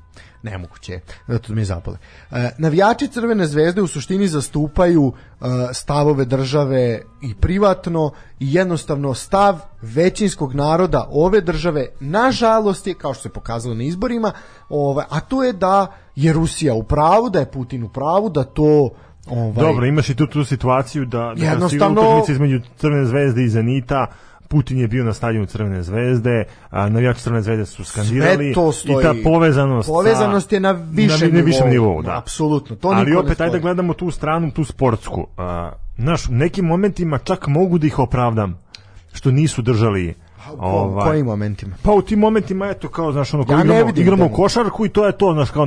Nemoguće je, zato mi je zapale. E, navijači Crvene zvezde u suštini zastupaju e, stavove države i privatno i jednostavno stav većinskog naroda ove države nažalost je, kao što se pokazalo na izborima, ovaj, a to je da je Rusija u pravu, da je Putin u pravu, da to ovaj, Dobro, imaš i tu, tu situaciju da, da Jednostavno- utakmica između Crvene zvezde i Zenita, Putin je bio na stadionu Crvene zvezde, a navijači Crvene zvezde su skandirali stoji. i ta povezanost Povezanost sa, je na višem na, na višem nivou. nivou, da. Apsolutno, to Ali opet ajde da gledamo tu stranu, tu sportsku. A, znaš, u nekim momentima čak mogu da ih opravdam što nisu držali Ovaj. kojim momentima? Pa u tim momentima, eto, kao, znaš, ono, kao Ja igramo, vidim igramo košarku i to je to, znaš, kao,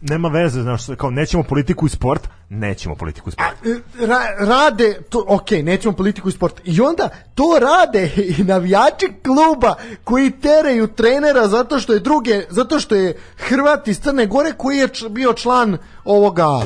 nema veze, znaš, kao, nećemo politiku i sport, nećemo politiku i sport. E, Ra, rade, to, ok, nećemo politiku i sport. I onda to rade i navijači kluba koji teraju trenera zato što je druge, zato što je Hrvat iz Crne Gore koji je bio član ovoga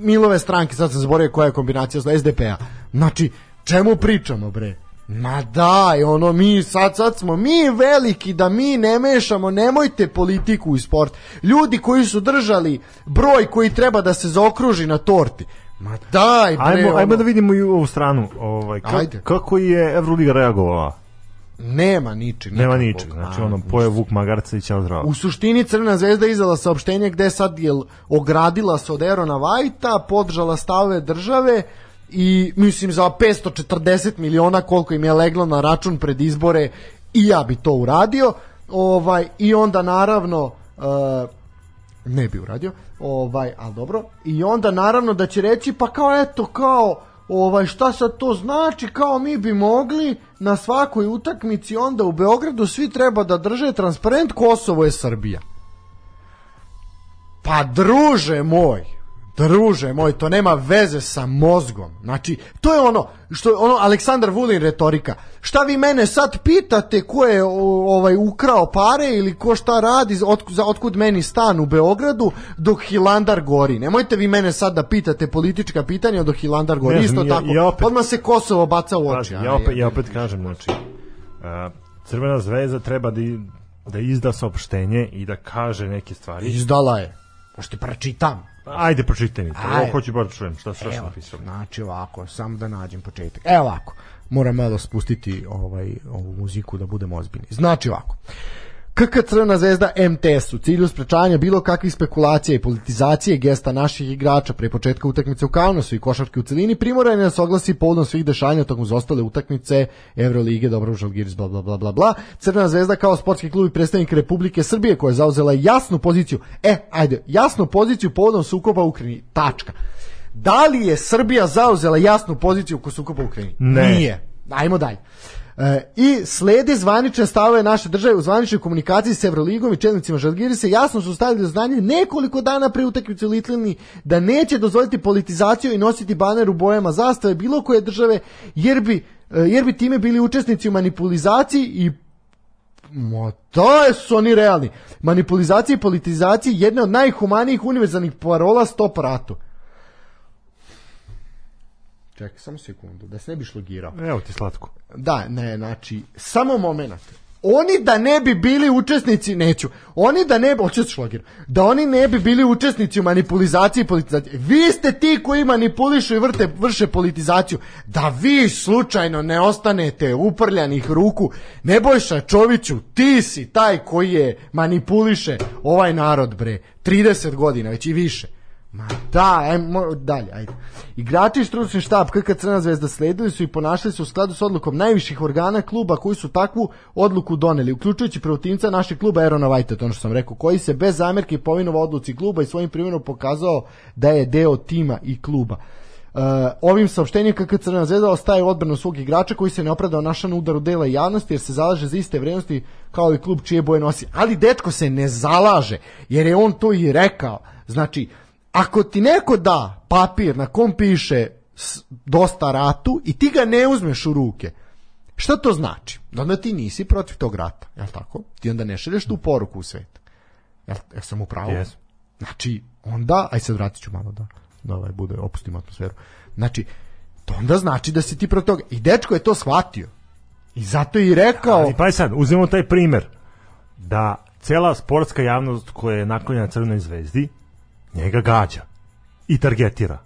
Milove stranke, sad sam zaboravio koja je kombinacija SDP-a. Znači, čemu pričamo bre? Ma daj, ono mi sad, sad smo mi veliki da mi ne mešamo, nemojte politiku i sport. Ljudi koji su držali broj koji treba da se zaokruži na torti. Ma daj bre. Ajmo, ono, ajmo da vidimo i ovu stranu, ovaj, ka, Ajde. kako je Evroliga reagovala. Nema ničeg. Nema ničeg, znači ono, poje Vuk Magarca i ćao zdravo. U suštini Crna zvezda izdala saopštenje gde sad je ogradila se od Erona Vajta, podržala stave države i mislim za 540 miliona koliko im je leglo na račun pred izbore i ja bi to uradio. Ovaj i onda naravno e, ne bi uradio. Ovaj, al dobro. I onda naravno da će reći pa kao eto kao ovaj šta sad to znači kao mi bi mogli na svakoj utakmici onda u Beogradu svi treba da drže transparent Kosovo je Srbija. Pa druže moj, druže moj, to nema veze sa mozgom. Znači, to je ono što je ono Aleksandar Vulin retorika. Šta vi mene sad pitate ko je ovaj ukrao pare ili ko šta radi, otkud, za otkud meni stan u Beogradu dok Hilandar gori. Nemojte vi mene sad da pitate politička pitanja dok Hilandar gori. Ne Isto ja- tako. ja opet- Odmah se Kosovo baca u oči. Pazi, a ja, opet, ja opet kažem, znači, a, Crvena zvezda treba da, da izda saopštenje i da kaže neke stvari. Izdala je. Možete pročitam. Ajde, pročitaj mi to. Ajde. Ovo hoću bar da čujem. Šta, Evo, napisao? znači ovako, samo da nađem početak. Evo ovako, moram malo spustiti ovaj, ovu muziku da budemo ozbiljni. Znači ovako, KK Crvena zvezda MTS u cilju sprečavanja bilo kakvih spekulacija i politizacije gesta naših igrača pre početka utakmice u Kaunasu i košarke u celini primoran je da se oglasi povodom svih dešanja tokom ostale utakmice Evrolige, dobro Žalgiris, bla bla bla bla bla. Crvena zvezda kao sportski klub i predstavnik Republike Srbije koja je zauzela jasnu poziciju. E, ajde, jasnu poziciju povodom sukoba u Ukrajini. Tačka. Da li je Srbija zauzela jasnu poziciju oko sukoba u Ukrajini? Ne. Nije. Ajmo dalje. E, I slede zvanične stavove naše države u zvaničnoj komunikaciji s Evroligom i čelnicima Žalgirisa jasno su stavili do znanja nekoliko dana pre utakmice u Litlini da neće dozvoliti politizaciju i nositi baner u bojama zastave bilo koje države jer bi, e, jer bi time bili učesnici u manipulizaciji i Mo, to su oni realni. Manipulizacija i politizacija je jedna od najhumanijih univerzalnih parola stop ratu. Čekaj, samo sekundu, da se ne bi šlogirao. Evo ti slatko. Da, ne, znači, samo moment. Oni da ne bi bili učesnici, neću, oni da ne bi, hoću da šlogir, da oni ne bi bili učesnici u manipulizaciji i politizaciji. Vi ste ti koji manipulišu i vrte, vrše politizaciju. Da vi slučajno ne ostanete uprljanih ruku, Nebojša Čoviću, ti si taj koji je manipuliše ovaj narod, bre. 30 godina, već i više. Ma da, ajmo dalje, ajde. Igrači i stručni štab KK Crna zvezda sledili su i ponašali se u skladu s odlukom najviših organa kluba koji su takvu odluku doneli, uključujući protivnica našeg kluba Erona Vajta, to što sam rekao, koji se bez zamerke povinovao odluci kluba i svojim primjerom pokazao da je deo tima i kluba. Uh, ovim saopštenjem KK Crna zvezda ostaje odbranu svog igrača koji se ne opravdao našan udaru dela javnosti jer se zalaže za iste vrednosti kao i klub čije boje nosi. Ali dečko se ne zalaže jer je on to i rekao. Znači, ako ti neko da papir na kom piše dosta ratu i ti ga ne uzmeš u ruke, šta to znači? Da onda ti nisi protiv tog rata, jel tako? Ti onda ne šelješ tu poruku u svet. Jel, jel sam u pravu? Jesam. Znači, onda, aj sad vratit ću malo da, da ovaj bude, opustimo atmosferu. Znači, to onda znači da si ti protiv toga. I dečko je to shvatio. I zato je i rekao... Ali pa sad, uzmemo taj primer da cela sportska javnost koja je naklonjena Crvenoj zvezdi njega gađa i targetira.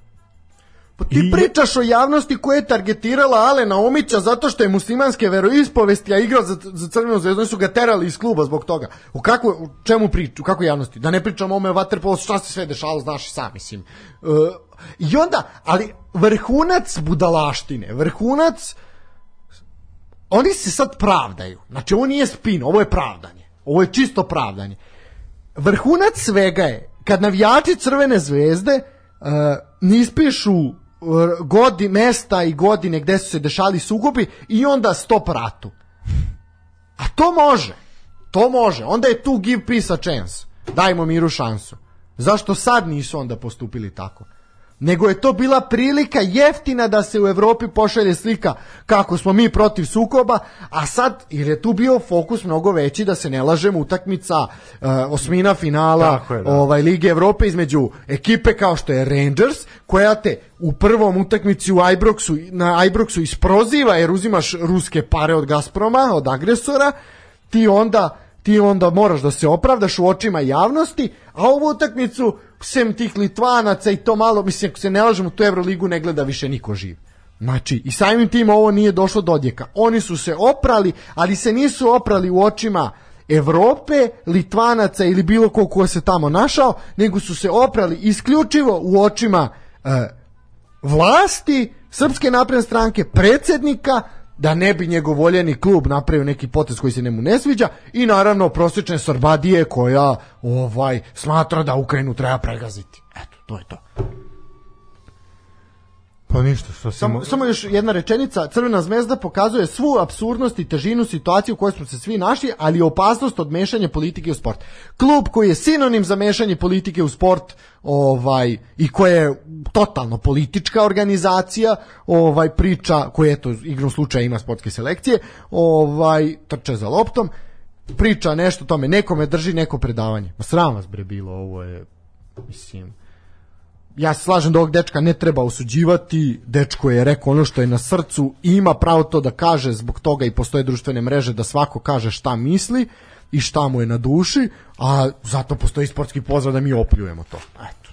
Pa ti I- pričaš o javnosti koja je targetirala Alena Omića zato što je muslimanske veroispovesti, a igrao za, za Crvenu zvezdu, su ga terali iz kluba zbog toga. U kako, u čemu priču, u kakvoj javnosti? Da ne pričamo o ome vaterpolu, šta se sve dešalo, znaš i sam, mislim. E, I onda, ali vrhunac budalaštine, vrhunac oni se sad pravdaju. Znači, ovo nije spin, ovo je pravdanje. Ovo je čisto pravdanje. Vrhunac svega je, kad navijači Crvene zvezde uh, ispišu uh, godi, mesta i godine gde su se dešali sukobi i onda stop ratu. A to može. To može. Onda je tu give peace a chance. Dajmo miru šansu. Zašto sad nisu onda postupili tako? Nego je to bila prilika jeftina da se u Evropi pošalje slika kako smo mi protiv sukoba, a sad, jer je tu bio fokus mnogo veći da se ne lažemo utakmica uh, osmina finala je, da. ovaj, Lige Evrope između ekipe kao što je Rangers, koja te u prvom utakmici u Ibroxu, na Ibroxu isproziva jer uzimaš ruske pare od Gazproma, od agresora, ti onda ti onda moraš da se opravdaš u očima javnosti, a ovu utakmicu sem tih Litvanaca i to malo, mislim, ako se ne lažemo, tu Euroligu ne gleda više niko živ. Znači, i samim tim ovo nije došlo do odjeka. Oni su se oprali, ali se nisu oprali u očima Evrope, Litvanaca ili bilo ko ko se tamo našao, nego su se oprali isključivo u očima e, vlasti, Srpske napredne stranke, predsjednika, da ne bi njegov voljeni klub napravio neki potez koji se njemu ne sviđa i naravno prosječne Sorbadije koja ovaj smatra da Ukrajinu treba pregaziti. Eto, to je to. Pa ništa, što si Samo, mo- samo još jedna rečenica, Crvena zvezda pokazuje svu absurdnost i težinu situacije u kojoj smo se svi našli, ali i opasnost od mešanja politike u sport. Klub koji je sinonim za mešanje politike u sport, ovaj i koja je totalno politička organizacija, ovaj priča koja eto igrom slučaja ima sportske selekcije, ovaj trče za loptom, priča nešto tome, nekome drži neko predavanje. Ma sram vas bre bilo, ovo je mislim ja se slažem da ovog dečka ne treba osuđivati, dečko je rekao ono što je na srcu i ima pravo to da kaže, zbog toga i postoje društvene mreže da svako kaže šta misli i šta mu je na duši, a zato postoji sportski pozdrav da mi opljujemo to. Eto,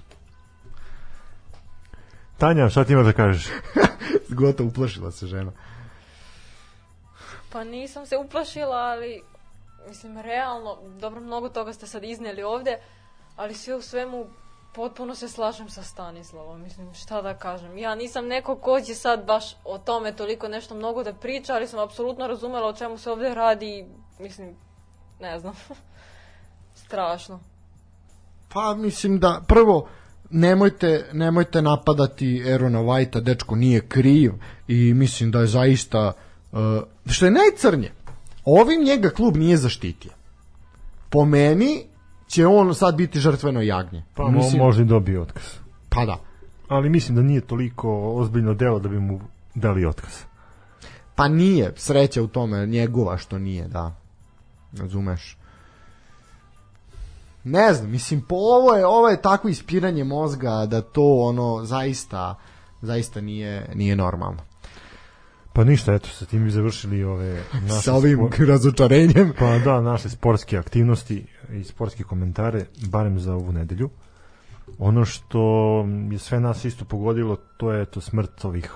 Tanja, šta ti imaš da kažeš? gotovo uplašila se žena. Pa nisam se uplašila, ali mislim realno, dobro mnogo toga ste sad iznijeli ovde, ali sve u svemu potpuno se slažem sa Stanislavom, mislim šta da kažem. Ja nisam neko ko će sad baš o tome toliko nešto mnogo da priča, ali sam apsolutno razumela o čemu se ovde radi i mislim, ne znam, strašno. Pa mislim da prvo nemojte nemojte napadati Erona Whitea, dečko nije kriv i mislim da je zaista uh, što je najcrnje. Ovim njega klub nije zaštitio. Po meni će on sad biti žrtveno jagnje. Pa mislim... možda i dobije otkaz. Pa da. Ali mislim da nije toliko ozbiljno delo da bi mu dali otkaz. Pa nije, sreća u tome njegova što nije, da. Razumeš? Ne znam, mislim, po ovo je, ovo je takvo ispiranje mozga da to ono zaista zaista nije, nije normalno. Pa ništa, eto, sa tim bi završili ove naše Sa ovim spo- razočarenjem. Pa da, naše sportske aktivnosti i sportske komentare, barem za ovu nedelju. Ono što je sve nas isto pogodilo, to je to smrt ovih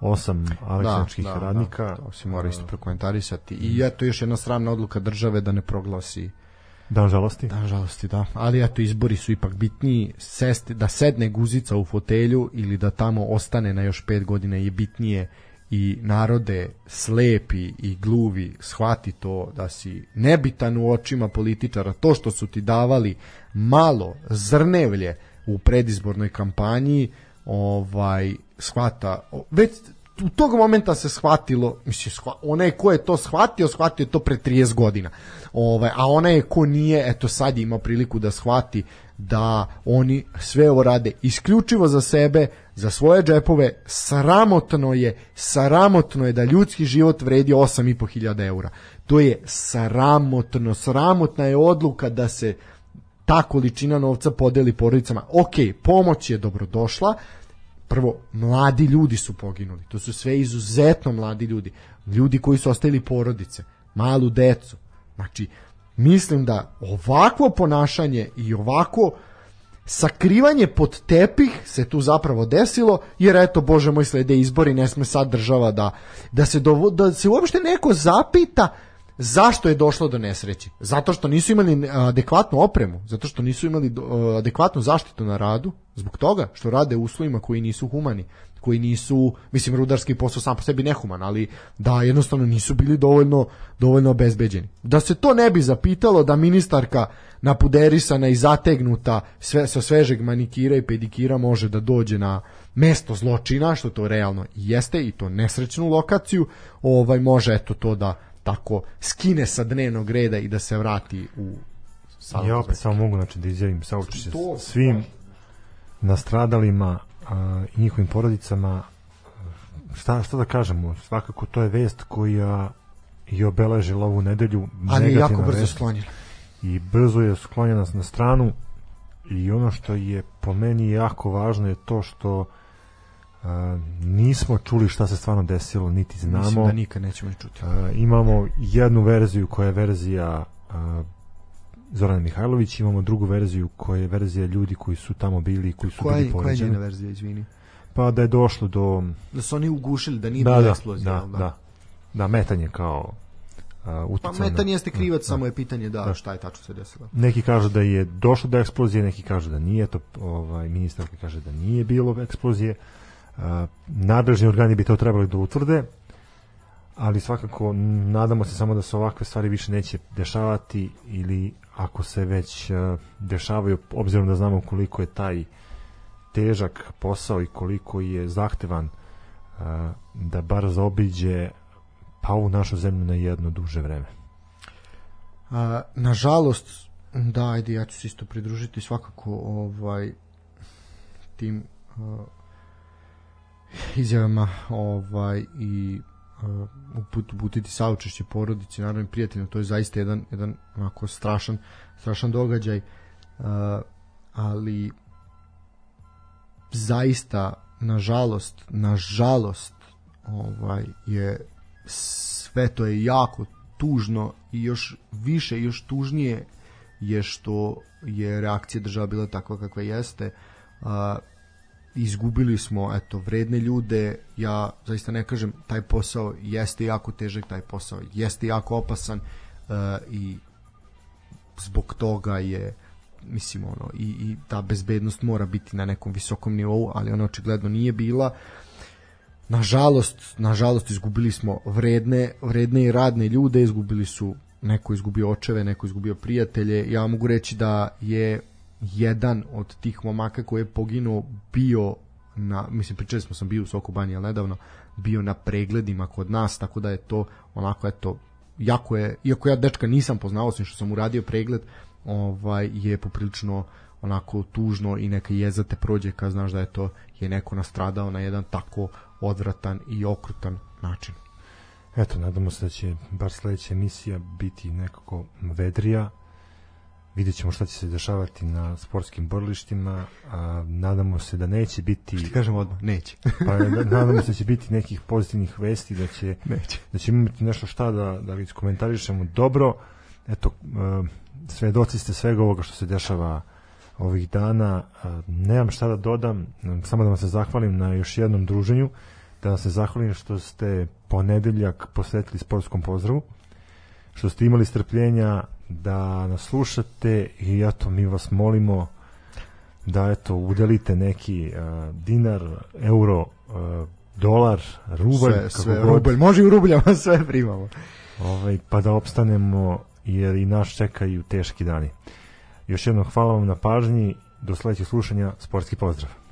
osam aleksinačkih radnika. Da, to se mora isto prokomentarisati. I eto još jedna sramna odluka države da ne proglasi Dan žalosti. Da, žalosti, da. Ali eto, izbori su ipak bitniji. Sesti, da sedne guzica u fotelju ili da tamo ostane na još pet godina je bitnije i narode slepi i gluvi shvati to da si nebitan u očima političara. To što su ti davali malo zrnevlje u predizbornoj kampanji ovaj shvata već u tog momenta se shvatilo, mislim, shva, onaj ko je to shvatio, shvatio je to pre 30 godina. Ovaj, a onaj ko nije, eto sad ima priliku da shvati da oni sve ovo rade isključivo za sebe, za svoje džepove, sramotno je, sramotno je da ljudski život vredi 8.500 eura. To je sramotno, sramotna je odluka da se ta količina novca podeli porodicama. Ok, pomoć je dobrodošla, prvo, mladi ljudi su poginuli. To su sve izuzetno mladi ljudi. Ljudi koji su ostavili porodice, malu decu. Znači, mislim da ovakvo ponašanje i ovako sakrivanje pod tepih se tu zapravo desilo, jer eto, bože moj, slede izbori, ne sme sad država da, da, se, dovo, da se uopšte neko zapita zašto je došlo do nesreće. Zato što nisu imali adekvatnu opremu, zato što nisu imali do- adekvatnu zaštitu na radu, zbog toga što rade u uslovima koji nisu humani, koji nisu, mislim, rudarski posao sam po sebi nehuman, ali da jednostavno nisu bili dovoljno, dovoljno obezbeđeni. Da se to ne bi zapitalo da ministarka napuderisana i zategnuta sve, sa svežeg manikira i pedikira može da dođe na mesto zločina, što to realno jeste, i to nesrećnu lokaciju, ovaj može eto to da tako skine sa dnevnog reda i da se vrati u salu Ja opet samo mogu znači, da izjavim saučešće svim nastradalima i njihovim porodicama. Šta, šta da kažemo? Svakako to je vest koja je obeležila ovu nedelju. ali je jako brzo vest. sklonjena i brzo je sklonjena na stranu i ono što je po meni jako važno je to što a, nismo čuli šta se stvarno desilo, niti znamo. mislim da nikad nećemo čuti A, imamo jednu verziju koja je verzija a, Zorana Mihajlović, imamo drugu verziju koja je verzija ljudi koji su tamo bili i koji su koja, bili je, koja je poređeni. njena verzija izvini Pa da je došlo do da su oni ugušili da nije da, bila da, eksplozija da, jel da, da, metanje kao uh, Pa metan jeste krivac, da. samo je pitanje da, Da. šta je tačno se desilo. Neki kažu da je došlo do eksplozije, neki kažu da nije, to ovaj ministarka kaže da nije bilo eksplozije. Uh, nadležni organi bi to trebali da utvrde, ali svakako nadamo se samo da se ovakve stvari više neće dešavati ili ako se već uh, dešavaju, obzirom da znamo koliko je taj težak posao i koliko je zahtevan uh, da bar zaobiđe pa ovu našu zemlju na jedno duže vreme. A, nažalost, da, ajde, ja ću se isto pridružiti svakako ovaj tim uh, izjavama ovaj i uput, uputiti saučešće porodici, naravno i prijateljima, to je zaista jedan, jedan onako strašan, strašan događaj, uh, ali zaista, nažalost, nažalost, ovaj, je sve to je jako tužno i još više, još tužnije je što je reakcija država bila takva kakva jeste. A, izgubili smo eto vredne ljude. Ja zaista ne kažem taj posao jeste jako težak taj posao jeste jako opasan uh, i zbog toga je mislim ono i, i ta bezbednost mora biti na nekom visokom nivou ali ona očigledno nije bila. Nažalost nažalost izgubili smo vredne vredne i radne ljude izgubili su neko izgubio očeve neko izgubio prijatelje. Ja mogu reći da je jedan od tih momaka koji je poginuo bio na, mislim pričali smo sam bio u Soku Banji nedavno bio na pregledima kod nas tako da je to onako eto jako je, iako ja dečka nisam poznao osim što sam uradio pregled ovaj je poprilično onako tužno i neka jeza te prođe kad znaš da je to je neko nastradao na jedan tako odvratan i okrutan način. Eto, nadamo se da će bar sledeća emisija biti nekako vedrija. Vidjet ćemo šta će se dešavati na sportskim borilištima. A, nadamo se da neće biti... Ti kažem odmah, neće. pa, da- nadamo se da će biti nekih pozitivnih vesti, da će, neće. da će imati nešto šta da, da iskomentarišemo dobro. Eto, e, svedoci ste svega ovoga što se dešava ovih dana. A, nemam šta da dodam, samo da vam se zahvalim na još jednom druženju, da vam se zahvalim što ste ponedeljak posvetili sportskom pozdravu, što ste imali strpljenja da nas slušate i eto, mi vas molimo da eto, udelite neki uh, dinar, euro, uh, dolar, rubalj, sve, kako sve god, rubalj, može i u rubljama sve primamo. ovaj, pa da opstanemo jer i naš čekaju teški dani. Još jednom hvala vam na pažnji, do sledećeg slušanja, sportski pozdrav.